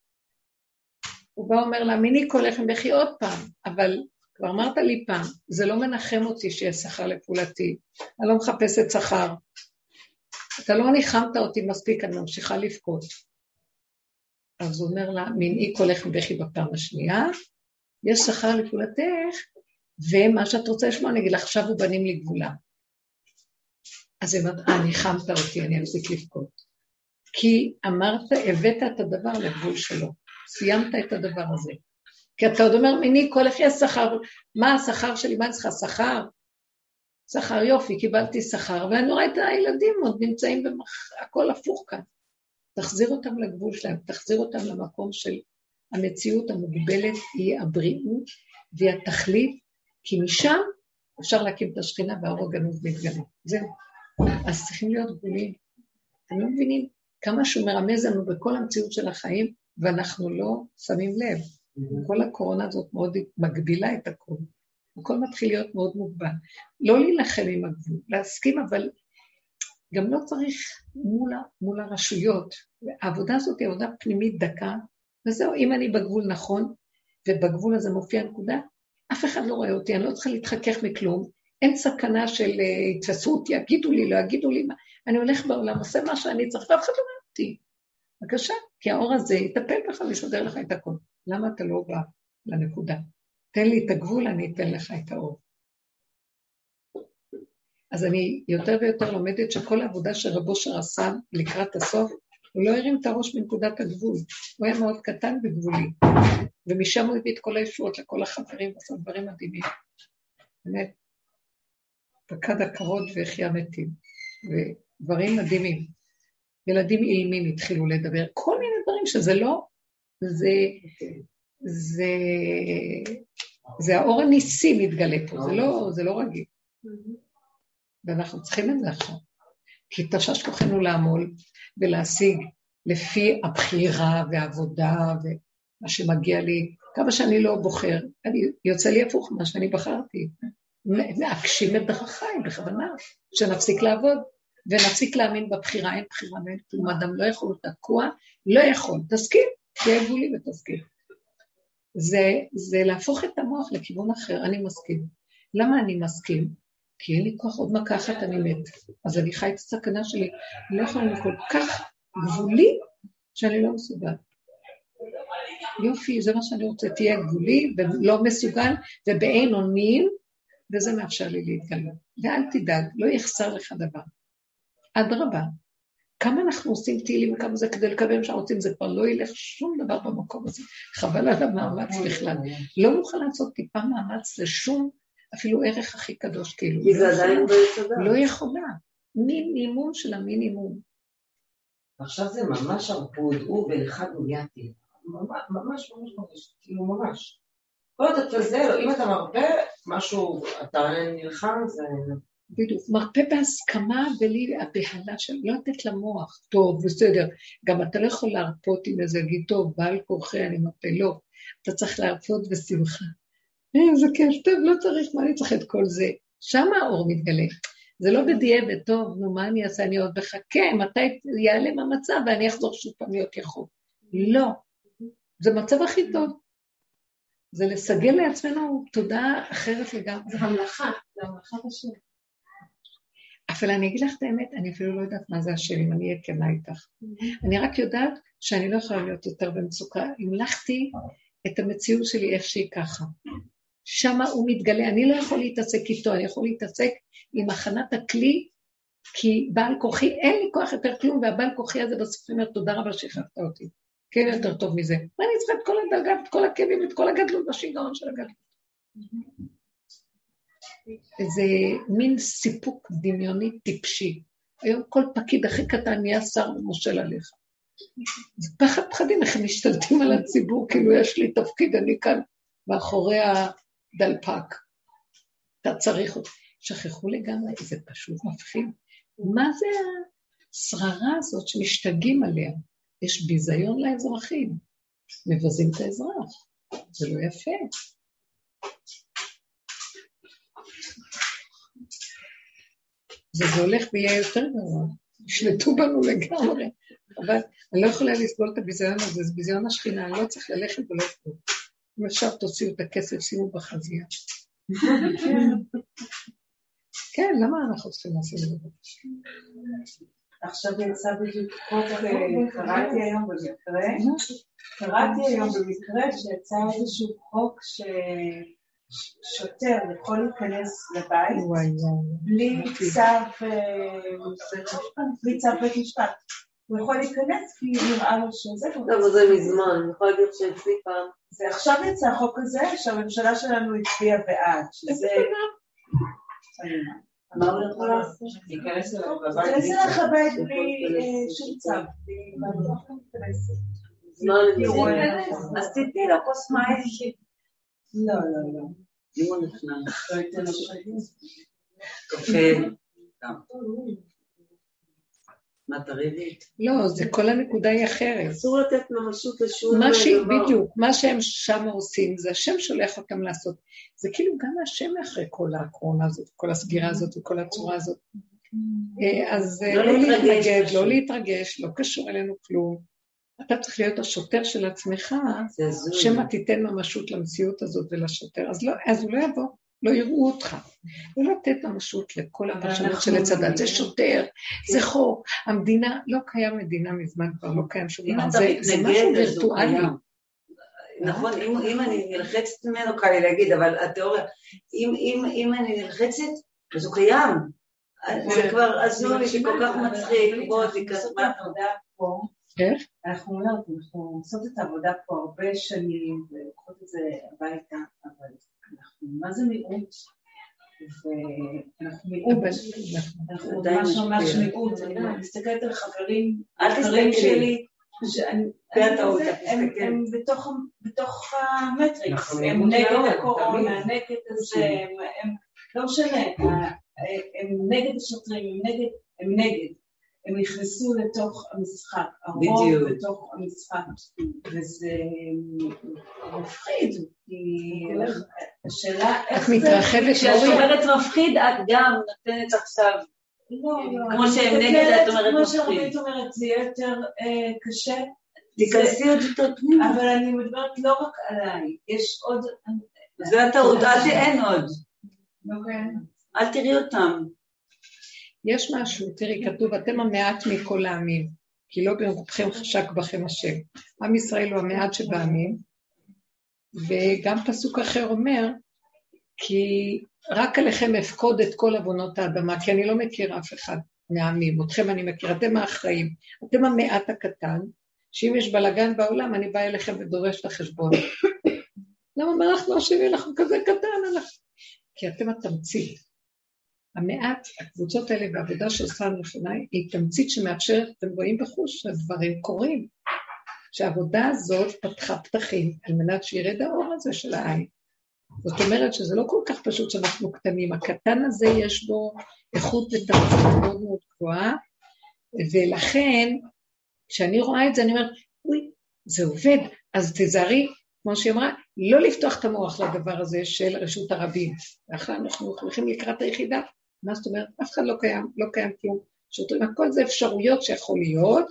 הוא בא ואומר לה, מיני קולך מבכי עוד פעם, אבל כבר אמרת לי פעם, זה לא מנחם אותי שיש שכר לפעולתי, אני לא מחפשת שכר. אתה לא ניחמת אותי מספיק, אני ממשיכה לבכות. אז הוא אומר לה, מנעי קולך מבכי בפעם השנייה, יש שכר לפעולתך, ומה שאת רוצה לשמוע, אני אגיד לך, עכשיו הוא בנים לגבולה. אז היא אומרת, אה, ניחמת אותי, אני אפסיק לבכות. כי אמרת, הבאת את הדבר לגבול שלו, סיימת את הדבר הזה. כי אתה עוד אומר, מיני כל יש שכר, מה השכר שלי, מה אני צריכה, שכר? שכר יופי, קיבלתי שכר, ואני רואה את הילדים עוד נמצאים במח... הכל הפוך כאן. תחזיר אותם לגבול שלהם, תחזיר אותם למקום של המציאות המוגבלת, היא הבריאות והיא התכלית, כי משם אפשר להקים את השכינה והאור הגנוב מתגלה. זהו. אז צריכים להיות גבולים. אתם לא מבינים כמה שהוא מרמז לנו בכל המציאות של החיים, ואנחנו לא שמים לב. כל הקורונה הזאת מאוד מגבילה את הכול. הכל מתחיל להיות מאוד מוגבל. לא להילחם עם הגבול, להסכים, אבל גם לא צריך מול, מול הרשויות. העבודה הזאת היא עבודה פנימית דקה, וזהו, אם אני בגבול נכון, ובגבול הזה מופיע נקודה, אף אחד לא רואה אותי, אני לא צריכה להתחכך מכלום, אין סכנה של אה, יתפסו אותי, יגידו לי, לא יגידו לי מה. אני הולך בעולם, עושה מה שאני צריך, ואף אחד לא רואה אותי. בבקשה, כי האור הזה יטפל בך ויסדר לך את הכול. למה אתה לא בא לנקודה? תן לי את הגבול, אני אתן לך את האור. אז אני יותר ויותר לומדת שכל העבודה שרבו אושר עשה לקראת הסוף, הוא לא הרים את הראש מנקודת הגבול, הוא היה מאוד קטן וגבולי, ומשם הוא הביא את כל הישועות לכל החברים, ועשה דברים מדהימים. באמת, פקד הכבוד והחיה מתים, ודברים מדהימים. ילדים אילמים התחילו לדבר, כל מיני דברים שזה לא, זה, זה, זה האור הניסי מתגלה פה, זה לא, זה לא רגיל. ואנחנו צריכים את זה עכשיו. כי תשש כוחנו לעמול ולהשיג לפי הבחירה והעבודה ומה שמגיע לי. כמה שאני לא בוחר, אני, יוצא לי הפוך ממה שאני בחרתי. להגשים את דרכיי בכוונה, שנפסיק לעבוד ונפסיק להאמין בבחירה, אין בחירה ואין כלום, אדם לא יכול, תקוע, לא יכול, תסכים, תהיה גבולי ותסכים. זה, זה להפוך את המוח לכיוון אחר, אני מסכים. למה אני מסכים? כי אין לי כוח עוד מכה אחת, אני מת. אז אני חי את הסכנה שלי, אני לא יכולה להיות כל כך גבולי, שאני לא מסוגל. יופי, זה מה שאני רוצה, תהיה גבולי ולא מסוגל, ובאין אונים, וזה מאפשר לי להתגלות. ואל תדאג, לא יחסר לך דבר. אדרבה. כמה אנחנו עושים תהילים וכמה זה כדי לקבל מה שאנחנו רוצים, זה כבר לא ילך שום דבר במקום הזה. חבל על המאמץ בכלל. לא נוכל לעשות טיפה מאמץ לשום אפילו ערך הכי קדוש, כאילו. כי זה עדיין ביסודה. לא יכולה. מינימום של המינימום. עכשיו זה ממש ערפוד, הוא ולך גויאתי. ממש ממש ממש, כאילו ממש. כל עוד אתה זה, אם אתה מרפא משהו, אתה נלחם, זה... בדיוק, מרפא בהסכמה בלי הבהלה של לא לתת למוח, טוב, בסדר. גם אתה לא יכול להרפות עם איזה, להגיד, טוב, בעל כורחי אני מרפא, לא. אתה צריך להרפות בשמחה. איזה כיף, טוב, לא צריך, מה אני צריך את כל זה? שם האור מתגלה. זה לא בדיעבד, טוב, נו, מה אני אעשה? אני עוד מחכה, מתי ייעלם המצב ואני אחזור שוב פעם להיות יכול. לא. זה מצב הכי טוב. זה לסגל לעצמנו תודעה אחרת לגמרי. זה המלאכה, זה המלאכת השם. אבל אני אגיד לך את האמת, אני אפילו לא יודעת מה זה השם, אם אני אהיה כנה איתך. אני רק יודעת שאני לא יכולה להיות יותר במצוקה. המלכתי את המציאות שלי איך שהיא ככה. שמה הוא מתגלה, אני לא יכול להתעסק איתו, אני יכול להתעסק עם הכנת הכלי, כי בעל כוחי, אין לי כוח יותר כלום, והבעל כוחי הזה בסוף אומר, תודה רבה שהחלפת אותי. כן יותר טוב מזה. מה אני צריכה את כל הדרגה, את כל הכאבים, את כל הגדלות והשיגעון של הגדלות. איזה מין סיפוק דמיוני טיפשי. היום כל פקיד הכי קטן נהיה שר ומושל עליך. זה פחד פחדים, איך הם משתלטים על הציבור, כאילו יש לי תפקיד, אני כאן מאחורי הדלפק. אתה צריך אותי. שכחו לגמרי, זה פשוט מפחיד. מה זה השררה הזאת שמשתגעים עליה? יש ביזיון לאזרחים, מבזים את האזרח, זה לא יפה. וזה הולך ויהיה יותר גרוע, ישלטו בנו לגמרי, אבל אני לא יכולה לסבול את הביזיון הזה, זה ביזיון השכינה, אני לא צריך ללכת ולא לסבול. אם אפשר תוציאו את הכסף, שימו בחזייה. כן, למה אנחנו צריכים לעשות את זה? עכשיו יצא בדיוק חוק, קראתי היום במקרה, קראתי היום במקרה שיצא איזשהו חוק ששוטר יכול להיכנס לבית צו בלי צו בית משפט. הוא יכול להיכנס כי נראה לו שזה... טוב, זה מזמן, אני יכולה להגיד שאצלי פעם. זה עכשיו יצא החוק הזה שהממשלה שלנו הצביעה בעד, שזה... מה הוא יכול לעשות? להיכנס אליך בבית בלי שום צו. עשיתי לו כוס מים. לא, לא, לא. הוא נכנס. מה תריבית? לא, זה כל הנקודה היא אחרת. אסור לתת ממשות לשום מה ש... בדיוק, מה שהם שם עושים, זה השם שולח אותם לעשות. זה כאילו גם השם אחרי כל הקורונה הזאת, כל הסגירה הזאת וכל הצורה הזאת. אז לא, לא להתרגש, לא להתרגש, לא קשור אלינו כלום. אתה צריך להיות השוטר של עצמך, שמא תיתן ממשות למציאות הזאת ולשוטר, אז, לא, אז הוא לא יבוא. לא יראו אותך. לא לתת ממשות לכל הפרשנות של עץ הדת. זה שוטר, זה חוק. המדינה, לא קיים מדינה מזמן, כבר לא קיים שום דבר. זה משהו וירטואלי. נכון, אם, אם אני נלחצת ממנו, קל לי להגיד, אבל התיאוריה, אם, אם, אם אני נלחצת, אז הוא קיים. זה כבר עשו לי שכל כך מצחיק, בוא תיכנס מה פה. איך? אנחנו אומרות, אנחנו עושות את העבודה פה הרבה שנים, ולוקחות את זה הביתה, אבל אנחנו, מה זה מיעוט? ואנחנו מיעוט, אנחנו ממש ממש מיעוט, אני מסתכלת על חברים, חברים שלי, הם בתוך המטריקס, הם נגד הקורונה, נגד הזה, הם לא משנה, הם נגד השוטרים, הם נגד. הם נכנסו לתוך המשחק, הרוב בתוך המשחק, וזה מפחיד, כי השאלה איך זה... את מתרחבת כשאת אומרת מפחיד, את גם נותנת עכשיו, לא, לא, כמו שהם נגד, את אומרת כמו מפחיד. שרבית אומרת, זה יהיה יותר קשה. תיכנסי עוד יותר פנימה. אבל אני מדברת לא רק עליי, יש עוד... זה הטעות, אל תהיה עוד. אוקיי. אל תראי אותם. יש משהו, תראי, כתוב, אתם המעט מכל העמים, כי לא ברובכם חשק בכם השם. עם ישראל הוא המעט שבעמים, וגם פסוק אחר אומר, כי רק עליכם אפקוד את כל עוונות האדמה, כי אני לא מכיר אף אחד מהעמים, אתכם אני מכיר, אתם האחראים, אתם המעט הקטן, שאם יש בלאגן בעולם, אני באה אליכם ודורש את החשבון. למה אנחנו אשמים? אנחנו כזה קטן, אנחנו... כי אתם התמצית. המעט, הקבוצות האלה בעבודה שעושה לפניי, היא תמצית שמאפשרת, אתם רואים בחוש, שהדברים קורים. שהעבודה הזאת פתחה פתחים על מנת שירד האור הזה של העין. זאת אומרת שזה לא כל כך פשוט שאנחנו קטנים, הקטן הזה יש בו איכות ותמצית מאוד מאוד גבוהה, ולכן כשאני רואה את זה אני אומרת, אוי, זה עובד, אז תזהרי, כמו שהיא אמרה, לא לפתוח את המוח לדבר הזה של רשות הרבים. ואחרי אנחנו הולכים לקראת היחידה, מה זאת אומרת? אף אחד לא קיים, לא קיים כלום. שוטרים, הכל זה אפשרויות שיכול להיות,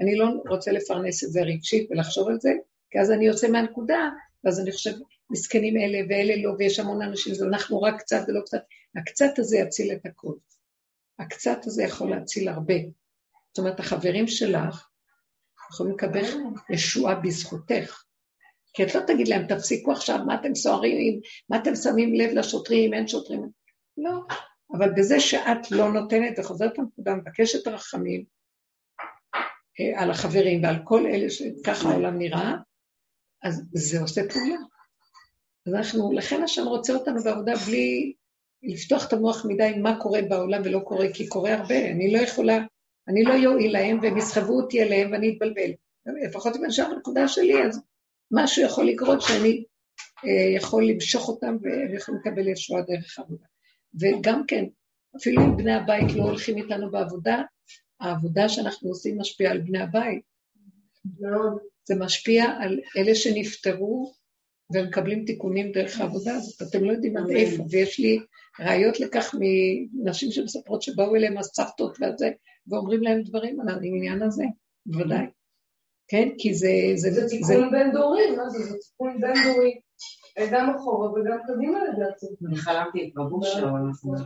אני לא רוצה לפרנס את זה רגשית ולחשוב על זה, כי אז אני יוצא מהנקודה, ואז אני חושב, מסכנים אלה ואלה לא, ויש המון אנשים, זה אנחנו רק קצת ולא קצת. הקצת הזה יציל את הכל. הקצת הזה יכול להציל הרבה. זאת אומרת, החברים שלך יכולים לקבל ישועה בזכותך. כי את לא תגיד להם, תפסיקו עכשיו, מה אתם סוערים, מה אתם שמים לב לשוטרים, אין שוטרים. לא, אבל בזה שאת לא נותנת וחוזרת לנקודה, מבקשת רחמים אה, על החברים ועל כל אלה שככה העולם נראה, אז זה עושה פעולה. אז אנחנו, לכן השם רוצה אותנו בעבודה בלי לפתוח את המוח מדי מה קורה בעולם ולא קורה, כי קורה הרבה, אני לא יכולה, אני לא יועיל להם והם יסחבו אותי אליהם ואני אתבלבל. לפחות אם אני שם בנקודה שלי, אז משהו יכול לקרות שאני אה, יכול למשוך אותם והם יכולים לקבל ישועה דרך העבודה. וגם כן, אפילו אם בני הבית לא הולכים איתנו בעבודה, העבודה שאנחנו עושים משפיעה על בני הבית. זה משפיע על אלה שנפטרו ומקבלים תיקונים דרך העבודה הזאת. אתם לא יודעים עד איפה, ויש לי ראיות לכך מנשים שמספרות שבאו אליהם הסבתות וזה, ואומרים להם דברים על העניין הזה, בוודאי. כן, כי זה... זה, זה תיקון בין דורי, מה זה? זה תיקון בין דורי. גם אחורה וגם קדימה לדעתי. אני חלמתי את בבושה,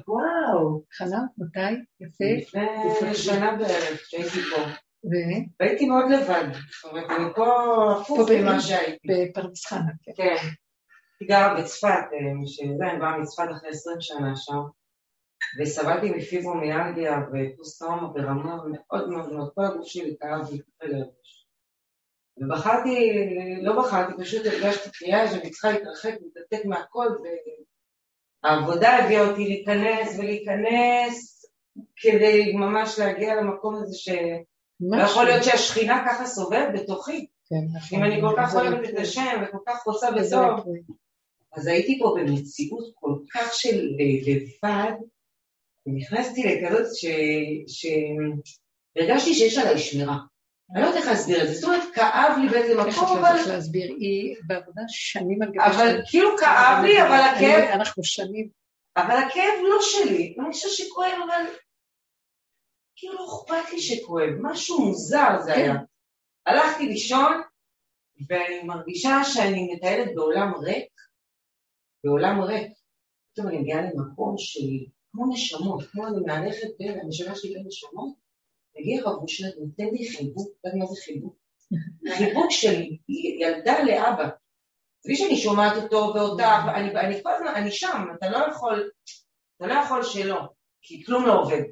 וואו. חלמת? מתי? יפה. לפני שנה בערך, שהייתי פה. והייתי מאוד לבד. זאת אומרת, אני פה הפוך ממה שהייתי. בפרדס חנה, כן. כן. היא גרה בצפת, שזה, אני באה מצפת אחרי עשרים שנה שם. וסבלתי מפיברומיאלגיה ופוסט-טראומה ברמה מאוד מאוד מאוד, כל הגוף שלי כאב לי לראש. ובחרתי, לא בחרתי, פשוט הרגשתי קריאה שאני צריכה להתרחק, להתנתק מהכל, והעבודה הביאה אותי להיכנס ולהיכנס כדי ממש להגיע למקום הזה ש... לא יכול להיות שהשכינה ככה סובבת בתוכי. כן, נכון. אם אני כל כך אוהבת את השם וכל כך רוצה בטוב, אז הייתי פה במציאות כל כך של לבד, ונכנסתי לכזאת שהרגשתי שיש עליי שמירה. אני לא יודעת איך להסביר את זה, זאת אומרת, כאב לי באיזה מקום, אבל... איך את לא להסביר? היא בעבודה שנים על גבי שנים. אבל כאילו כאב לי, אבל הכאב... אנחנו שנים. אבל הכאב לא שלי, אני חושבת שכואב, אבל... כאילו לא אכפת לי שכואב, משהו מוזר זה היה. הלכתי לישון, ואני מרגישה שאני מטיילת בעולם ריק, בעולם ריק. פתאום אני מגיעה למקום של כמו נשמות, כמו אני מהלכת בין המשנה שלי בין נשמות, מגיע רב אושר, נותן לי חיבוק, לא יודעת מה זה חיבוק? חיבוק של ילדה לאבא. בלי שאני שומעת אותו ואותך, אני כל הזמן, אני שם, אתה לא יכול, אתה לא יכול שלא, כי כלום לא עובד.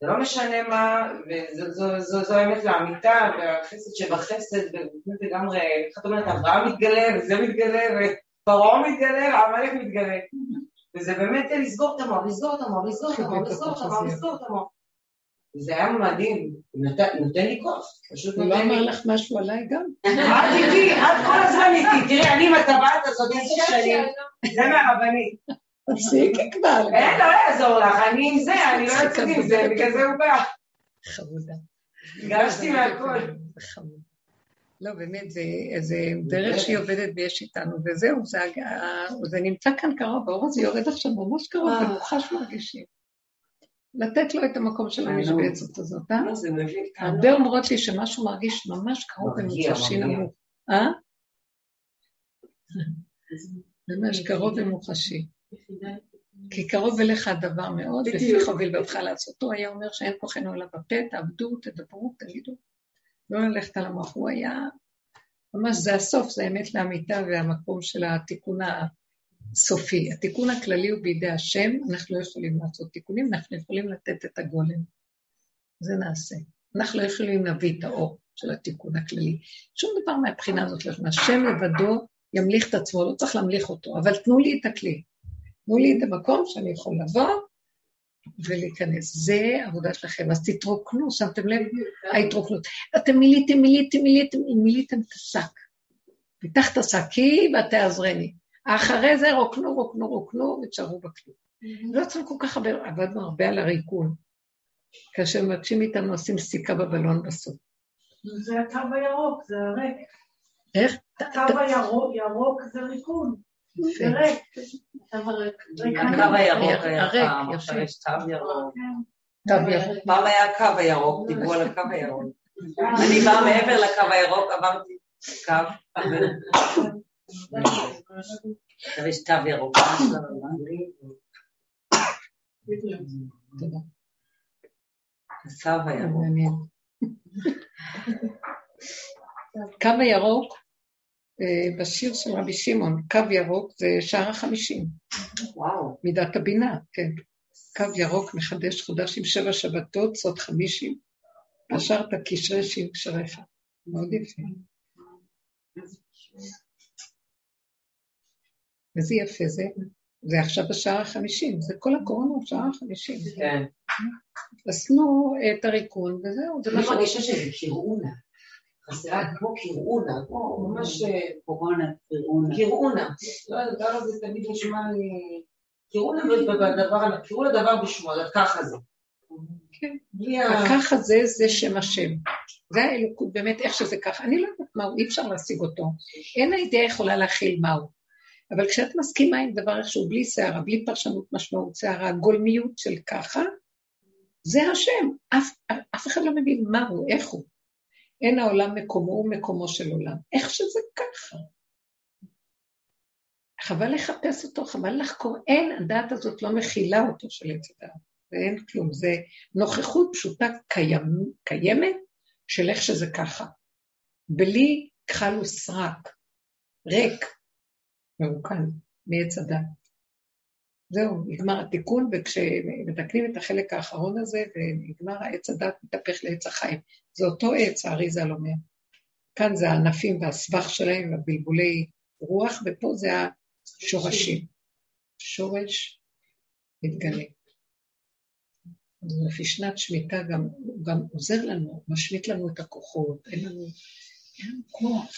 זה לא משנה מה, וזו האמת לאמיתה, והחסד שבחסד, ולגמרי, איך את אומרת, אברהם מתגלה, וזה מתגלה, ופרעה מתגלה, ועמלק מתגלה. וזה באמת לסגור את המוח, לסגור את המוח, לסגור את המוח, לסגור את המוח, לסגור את המוח. זה היה מדהים, נותן לי כוח, פשוט נותן לי... הוא לא אמר לך משהו עליי גם? את איתי, את כל הזמן איתי, תראי, אני עם הטבעת הזאת עשר שנים, זה מהרבנית. תפסיקי כבר. אין, לא יעזור לך, אני עם זה, אני לא יוצאת עם זה, בגלל זה הוא בא. חמודה. גשתי מהכל. לא, באמת, זה דרך שהיא עובדת ויש איתנו, וזהו, זה נמצא כאן קרוב, האור הזה יורד עכשיו ממש קרוב, ומוחש מרגישים. לתת לו את המקום של המשבצת הזאת, אה? הרבה אומרות לי שמשהו מרגיש ממש קרוב ומוחשי נמוך. אה? ממש קרוב ומוחשי. כי קרוב אליך הדבר מאוד, ופיך הוביל ואותך לעשותו, היה אומר שאין כוחנו אלא בפה, תעבדו, תדברו, תגידו. לא ללכת על המוח, הוא היה... ממש זה הסוף, זה האמת לאמיתה והמקום של התיקון הסופי. התיקון הכללי הוא בידי השם, אנחנו לא יכולים לעשות תיקונים, אנחנו יכולים לתת את הגולם. זה נעשה. אנחנו לא יכולים להביא את האור של התיקון הכללי. שום דבר מהבחינה הזאת לא יכולים. השם לבדו ימליך את עצמו, לא צריך להמליך אותו, אבל תנו לי את הכלי. תנו לי את המקום שאני יכול לבוא ולהיכנס. זה עבודה שלכם. אז תתרוקנו, שמתם לב? ההתרוקנות. אתם מיליתם, מיליתם, מיליתם, מיליתם את השק. פיתח את השקי ותעזרני. אחרי זה רוקנו, רוקנו, רוקנו, ותשארו בכלי. לא צריך כל כך הרבה, עבדנו הרבה על הריקון. כאשר מבקשים מאיתנו לשים סיכה בבלון בסוף. זה הקו הירוק, זה הריק. איך? הקו הירוק זה ריקון. זה ריק. הקו הירוק היה פעם, עכשיו יש תו ירוק. פעם היה הקו הירוק, דיברו על הקו הירוק. אני באה מעבר לקו הירוק, עברתי קו, עכשיו יש תו ירוק. הקו הירוק. קו הירוק אה, בשיר של רבי שמעון, קו ירוק זה שער החמישים. וואו. מידת הבינה, כן. קו ירוק מחדש חודש עם שבע שבתות, סוד חמישים. קשרת קשרי שין קשריך. מאוד יפה. איזה יפה זה. זה עכשיו בשער החמישים, זה כל הקורונה הוא שער החמישים. כן. אז תנו את הריקון, וזהו, זה מה שאני... מרגישה שזה קראונה. חסרה כמו קראונה, כמו ממש... אה, קורונה, קראונה. קראונה. לא, הדבר הזה תמיד נשמע לי... קראונה בדבר, קראו לדבר בשמו, ככה זה. כן. הככה זה, זה שם השם. זה האלוקות, באמת, איך שזה ככה. אני לא יודעת מהו, אי אפשר להשיג אותו. אין הידיעה יכולה להכיל מהו. אבל כשאת מסכימה עם דבר איכשהו, בלי שערה, בלי פרשנות משמעות שערה, גולמיות של ככה, זה השם. אף, אף אחד לא מבין מהו, איך הוא. אין העולם מקומו ומקומו של עולם. איך שזה ככה. חבל לחפש אותו, חבל לחקור. אין, הדעת הזאת לא מכילה אותו של עץ הדעת, ואין כלום. זה נוכחות פשוטה קיימ, קיימת של איך שזה ככה. בלי כחל וסרק, ריק, מרוקן, מעץ הדעת. זהו, נגמר התיקון, וכשמתקנים את החלק האחרון הזה, ונגמר העץ הדת, מתהפך לעץ החיים. זה אותו עץ, האריזה לא אומר. כאן זה הענפים והסבך שלהם, והבלבולי רוח, ופה זה השורשים. שורש מתגלה. לפי שנת שמיטה גם, גם עוזר לנו, משמיט לנו את הכוחות, אין לנו, אין לנו כוח.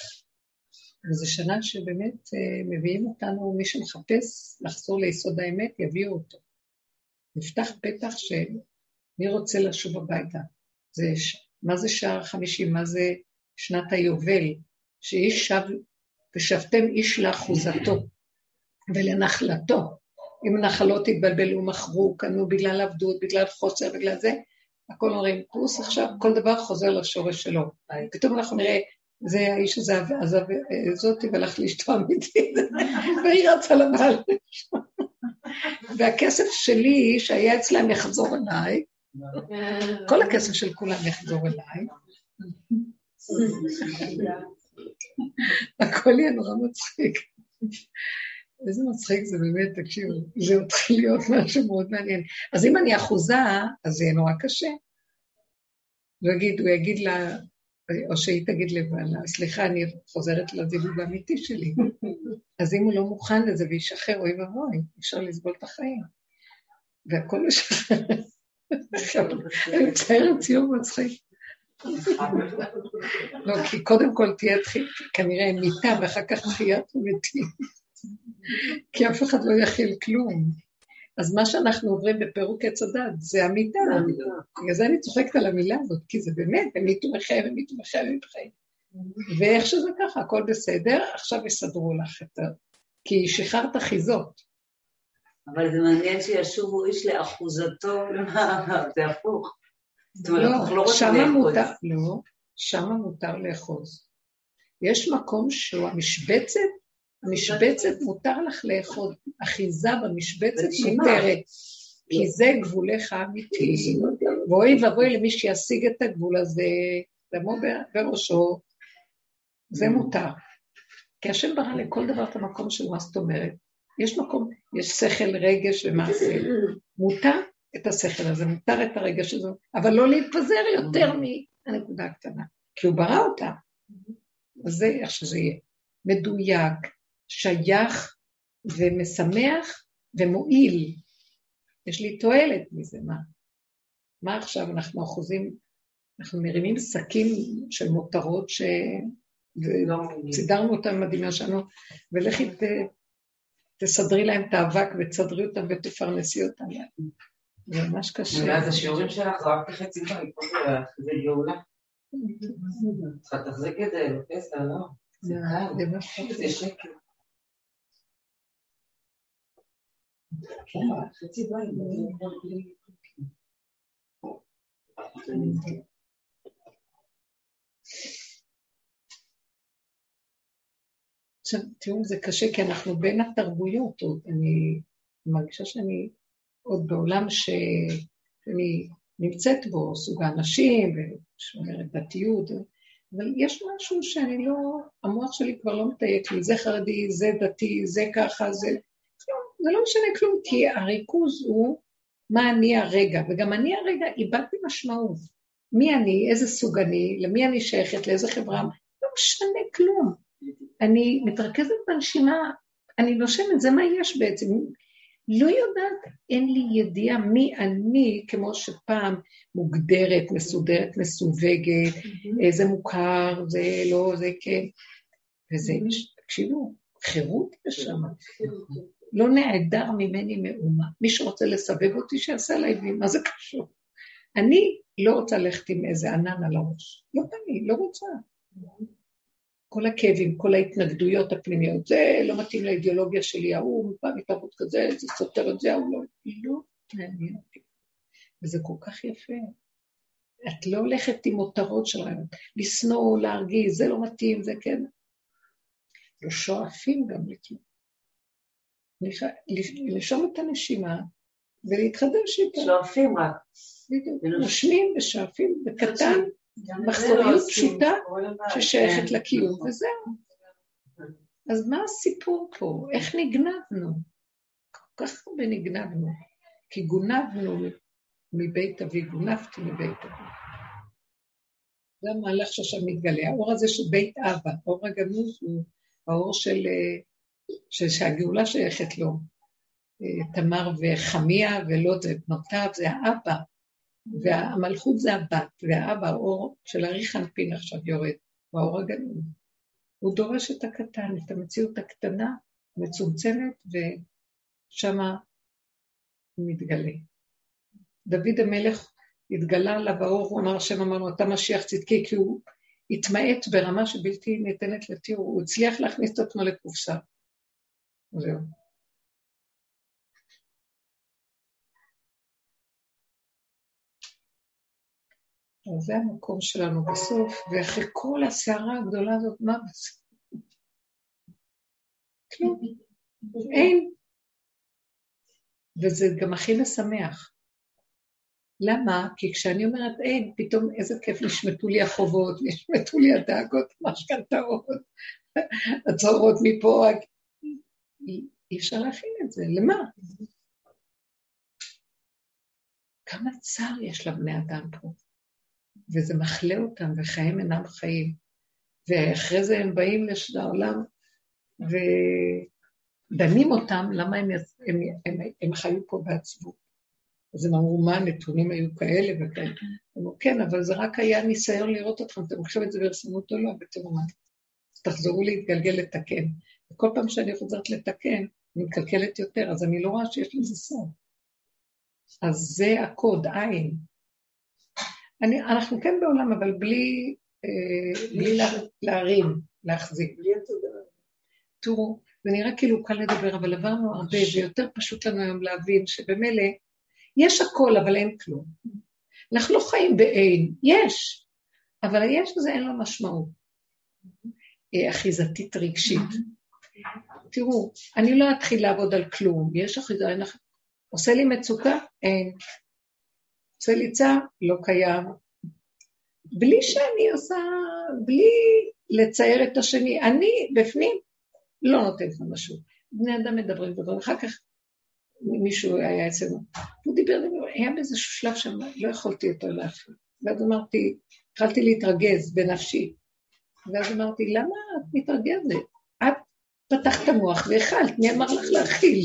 וזו שנה שבאמת אה, מביאים אותנו, מי שמחפש לחזור ליסוד האמת, יביאו אותו. נפתח פתח שמי רוצה לשוב הביתה. זה, מה זה שער חמישים? מה זה שנת היובל? שאיש שב, ושבתם איש לאחוזתו ולנחלתו. אם נחלות התבלבלו, מכרו, קנו בגלל עבדות, בגלל חוסר, בגלל זה, הכל אומרים, פוס עכשיו, כל דבר חוזר לשורש שלו. פתאום אנחנו נראה זה האיש הזה עזב זאתי והלך לאשתו אמיתית, והיא רצה לבעל. והכסף שלי, שהיה אצלם, יחזור אליי. כל הכסף של כולם יחזור אליי. הכל יהיה נורא מצחיק. איזה מצחיק זה באמת, תקשיבו, זה מתחיל להיות משהו מאוד מעניין. אז אם אני אחוזה, אז זה יהיה נורא קשה. הוא יגיד, הוא יגיד לה, או שהיא תגיד לבעלה, סליחה, אני חוזרת לזיווג האמיתי שלי. אז אם הוא לא מוכן לזה וישחרר, אוי ואבוי, אפשר לסבול את החיים. והכל משחרר. אני מציירת ציור מצחיק. לא, כי קודם כל תהיה כנראה מיטה ואחר כך תחיית מתים. כי אף אחד לא יכיל כלום. אז מה שאנחנו עוברים בפירוק עץ הדת זה המיטה. בגלל זה אני צוחקת על המילה הזאת, כי זה באמת, ומיתו מחיה ומיתו מחיה ומיתו מחיה. ואיך שזה ככה, הכל בסדר, עכשיו יסדרו לך את ה... כי שחררת חיזות. אבל זה מעניין שישובו איש לאחוזתו, זה הפוך. זאת אומרת, אנחנו לא רוצים לאחוז. לא, שמה מותר לאחוז. יש מקום שהוא המשבצת, המשבצת מותר לך לאחוז, אחיזה במשבצת מותרת, כי זה גבולך האמיתי. ואוי ואבוי למי שישיג את הגבול הזה, דמו בראשו, זה מותר. כי השם ברא לכל דבר את המקום של מה זאת אומרת. יש מקום, יש שכל, רגש ומעשה. מותר את השכל הזה, מותר את הרגש הזה, אבל לא להתפזר יותר מהנקודה הקטנה, כי הוא ברא אותה. אז זה איך שזה יהיה. מדויק, שייך ומשמח ומועיל. יש לי תועלת מזה, מה? מה עכשיו אנחנו אחוזים, אנחנו מרימים שקים של מותרות ש... וסידרנו אותם עם הדמיון שלנו, ולכי ת... תסדרי להם את האבק ותסדרי אותם ותפרנסי אותם. זה ממש קשה. ואז השיעורים שלך זה רק בחצי בית, זה גאולה. צריכה לתחזק את זה, בפסע, לא? זה שקר. חצי בית, עכשיו, תראו, זה קשה כי אנחנו בין התרבויות. אני מרגישה שאני עוד בעולם שאני נמצאת בו, סוג האנשים, ושומרת דתיות, אבל יש משהו שאני לא, המוח שלי כבר לא מתייק לי, זה חרדי, זה דתי, זה ככה, זה... זה לא משנה כלום, כי הריכוז הוא מה אני הרגע, וגם אני הרגע איבדתי משמעות. מי אני, איזה סוג אני, למי אני שייכת, לאיזה חברה, לא משנה כלום. אני מתרכזת בנשימה, אני נושמת, זה מה יש בעצם. לא יודעת, אין לי ידיעה מי אני, כמו שפעם מוגדרת, מסודרת, מסווגת, mm-hmm. זה מוכר, זה לא, זה כן. וזה, תקשיבו, חירות יש שם. לא נעדר ממני מאומה. מי שרוצה לסווג אותי, שיעשה עליי מה זה קשור? אני לא רוצה ללכת עם איזה ענן על הראש. לא אני, לא רוצה. כל הכאבים, כל ההתנגדויות הפנימיות, זה לא מתאים לאידיאולוגיה שלי, ההוא בא מתרבות כזה, זה סותר את זה, ההוא לא, לא מעניין אותי. וזה כל כך יפה. את לא הולכת עם מותרות של רעיון, לשנוא, להרגיז, זה לא מתאים, זה כן. לא שואפים גם לכלום. לשאול את הנשימה ולהתחדש איתה. שואפים רק. בדיוק, נושמים ושואפים בקטן. מחזוריות פשוטה ששייכת לקיום, וזהו. אז מה הסיפור פה? איך נגנבנו? כל כך הרבה נגנבנו, כי גונבנו מבית אבי, גונבתי מבית אבי. זה המהלך שעכשיו מתגלה. האור הזה של בית אבא, האור הגנוז הוא האור של, של שהגאולה שייכת לו. תמר וחמיה ולא זה בנותיו, זה האבא. והמלכות זה הבת, והאבא, האור של אריך אנפין עכשיו יורד, והאור הגנוב. הוא דורש את הקטן, את המציאות הקטנה, מצומצמת, ושמה הוא מתגלה. דוד המלך התגלה עליו האור, הוא אמר, השם אמר לו, אתה משיח צדקי, כי הוא התמעט ברמה שבלתי ניתנת לתיאור, הוא הצליח להכניס את עצמו לקופסה. זהו. אז זה המקום שלנו בסוף, ואחרי כל הסערה הגדולה הזאת, מה בסוף? כלום. אין. וזה גם הכי משמח. למה? כי כשאני אומרת אין, פתאום איזה כיף נשמטו לי החובות, נשמטו לי הדאגות, משכנתאות, הצהרות מפה, אי אפשר להכין את זה, למה? כמה צער יש לבני אדם פה, וזה מחלה אותם, וחיים אינם חיים. ואחרי זה הם באים לעולם ודנים אותם, למה הם, הם, הם, הם חיו פה בעצבות. אז הם אמרו, מה, הנתונים היו כאלה וכאלה. אמרו, כן, אבל זה רק היה ניסיון לראות אתכם, אתם חושבים את זה ברצינות או לא, ותראו מה. תחזרו להתגלגל לתקן. וכל פעם שאני חוזרת לתקן, אני מקלקלת יותר, אז אני לא רואה שיש לזה סוף. אז זה הקוד, עין. אני, אנחנו כן בעולם, אבל בלי, אה, בלי לה, להרים, להחזיק. בלי התודעה. תראו, זה נראה כאילו קל לדבר, אבל עברנו הרבה, ויותר פשוט לנו היום להבין שבמילא יש הכל, אבל אין כלום. אנחנו לא חיים באין, יש, אבל היש הזה אין לו משמעות. אה, אחיזתית רגשית. תראו, אני לא אתחיל לעבוד על כלום, יש אחיזה, עושה לי מצוקה? אין. עושה לי צער? לא קיים. בלי שאני עושה, בלי לצייר את השני, אני בפנים לא נותנת לו משהו. בני אדם מדברים מדברים, אחר כך מישהו היה אצלנו, הוא דיבר, היה באיזשהו שלב שם, לא יכולתי יותר להפעיל. ואז אמרתי, התחלתי להתרגז בנפשי. ואז אמרתי, למה את מתרגזת? פתחת את המוח והאכלת, מי אמר לך להכיל?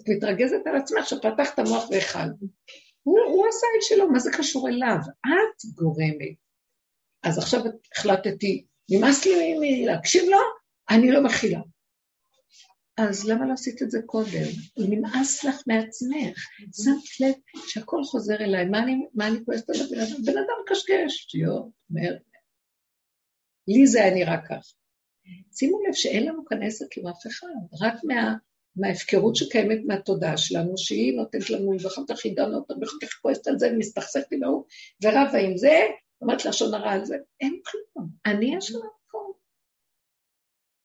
את מתרגזת על עצמך שפתחת את המוח והאכלת. הוא, הוא עשה את שלו, מה זה קשור אליו? את גורמת. אז עכשיו החלטתי, נמאס לי להקשיב לו, אני לא מכילה. אז למה לא עשית את זה קודם? נמאס לך מעצמך. שמת לב שהכל חוזר אליי, מה אני, אני כועסת על הבן אדם? בן אדם קשקש, שטויות, אומר. לי זה היה נראה כך. שימו לב שאין לנו כאן עסק עם אף אחד, רק מה, מההפקרות שקיימת מהתודעה שלנו, שהיא נותנת לנו, ואחר כך היא דנה אותה, ואחר כך כועסת על זה, ומסתכסכת עם ההוא, ורבה עם זה, אומרת לשון הרע על זה, אין כלום, אני לנו הכל.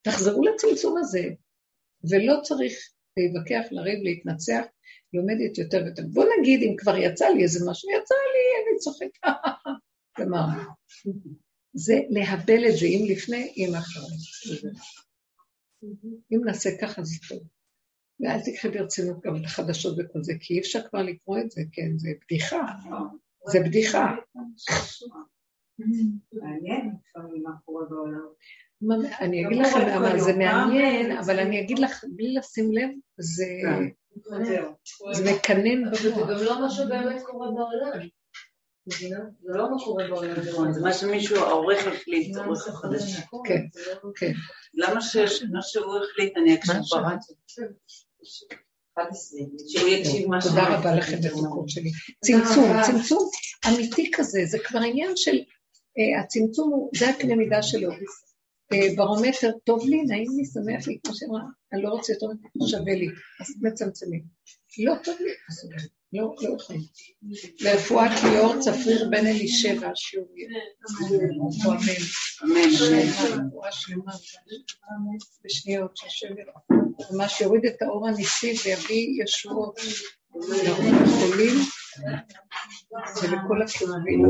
תחזרו לצמצום הזה, ולא צריך להתווכח, לריב, להתנצח, היא עומדת יותר ויותר. בוא נגיד, אם כבר יצא לי איזה משהו, יצא לי, אני צוחקת, ומה? זה להבל את זה, אם לפני, אם אחרי. אם נעשה ככה זה טוב. ואל תקחי ברצינות גם את החדשות וכל זה, כי אי אפשר כבר לקרוא את זה, כן, זה בדיחה. זה בדיחה. אני אגיד לכם למה זה מעניין, אבל אני אגיד לך, בלי לשים לב, זה מקנן. זה גם לא מה שבאמת קורה בעולם. זה לא מה קורה בעולם. נכון, זה מה שמישהו, העורך החליט, העורך החדש. כן, כן. למה שמה שהוא החליט, אני אקשיב ברדיו. מה תודה רבה לכם בזכות שלי. צמצום, צמצום אמיתי כזה, זה כבר עניין של, הצמצום זה הקנה מידה שלו. ברומטר, טוב לי, נעים לי, שמח לי, כמו שאמרה, אני לא רוצה יותר, שווה לי, אז מצמצמים. לא טוב לי, לא, לא יכולים. לרפואת ליאור צפיר בן אלישבע, שיעור אמן. אמן. רפואה שלמה. בשניות, שהשם ממש יוריד את האור הניסי ויביא ישועות לחולים ולכל הכאבים.